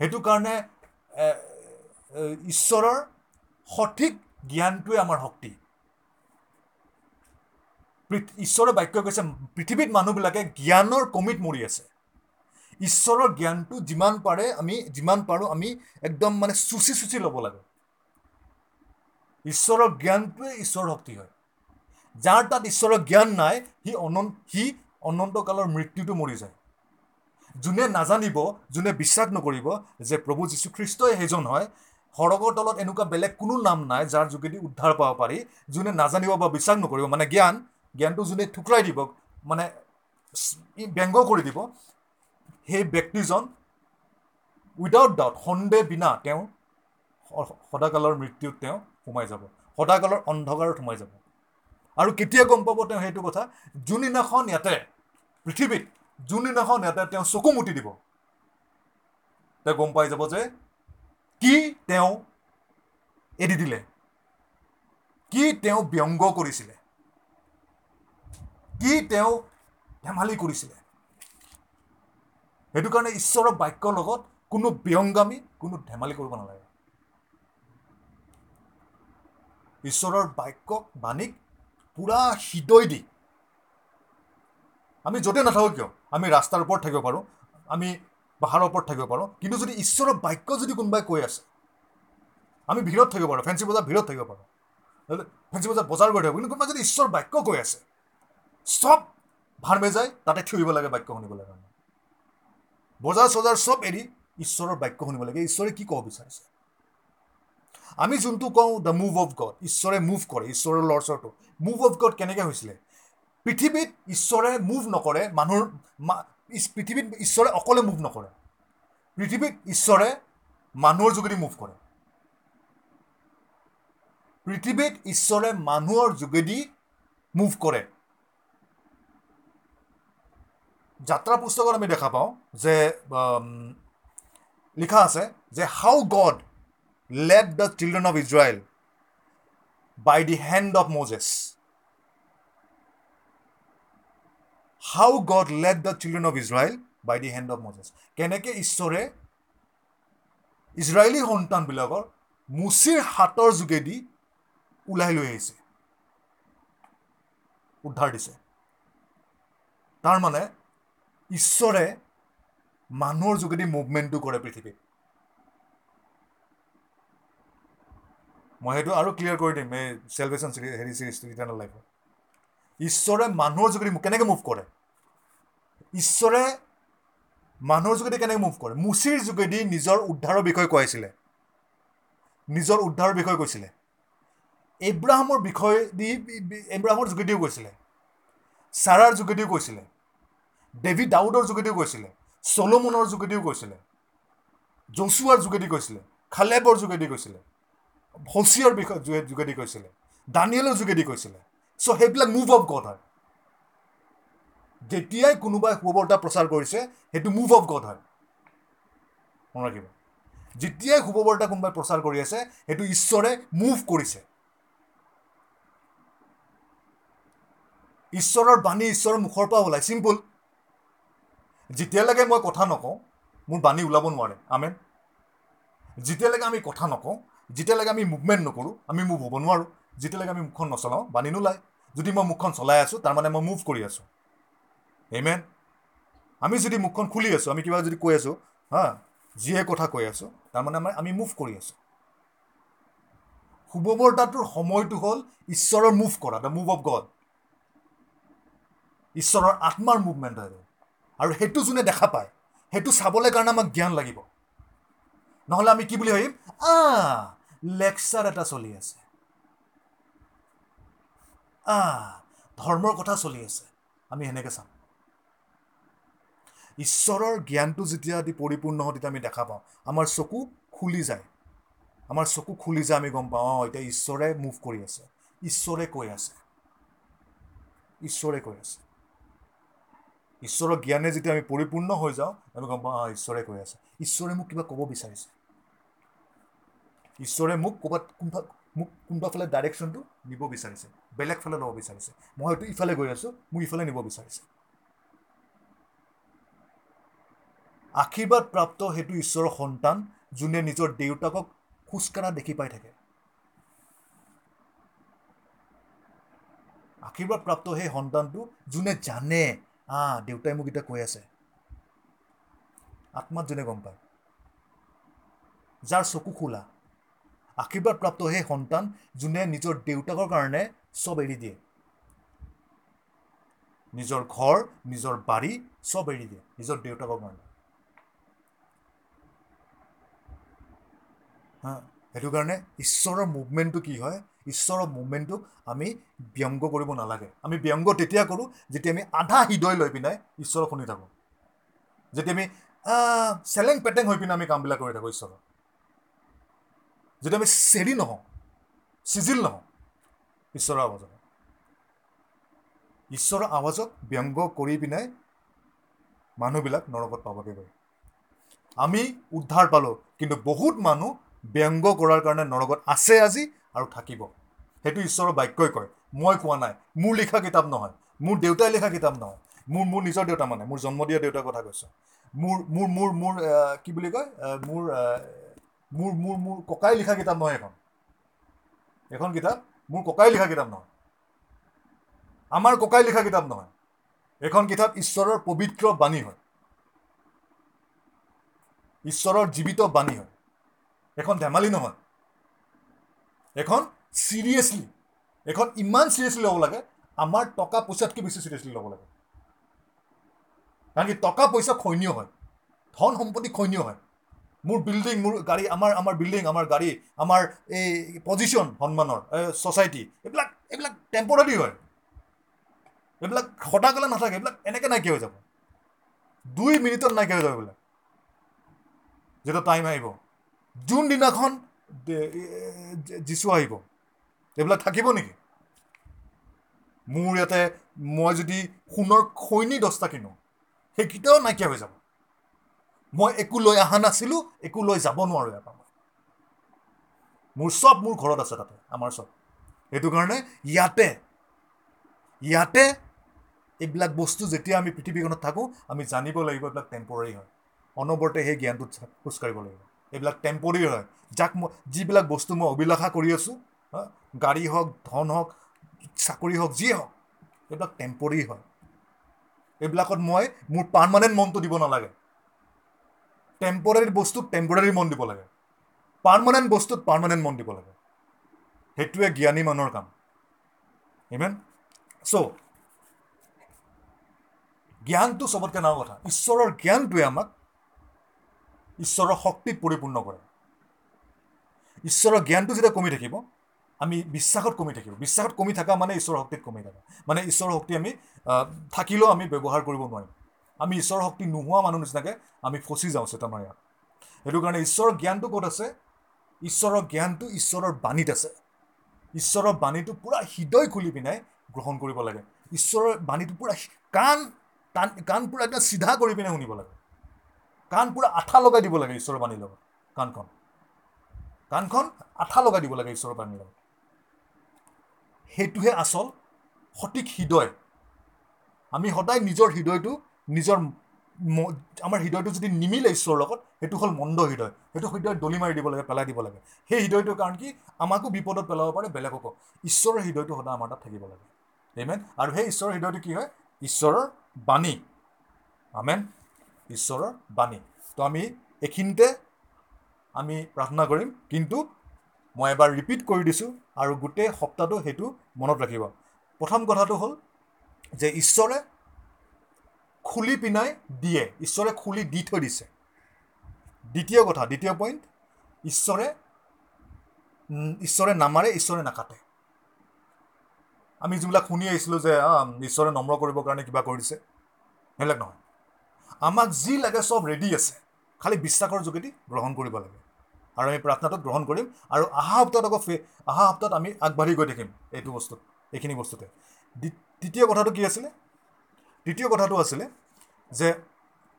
সেইটো কাৰণে ঈশ্বৰৰ সঠিক জ্ঞানটোৱে আমাৰ শক্তি। ঈশ্বৰৰ বাক্য কৈছে পৃথিৱীত মানুহবিলাকে জ্ঞানৰ কমিত মৰি আছে। ঈশ্বৰৰ জ্ঞানটো যিমান পাৰে আমি যিমান পাৰোঁ আমি একদম মানে চুচি চুচি ল'ব লাগে। ঈশ্বৰৰ জ্ঞানটোৱে ঈশ্বৰৰ শক্তি হয়। যাৰ তাত ঈশ্বৰৰ জ্ঞান নাই সি অনন্ত সি অনন্তকালৰ মৃত্যুটো মৰি যায়। যোনে নাজানিব যোনে বিশ্বাস নকৰিব যে প্ৰভু যীশুখ্ৰীষ্টই সেইজন হয় সৰগৰ তলত এনেকুৱা বেলেগ কোনো নাম নাই যাৰ যোগেদি উদ্ধাৰ পাব পাৰি যোনে নাজানিব বা বিশ্বাস নকৰিব। মানে জ্ঞান জ্ঞানটো যোনে ঠুকৰাই দিব মানে ব্যংগ কৰি দিব সেই ব্যক্তিজন উইদাউট ডাউট সন্দেহ বিনা তেওঁ সদাকালৰ মৃত্যুত তেওঁ সোমাই যাব। সদাকালৰ অন্ধকাৰত সোমাই যাব। আৰু কেতিয়া গম পাব তেওঁ সেইটো কথা? যোনদিনাখন ইয়াতে পৃথিৱীত যোনদিনাখন ইয়াতে তেওঁ চকু মুটি দিব তেওঁ গম পাই যাব যে কি তেওঁ এৰি দিলে? কি তেওঁ ব্যংগ কৰিছিলে? কি তেওঁ ধেমালি কৰিছিলে? সেইটো কাৰণে ঈশ্বৰৰ বাক্যৰ লগত কোনো ব্যংগামী কোনো ধেমালি কৰিব নালাগে। ঈশ্বৰৰ বাক্যক বাণীক পূৰা হৃদয় দি। আমি য'তে নাথাকোঁ কিয়? আমি ৰাস্তাৰ ওপৰত থাকিব পাৰোঁ। আমি পাহাৰৰ ওপৰত থাকিব পাৰোঁ। কিন্তু যদি ঈশ্বৰৰ বাক্য যদি কোনোবাই কৈ আছে আমি ভিৰত থাকিব পাৰোঁ ফেঞ্চি বজাৰ ভিৰত থাকিব পাৰোঁ। ফেঞ্চি বজাৰ বজাৰ কৰি থাকিব কিন্তু কোনোবাই যদি ঈশ্বৰ বাক্য কৈ আছে চব ভাৰমে যায় তাতে থিয় দিব লাগে বাক্য শুনিবলৈ কাৰণে। বজাৰ চজাৰ চব এৰি ঈশ্বৰৰ বাক্য শুনিব লাগে। ঈশ্বৰে কি ক'ব বিচাৰিছে? আমি যোনটো কওঁ দ্য মুভ অফ গড ঈশ্বৰে মুভ কৰে ঈশ্বৰৰ লৰচৰটো। মুভ অফ গড কেনেকৈ হৈছিলে? পৃথিৱীত ঈশ্বৰে মুভ নকৰে মানুহৰ পৃথিৱীত ঈশ্বৰে অকলে মুভ নকৰে। পৃথিৱীত ঈশ্বৰে মানুহৰ যোগেদি মুভ কৰে। পৃথিৱীত ঈশ্বৰে মানুহৰ যোগেদি মুভ কৰে। যাত্ৰা পুস্তকত আমি দেখা পাওঁ যে লিখা আছে যে how God led the children of Israel by the hand of Moses how God led the children of Israel by the hand of Moses কেনেকৈ ঈশ্বৰে ইজৰাইলী সন্তানবিলাকৰ মুচিৰ হাতৰ যোগেদি ওলাই লৈ আহিছে? উদ্ধাৰ দিছে। তাৰমানে ঈশ্বৰে মানুহৰ যোগেদি মুভমেণ্টটো কৰে পৃথিৱীত। মই সেইটো আৰু ক্লিয়াৰ কৰি দিম এই চেলভেশ্যন চিৰি হেৰি চিৰিজটো ইটাৰনেল লাইফত ঈশ্বৰে মানুহৰ যোগেদি কেনেকৈ মুভ কৰে? ঈশ্বৰে মানুহৰ যোগেদি কেনেকৈ মুভ কৰে? মুচিৰ যোগেদি নিজৰ উদ্ধাৰৰ বিষয়ে কৈছিলে নিজৰ উদ্ধাৰৰ বিষয়ে কৈছিলে। এব্ৰাহামৰ বিষয়ে দি এব্ৰাহামৰ যোগেদিও কৈছিলে। ছাৰাৰ যোগেদিও কৈছিলে। ডেভিড দাউদৰ যোগেদিও কৈছিলে। চলোমনৰ যোগেদিও কৈছিলে। জচুৱাৰ যোগেদি কৈছিলে। খালেবৰ যোগেদি কৈছিলে। হচিয়াৰ বিষয় যোগে- যোগেদি কৈছিলে। দানিয়েলৰ যোগেদি কৈছিলে। চ' সেইবিলাক মুভ অফ গড হয়। যেতিয়াই কোনোবাই শুভবাৰ্তা প্ৰচাৰ কৰিছে সেইটো মুভ অফ গড হয়। মনত ৰাখিব। যেতিয়াই শুভবাৰ্তা কোনোবাই প্ৰচাৰ কৰি আছে সেইটো ঈশ্বৰে মুভ কৰিছে। ঈশ্বৰৰ বাণী ঈশ্বৰৰ মুখৰ পৰা ওলায়। চিম্পুল যেতিয়ালৈকে মই কথা নকওঁ মোৰ বাণী ওলাব নোৱাৰে। আমেন যেতিয়ালৈকে আমি কথা নকওঁ যেতিয়ালৈকে আমি মুভমেণ্ট নকৰোঁ আমি মুভ হ'ব নোৱাৰোঁ। যেতিয়ালৈকে আমি মুখখন নচলাওঁ বাণী নোলায় যদি মই মুখখন চলাই আছোঁ তাৰমানে মই মুভ কৰি আছোঁ। এমেন আমি যদি মুখখন খুলি আছোঁ আমি কিবা যদি কৈ আছোঁ হা যিয়ে কথা কৈ আছোঁ তাৰমানে আমাৰ আমি মুভ কৰি আছোঁ। শুভবৰ্তাটোৰ সময়টো হ'ল ঈশ্বৰৰ মুভ কৰা দ্য মুভ অফ গড ঈশ্বৰৰ আত্মাৰ মুভমেণ্ট হয়। আৰু সেইটো যোনে দেখা পায় সেইটো চাবলৈ কাৰণে আমাক জ্ঞান লাগিব। নহ'লে আমি কি বুলি ভাবিম? আ লেকচাৰ এটা চলি আছে। ধৰ্মৰ কথা চলি আছে। আমি সেনেকৈ চাম। ঈশ্বৰৰ জ্ঞানটো যেতিয়া আদি পৰিপূৰ্ণ হয় তেতিয়া আমি দেখা পাওঁ। আমাৰ চকু খুলি যায়। আমাৰ চকু খুলি যায় আমি গম পাওঁ অঁ এতিয়া ঈশ্বৰে মুভ কৰি আছে। ঈশ্বৰে কৈ আছে। ঈশ্বৰে কৈ আছে। ঈশ্বৰৰ জ্ঞানে যেতিয়া আমি পৰিপূৰ্ণ হৈ যাওঁ আমি গম পাওঁ অঁ ঈশ্বৰে কৈ আছে। ঈশ্বৰে মোক কিবা ক'ব বিচাৰিছে। ঈশ্বৰে মোক ক'ৰবাত কোনবা মোক কোনোবা ফালে ডাইৰেকশ্যনটো নিব বিচাৰিছে। বেলেগ ফালে ল'ব বিচাৰিছে। মই হয়তো ইফালে গৈ আছোঁ মোক ইফালে নিব বিচাৰিছে। আশীৰ্বাদ প্ৰাপ্ত সেইটো ঈশ্বৰৰ সন্তান যোনে নিজৰ দেউতাকক খোজকাঢ়া দেখি পাই থাকে। আশীৰ্বাদ প্ৰাপ্ত সেই সন্তানটো যোনে জানে আ দেউতাই মোক এতিয়া কৈ আছে। আত্মাত যোনে গম পায়। যাৰ চকু খোলা। আশীৰ্বাদ প্ৰাপ্ত সেই সন্তান যোনে নিজৰ দেউতাকৰ কাৰণে চব এৰি দিয়ে। নিজৰ ঘৰ নিজৰ বাৰী চব এৰি দিয়ে নিজৰ দেউতাকৰ কাৰণে। সেইটো কাৰণে ঈশ্বৰৰ মুভমেণ্টটো কি হয়? ঈশ্বৰৰ মুভমেণ্টটোক আমি ব্যংগ কৰিব নালাগে। আমি ব্যংগ তেতিয়া কৰোঁ যেতিয়া আমি আধা হৃদয় লৈ পিনে ঈশ্বৰক শুনি থাকোঁ। যেতিয়া আমি চেলেং পেটেং হৈ পিনে আমি কামবিলাক কৰি থাকোঁ ঈশ্বৰৰ যেতিয়া আমি চেৰি নহওঁ চিজিল নহওঁ ঈশ্বৰৰ আৱাজত। ঈশ্বৰৰ আৱাজক ব্যংগ কৰি পিনে মানুহবিলাক নৰকত পাবগৈ গৈ। আমি উদ্ধাৰ পালোঁ কিন্তু বহুত মানুহ ব্যংগ কৰাৰ কাৰণে নৰকত আছে আজি আৰু থাকিব। সেইটো ঈশ্বৰৰ বাক্যই কয়। মই কোৱা নাই মোৰ লিখা কিতাপ নহয় মোৰ দেউতাই লিখা কিতাপ নহয় মোৰ মোৰ নিজৰ দেউতা মানে মোৰ জন্ম দিয়া দেউতাৰ কথা কৈছোঁ। মোৰ মোৰ মোৰ মোৰ কি বুলি কয় মোৰ মোৰ মোৰ মোৰ ককাই লিখা কিতাপ নহয় এখন। এখন কিতাপ মোৰ ককাই লিখা কিতাপ নহয়। আমাৰ ককাই লিখা কিতাপ নহয়। এখন কিতাপ ঈশ্বৰৰ পবিত্ৰ বাণী হয়। ঈশ্বৰৰ জীৱিত বাণী হয়। এখন ধেমালি নহয়। এখন চিৰিয়াছলি এখন ইমান চিৰিয়াছলি ল'ব লাগে আমাৰ টকা পইচাতকৈ বেছি চিৰিয়াছলি ল'ব লাগে। কাৰণ কি টকা পইচা খৈনীয় হয়। ধন সম্পত্তি খৈনীয় হয়। মোৰ বিল্ডিং মোৰ গাড়ী আমাৰ আমাৰ বিল্ডিং আমাৰ গাড়ী আমাৰ এই পজিশ্যন সন্মানৰ ছ'চাইটি এইবিলাক এইবিলাক টেম্পৰাৰী হয়। এইবিলাক সদাকালে নাথাকে এইবিলাক এনেকৈ নাইকিয়া হৈ যাব। দুই মিনিটত নাইকিয়া হৈ যাব এইবিলাক। যেতিয়া টাইম আহিব যোনদিনাখন যীচু আহিব। এইবিলাক থাকিব নেকি? মোৰ ইয়াতে মই যদি সোণৰ খৈনী দহটা কিনো সেইকেইটাও নাইকিয়া হৈ যাব। মই একো লৈ অহা নাছিলোঁ একো লৈ যাব নোৱাৰোঁ ইয়াৰ পৰা মই। মোৰ চব মোৰ ঘৰত আছে তাতে আমাৰ চব। সেইটো কাৰণে ইয়াতে ইয়াতে এইবিলাক বস্তু যেতিয়া আমি পৃথিৱীখনত থাকোঁ আমি জানিব লাগিব এইবিলাক টেম্পৰাৰী হয়। অনবৰতে সেই জ্ঞানটোত খোজকাঢ়িব লাগিব। এইবিলাক টেম্পৰাৰী হয়। যাক মই যিবিলাক বস্তু মই অভিলাষা কৰি আছোঁ গাড়ী হওক ধন হওক চাকৰি হওক যিয়ে হওক এইবিলাক টেম্পৰাৰী হয়। এইবিলাকত মই মোৰ পাৰ্মানেণ্ট মনটো দিব নালাগে। টেম্পৰাৰী বস্তুত টেম্পৰাৰী মন দিব লাগে। পাৰ্মানেণ্ট বস্তুত পাৰ্মানেণ্ট মন দিব লাগে। সেইটোৱে জ্ঞানী মানুহৰ কাম। ইমেন চ' জ্ঞানটো চবতকৈ ডাঙৰ কথা। ঈশ্বৰৰ জ্ঞানটোৱে আমাক ঈশ্বৰৰ শক্তিত পৰিপূৰ্ণ কৰে। ঈশ্বৰৰ জ্ঞানটো যেতিয়া কমি থাকিব আমি বিশ্বাসত কমি থাকিব। বিশ্বাসত কমি থকা মানে ঈশ্বৰৰ শক্তিত কমি থকা। মানে ঈশ্বৰৰ শক্তি আমি থাকিলেও আমি ব্যৱহাৰ কৰিব নোৱাৰিম। আমি ঈশ্বৰৰ শক্তি নোহোৱা মানুহ নিচিনাকৈ আমি ফচি যাওঁ চেতনাৰ সেইটো কাৰণে ঈশ্বৰৰ জ্ঞানটো ক'ত আছে? ঈশ্বৰৰ জ্ঞানটো ঈশ্বৰৰ বাণীত আছে। ঈশ্বৰৰ বাণীটো পূৰা হৃদয় খুলি পিনে গ্ৰহণ কৰিব লাগে। ঈশ্বৰৰ বাণীটো পূৰা কাণ টান কাণ পূৰা একদম চিধা কৰি পিনে শুনিব লাগে। কাণ পূৰা আঠা লগাই দিব লাগে ঈশ্বৰৰ বাণীৰ লগত কাণখন। কাণখন আঠা লগাই দিব লাগে ঈশ্বৰৰ বাণীৰ লগত। সেইটোহে আচল সঠিক হৃদয়। আমি সদায় নিজৰ হৃদয়টো নিজৰ আমাৰ হৃদয়টো যদি নিমিলে ঈশ্বৰৰ লগত সেইটো হ'ল মন্দ হৃদয়। সেইটো হৃদয় দলি মাৰি দিব লাগে পেলাই দিব লাগে। সেই হৃদয়টোৰ কাৰণ কি? আমাকো বিপদত পেলাব পাৰে বেলেগকো। ঈশ্বৰৰ হৃদয়টো সদায় আমাৰ তাত থাকিব লাগে। এমেন আৰু সেই ঈশ্বৰৰ হৃদয়টো কি হয়? ঈশ্বৰৰ বাণী। আমেন ঈশ্বৰৰ বাণী। তো আমি এইখিনিতে আমি প্ৰাৰ্থনা কৰিম কিন্তু মই এবাৰ ৰিপিট কৰি দিছোঁ আৰু গোটেই সপ্তাহটো সেইটো মনত ৰাখিব। প্ৰথম কথাটো হ'ল যে ঈশ্বৰে খুলি পিনাই দিয়ে ঈশ্বৰে খুলি দি থৈ দিছে। দ্বিতীয় কথা দ্বিতীয় পইণ্ট ঈশ্বৰে ঈশ্বৰে নামাৰে ঈশ্বৰে নাকাটে। আমি যিবিলাক শুনি আহিছিলোঁ যে ঈশ্বৰে নম্ৰ কৰিবৰ কাৰণে কিবা কৰিছে সেইবিলাক নহয়। আমাক যি লাগে চব ৰেডি আছে খালি বিশ্বাসৰ যোগেদি গ্ৰহণ কৰিব লাগে। আৰু আমি প্ৰাৰ্থনাটোত গ্ৰহণ কৰিম আৰু অহা সপ্তাহত আকৌ ফে অহা সপ্তাহত আমি আগবাঢ়ি গৈ থাকিম এইটো বস্তুত এইখিনি বস্তুতে। দ্বি- তৃতীয় কথাটো কি আছিলে? তৃতীয় কথাটো আছিলে যে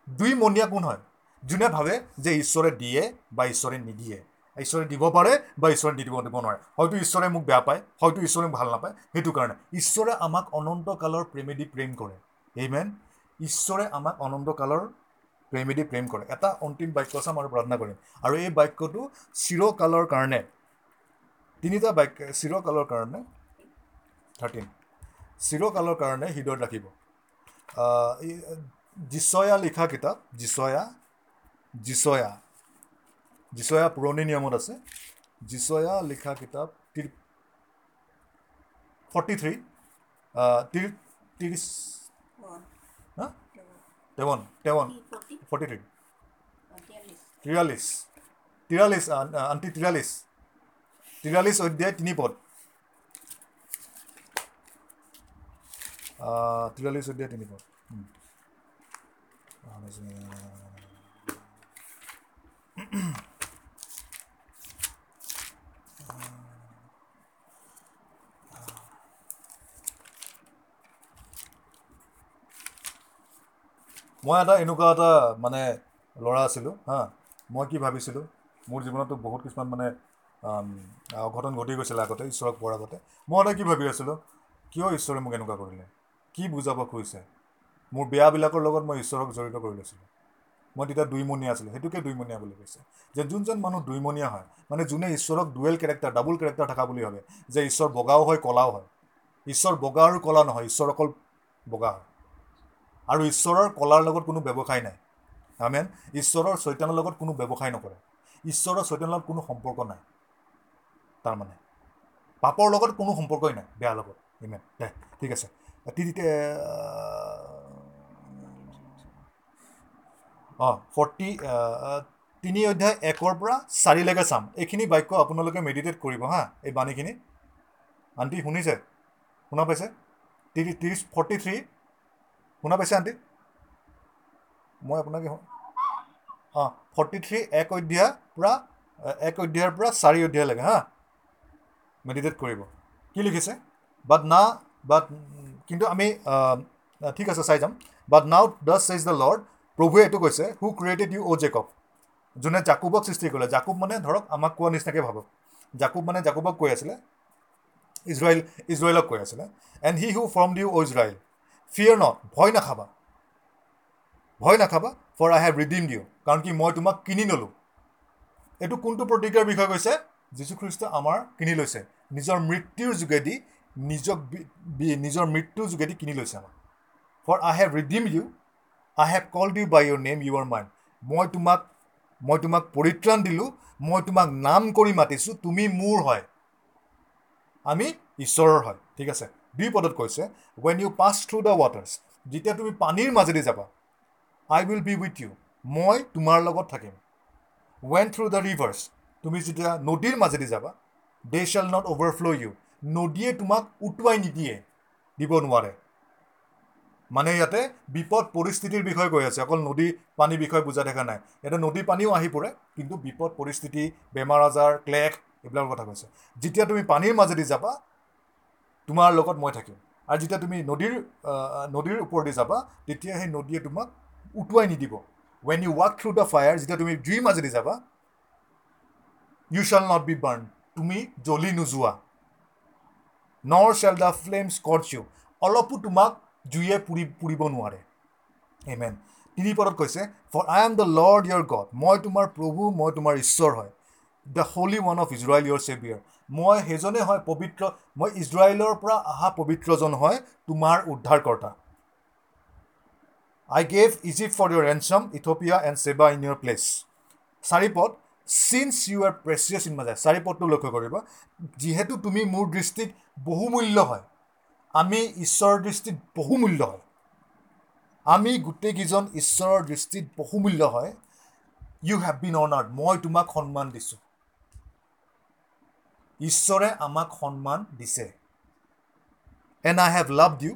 দুইমনীয়া কোন হয়? যোনে ভাবে যে ঈশ্বৰে দিয়ে বা ঈশ্বৰে নিদিয়ে। ঈশ্বৰে দিব পাৰে বা ঈশ্বৰে নিদিব দিব নোৱাৰে। হয়তো ঈশ্বৰে মোক বেয়া পায় হয়তো ঈশ্বৰে মোক ভাল নাপায় সেইটো কাৰণে। ঈশ্বৰে আমাক অনন্তকালৰ প্ৰেমেদি প্ৰেম কৰে। এইমেন ঈশ্বৰে আমাক অনন্তকালৰ প্ৰেমেদি প্ৰেম কৰে। এটা অন্তিম বাক্য চাম আৰু প্ৰাৰ্থনা কৰিম। আৰু এই বাক্যটো চিৰকালৰ কাৰণে তিনিটা বাক্য চিৰকালৰ কাৰণে থাৰ্টিন চিৰকালৰ কাৰণে হৃদয়ত ৰাখিব। এই যিচয়া লিখা কিতাপ যিচয়া যিচয়া যিচয়া পুৰণি নিয়মত আছে যিচয়া লিখা কিতাপ ফৰ্টি থ্ৰী ত্ৰি ত্ৰিছ হা তেৱন তেৱন ফৰ্টি থ্ৰী তিৰাল্লিছ তিৰাল্লিছ আণ্টি তিৰাল্লিছ তিৰাল্লিছ অধ্যায় তিনি পদ তিৰাল্লিছ অধ্যায় তিনি পদ উম। মই এটা এনেকুৱা এটা মানে ল'ৰা আছিলোঁ হা মই কি ভাবিছিলোঁ মোৰ জীৱনতো বহুত কিছুমান মানে অঘটন ঘটি গৈছিলে আগতে ঈশ্বৰক পোৱাৰ আগতে। মই এটা কি ভাবি আছিলোঁ কিয় ঈশ্বৰে মোক এনেকুৱা কৰিলে? কি বুজাব খুজিছে মোৰ বেয়াবিলাকৰ লগত মই ঈশ্বৰক জড়িত কৰি লৈছিলোঁ। মই তেতিয়া দুইমনীয়া আছিলোঁ। সেইটোকে দুইমনীয়া বুলি কৈছে। যে যোনজন মানুহ দুইমনীয়া হয় মানে যোনে ঈশ্বৰক ডুৱেল কেৰেক্টাৰ ডাবুল কেৰেক্টাৰ থকা বুলি ভাবে যে ঈশ্বৰ বগাও হয় কলাও হয়। ঈশ্বৰ বগা আৰু কলা নহয় ঈশ্বৰ অকল বগা হয়। আৰু ঈশ্বৰৰ কলাৰ লগত কোনো ব্যৱসায় নাই। আমেন? ঈশ্বৰৰ চৈতানৰ লগত কোনো ব্যৱসায় নকৰে। ঈশ্বৰৰ চৈতানৰ লগত কোনো সম্পৰ্ক নাই। তাৰমানে। পাপৰ লগত কোনো সম্পৰ্কই নাই। বেয়াৰ লগত। ইমেন দে ঠিক আছে। তি- অঁ ফৰ্টি তিনি অধ্যায় একৰ পৰা চাৰিলৈকে চাম। এইখিনি বাক্য আপোনালোকে মেডিটেট কৰিব হা এই বাণীখিনি। আণ্টি শুনিছে? শুনা পাইছে? ত্ৰিছ ত্ৰিছ ফৰ্টি থ্ৰী শুনা পাইছে আণ্টি? মই আপোনাক অঁ ফৰ্টি থ্ৰী এক অধ্যায় পূৰা এক অধ্যায়ৰ পৰা চাৰি অধ্যায়লৈকে হা মেডিটেট কৰিব। কি লিখিছে? বাট না বাট কিন্তু আমি ঠিক আছে চাই যাম। বাট নাও ডাজ চেজ দ্য লৰ্ড প্ৰভুৱে এইটো কৈছে who created you O' Jacob যোনে জাকুবক সৃষ্টি কৰিলে জাকুব মানে ধৰক আমাক কোৱা নিচিনাকৈ ভাবক জাকুব মানে জাকুবক কৈ আছিলে ইজৰাইল ইজৰাইলক কৈ আছিলে and he who from you O' Israel fear not ভয় নাখাবা। ভয় নাখাবা for I have redeemed you কাৰণ কি মই তোমাক কিনি ল'লোঁ এইটো কোনটো প্ৰতিজ্ঞাৰ বিষয়ে কৈছে? যীশুখ্ৰীষ্ট আমাৰ কিনি লৈছে। নিজৰ মৃত্যুৰ যোগেদি নিজক নিজৰ মৃত্যুৰ যোগেদি কিনি লৈছে আমাক। For I have redeem you I have called you by your name you're mine মই তোমাক মই তোমাক পৰিত্ৰাণ দিলোঁ মই তোমাক নাম কৰি মাতিছোঁ তুমি মোৰ হয়। আমি ঈশ্বৰৰ হয় ঠিক আছে? দুই পদত কৈছে when you pass through the waters যেতিয়া তুমি পানীৰ মাজেদি যাবা I will be with you মই তোমাৰ লগত থাকিম। ৱেন থ্ৰু দ্য ৰিভাৰ্ছ তুমি যেতিয়া নদীৰ মাজেদি যাবা they shall not overflow' you নদীয়ে তোমাক উটুৱাই নিদিয়ে দিব নোৱাৰে। মানে ইয়াতে বিপদ পৰিস্থিতিৰ বিষয়ে কৈ আছে অকল নদী পানীৰ বিষয়ে বুজাই থকা নাই। ইয়াতে নদী পানীও আহি পৰে কিন্তু বিপদ পৰিস্থিতি বেমাৰ আজাৰ ক্লেশ এইবিলাকৰ কথা কৈছে। যেতিয়া তুমি পানীৰ মাজেদি যাবা তোমাৰ লগত মই থাকিম। আৰু যেতিয়া তুমি নদীৰ নদীৰ ওপৰেদি যাবা তেতিয়া সেই নদীয়ে তোমাক উটুৱাই নিদিব। When you walk through the fire যেতিয়া তুমি জুইৰ মাজেদি যাবা you shall not be burn তুমি জ্বলি নোযোৱা। Nor shall the flame scorch you অলপো তোমাক জুয়ে পুৰি পুৰিব নোৱাৰে। এমেন তিনি পদত কৈছে for I am the Lord your God মই তোমাৰ প্ৰভু মই তোমাৰ ঈশ্বৰ হয়। The Holy One of Israel your saviour মই সেইজনে হয় পবিত্ৰ মই ইজৰাইলৰ পৰা অহা পবিত্ৰজন হয় তোমাৰ উদ্ধাৰকৰ্তা। I gave Egypt for your ransom Ethiopia and Seba in your place চাৰিপদ since you are precious in মাজাই চাৰিপদটো লক্ষ্য কৰিবা যিহেতু তুমি মোৰ দৃষ্টিত বহুমূল্য হয় আমি ঈশ্বৰৰ দৃষ্টিত বহুমূল্য হয় আমি গোটেইকেইজন ঈশ্বৰৰ দৃষ্টিত বহুমূল্য হয় ইউ হেভ বিন অনাৰ্ড মই তোমাক সন্মান দিছোঁ। ঈশ্বৰে আমাক সন্মান দিছে। And I have love you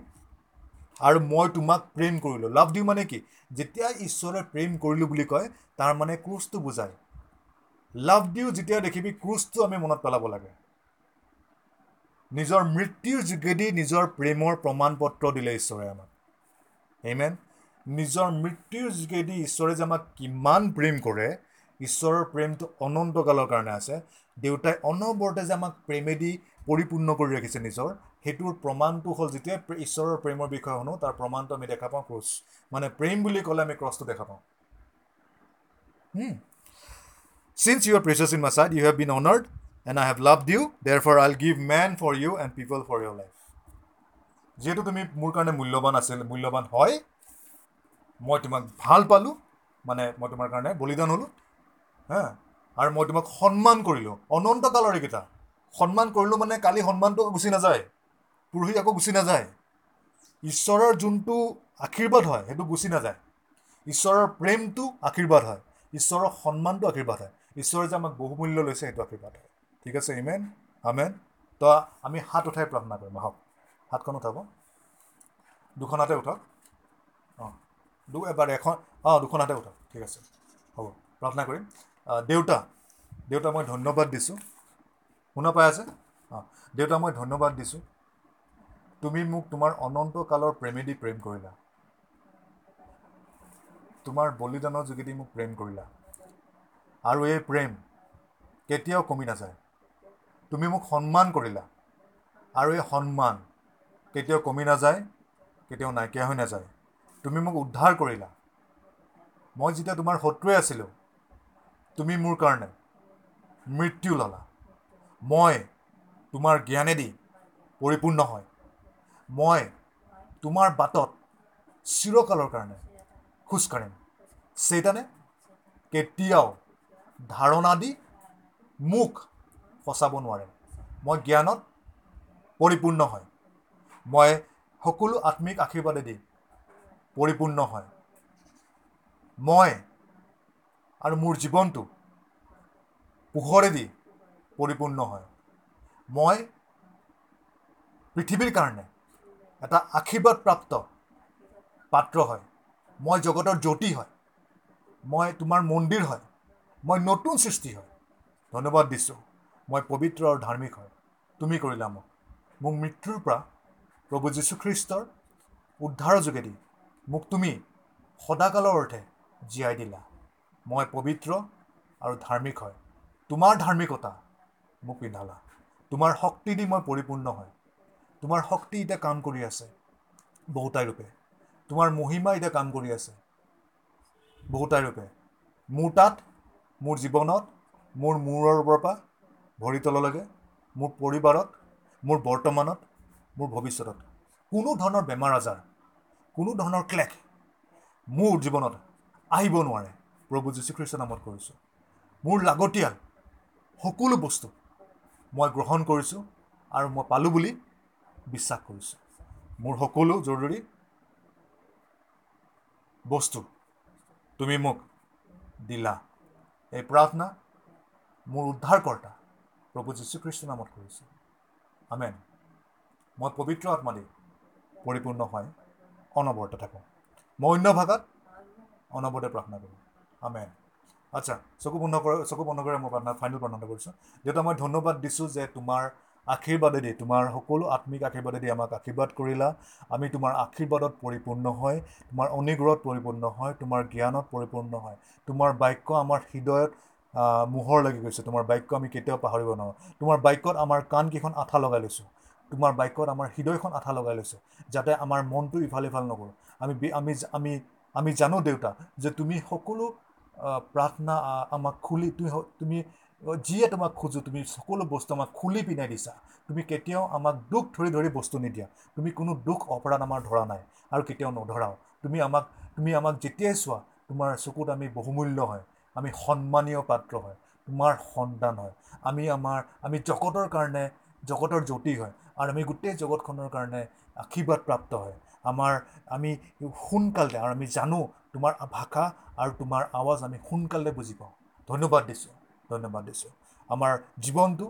আৰু মই তোমাক প্ৰেম কৰিলোঁ। লাভ দিউ মানে কি? যেতিয়া ঈশ্বৰে প্ৰেম কৰিলোঁ বুলি কয় তাৰ মানে বুজায়। লাভ দিউ যেতিয়া দেখিবি ক্ৰুজটো আমি মনত পেলাব লাগে। নিজৰ মৃত্যুৰ যোগেদি নিজৰ প্ৰেমৰ প্ৰমাণ পত্ৰ দিলে ঈশ্বৰে আমাক। এইমেন নিজৰ মৃত্যুৰ যোগেদি ঈশ্বৰে যে আমাক কিমান প্ৰেম কৰে ঈশ্বৰৰ প্ৰেমটো অনন্তকালৰ কাৰণে আছে। দেউতাই অনবৰতে যে আমাক প্ৰেমেদি পৰিপূৰ্ণ কৰি ৰাখিছে নিজৰ সেইটোৰ প্ৰমাণটো হ'ল যেতিয়া ঈশ্বৰৰ প্ৰেমৰ বিষয়ে শুনো তাৰ প্ৰমাণটো আমি দেখা পাওঁ ক্ৰুচ মানে প্ৰেম বুলি ক'লে আমি ক্ৰছটো দেখা পাওঁ। You are precious in my sight you have been honoured and I have love you therefore I'll give men for you and people for your life যিহেতু তুমি মোৰ কাৰণে মূল্যৱান আছিল মূল্যৱান হয় মই তোমাক ভাল পালোঁ মানে মই তোমাৰ কাৰণে বলিদান হ'লোঁ হা আৰু মই তোমাক সন্মান কৰিলোঁ। অনন্তকালৰ এইকেইটা। সন্মান কৰিলোঁ মানে কালি সন্মানটো গুচি নাযায় পুৰুষি আকৌ গুচি নাযায়। ঈশ্বৰৰ যোনটো আশীৰ্বাদ হয় সেইটো গুচি নাযায়। ঈশ্বৰৰ প্ৰেমটো আশীৰ্বাদ হয়। ঈশ্বৰৰ সন্মানটো আশীৰ্বাদ হয়। ঈশ্বৰে যে আমাক বহুমূল্য লৈছে সেইটো আশীৰ্বাদ হয়। ঠিক আছে ইমেন আমেন? তো আমি হাত উঠাই প্ৰাৰ্থনা কৰিম। আহক হাতখন উঠাব। দুখন হাতে উঠক। অঁ দু এবাৰ এখন অঁ দুখন হাতে উঠক। ঠিক আছে হ'ব প্ৰাৰ্থনা কৰিম। দেউতা দেউতা মই ধন্যবাদ দিছোঁ। শুনা পাই আছে? অঁ দেউতা মই ধন্যবাদ দিছোঁ। তুমি মোক তোমাৰ অনন্তকালৰ প্ৰেমেদি প্ৰেম কৰিলা। তোমাৰ বলিদানৰ যোগেদি মোক প্ৰেম কৰিলা। আৰু এই প্ৰেম কেতিয়াও কমি নাযায়। তুমি মোক সন্মান কৰিলা আৰু এই সন্মান কেতিয়াও কমি নাযায় কেতিয়াও নাইকিয়া হৈ নাযায়। তুমি মোক উদ্ধাৰ কৰিলা। মই যেতিয়া তোমাৰ শত্ৰুৱে আছিলোঁ তুমি মোৰ কাৰণে মৃত্যু ল'লা। মই তোমাৰ জ্ঞানেদি পৰিপূৰ্ণ হয়। মই তোমাৰ বাটত চিৰকালৰ কাৰণে খোজকাঢ়িম চেইতানে কেতিয়াও ধাৰণা দি মোক ফচাব নোৱাৰে। মই জ্ঞানত পৰিপূৰ্ণ হয়। মই সকলো আত্মিক আশীৰ্বাদেদি পৰিপূৰ্ণ হয়। মই আৰু মোৰ জীৱনটো পোহৰেদি পৰিপূৰ্ণ হয়। মই পৃথিৱীৰ কাৰণে এটা আশীৰ্বাদপ্ৰাপ্ত পাত্ৰ হয়। মই জগতৰ জ্যোতি হয়। মই তোমাৰ মন্দিৰ হয়। মই নতুন সৃষ্টি হয়। ধন্যবাদ দিছোঁ। মই পবিত্ৰ আৰু ধাৰ্মিক হয়। তুমি কৰিলা মোক। মোক মৃত্যুৰ পৰা প্ৰভু যীশুখ্ৰীষ্টৰ উদ্ধাৰৰ যোগেদি মোক তুমি সদাকালৰ অৰ্থে জীয়াই দিলা। মই পবিত্ৰ আৰু ধাৰ্মিক হয়। তোমাৰ ধাৰ্মিকতা মোক পিন্ধালা। তোমাৰ শক্তি দি মই পৰিপূৰ্ণ হয়। তোমাৰ শক্তি এতিয়া কাম কৰি আছে বহুতাই ৰূপে। তোমাৰ মহিমা এতিয়া কাম কৰি আছে বহুতাই ৰূপে। মোৰ তাত মোৰ জীৱনত মোৰ মূৰৰ পৰা ভৰি তললৈকে মোৰ পৰিবাৰত মোৰ বৰ্তমানত মোৰ ভৱিষ্যতত। কোনো ধৰণৰ বেমাৰ আজাৰ কোনো ধৰণৰ ক্লেশ মোৰ জীৱনত আহিব নোৱাৰে। প্ৰভু যীশুখ্ৰীষ্টৰ নামত কৰিছোঁ। মোৰ লাগতিয়াল সকলো বস্তু মই গ্ৰহণ কৰিছোঁ আৰু মই পালোঁ বুলি বিশ্বাস কৰিছোঁ। মোৰ সকলো জৰুৰী বস্তু তুমি মোক দিলা। এই প্ৰাৰ্থনা মোৰ উদ্ধাৰকৰ্তা প্ৰভু যীশুখ্ৰীষ্টৰ নামত কৰিছোঁ। আমেন। মই পবিত্ৰ আত্মা দি পৰিপূৰ্ণ হয় অনবৰতে থাকোঁ। মই অন্য ভাষাত অনবৰতে প্ৰাৰ্থনা কৰোঁ। আমেন। আচ্ছা চকু বন্ধ কৰে চকু বন্ধ কৰে মই প্ৰাৰ্থনা ফাইনেল প্ৰাৰ্থনা কৰিছোঁ। দেউতা মই ধন্যবাদ দিছোঁ যে তোমাৰ আশীৰ্বাদেদি তোমাৰ সকলো আত্মিক আশীৰ্বাদেদি আমাক আশীৰ্বাদ কৰিলা। আমি তোমাৰ আশীৰ্বাদত পৰিপূৰ্ণ হয় তোমাৰ অনুগ্ৰহত পৰিপূৰ্ণ হয় তোমাৰ জ্ঞানত পৰিপূৰ্ণ হয়। তোমাৰ বাক্য আমাৰ হৃদয়ত মোহৰ লাগি গৈছে। তোমাৰ বাক্য আমি কেতিয়াও পাহৰিব নোৱাৰোঁ। তোমাৰ বাক্যত আমাৰ কাণকেইখন আঠা লগাই লৈছোঁ। তোমাৰ বাক্যত আমাৰ হৃদয়খন আঠা লগাই লৈছোঁ যাতে আমাৰ মনটো ইফাল সিফাল নকৰোঁ। আমি আমি আমি আমি জানো দেউতা যে তুমি সকলো প্ৰাৰ্থনা আমাক খুলি তুমি তুমি যিয়ে তোমাক খোজোঁ তুমি সকলো বস্তু আমাক খুলি পিনাই দিছা। তুমি কেতিয়াও আমাক দুখ ধৰি ধৰি বস্তু নিদিয়া। তুমি কোনো দুখ অপৰাধ আমাৰ ধৰা নাই আৰু কেতিয়াও নধৰাও। তুমি আমাক তুমি আমাক যেতিয়াই চোৱা তোমাৰ চকুত আমি বহুমূল্য হয়। আমি সন্মানীয় পাত্ৰ হয়। তোমাৰ সন্তান হয়। আমি আমাৰ আমি জগতৰ কাৰণে জগতৰ জ্যোতি হয়। আৰু আমি গোটেই জগতখনৰ কাৰণে আশীৰ্বাদ প্ৰাপ্ত হয়। আমাৰ আমি সোনকালে আৰু আমি জানো তোমাৰ ভাষা আৰু তোমাৰ আৱাজ আমি সোনকালে বুজি পাওঁ। ধন্যবাদ দিছোঁ। ধন্যবাদ দিছোঁ। আমাৰ জীৱনটো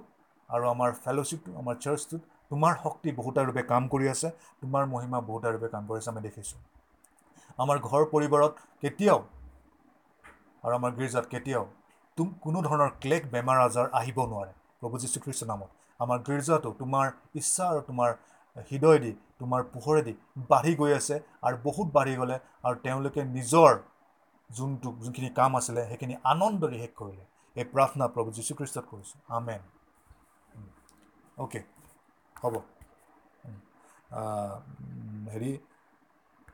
আৰু আমাৰ ফেলোশ্বিপটো আমাৰ চাৰ্চটোত তোমাৰ শক্তি বহুতা ৰূপে কাম কৰি আছে তোমাৰ মহিমা বহুতা ৰূপে কাম কৰি আছে আমি দেখিছোঁ। আমাৰ ঘৰ পৰিবাৰত কেতিয়াও আৰু আমাৰ গীৰ্জাত কেতিয়াও তুম কোনো ধৰণৰ ক্লেশ বেমাৰ আজাৰ আহিব নোৱাৰে। প্ৰভু যীশুখ্ৰীষ্টৰ নামত। আমাৰ গীৰ্জাটো তোমাৰ ইচ্ছা আৰু তোমাৰ হৃদয়েদি তোমাৰ পোহৰেদি বাঢ়ি গৈ আছে আৰু বহুত বাঢ়ি গ'লে আৰু তেওঁলোকে নিজৰ যোনটো যোনখিনি কাম আছিলে সেইখিনি আনন্দৰে শেষ কৰিলে। এই প্ৰাৰ্থনা প্ৰভু যীশুখ্ৰীষ্টত কৰিছোঁ আমেন। অ'কে হ'ব। হেৰি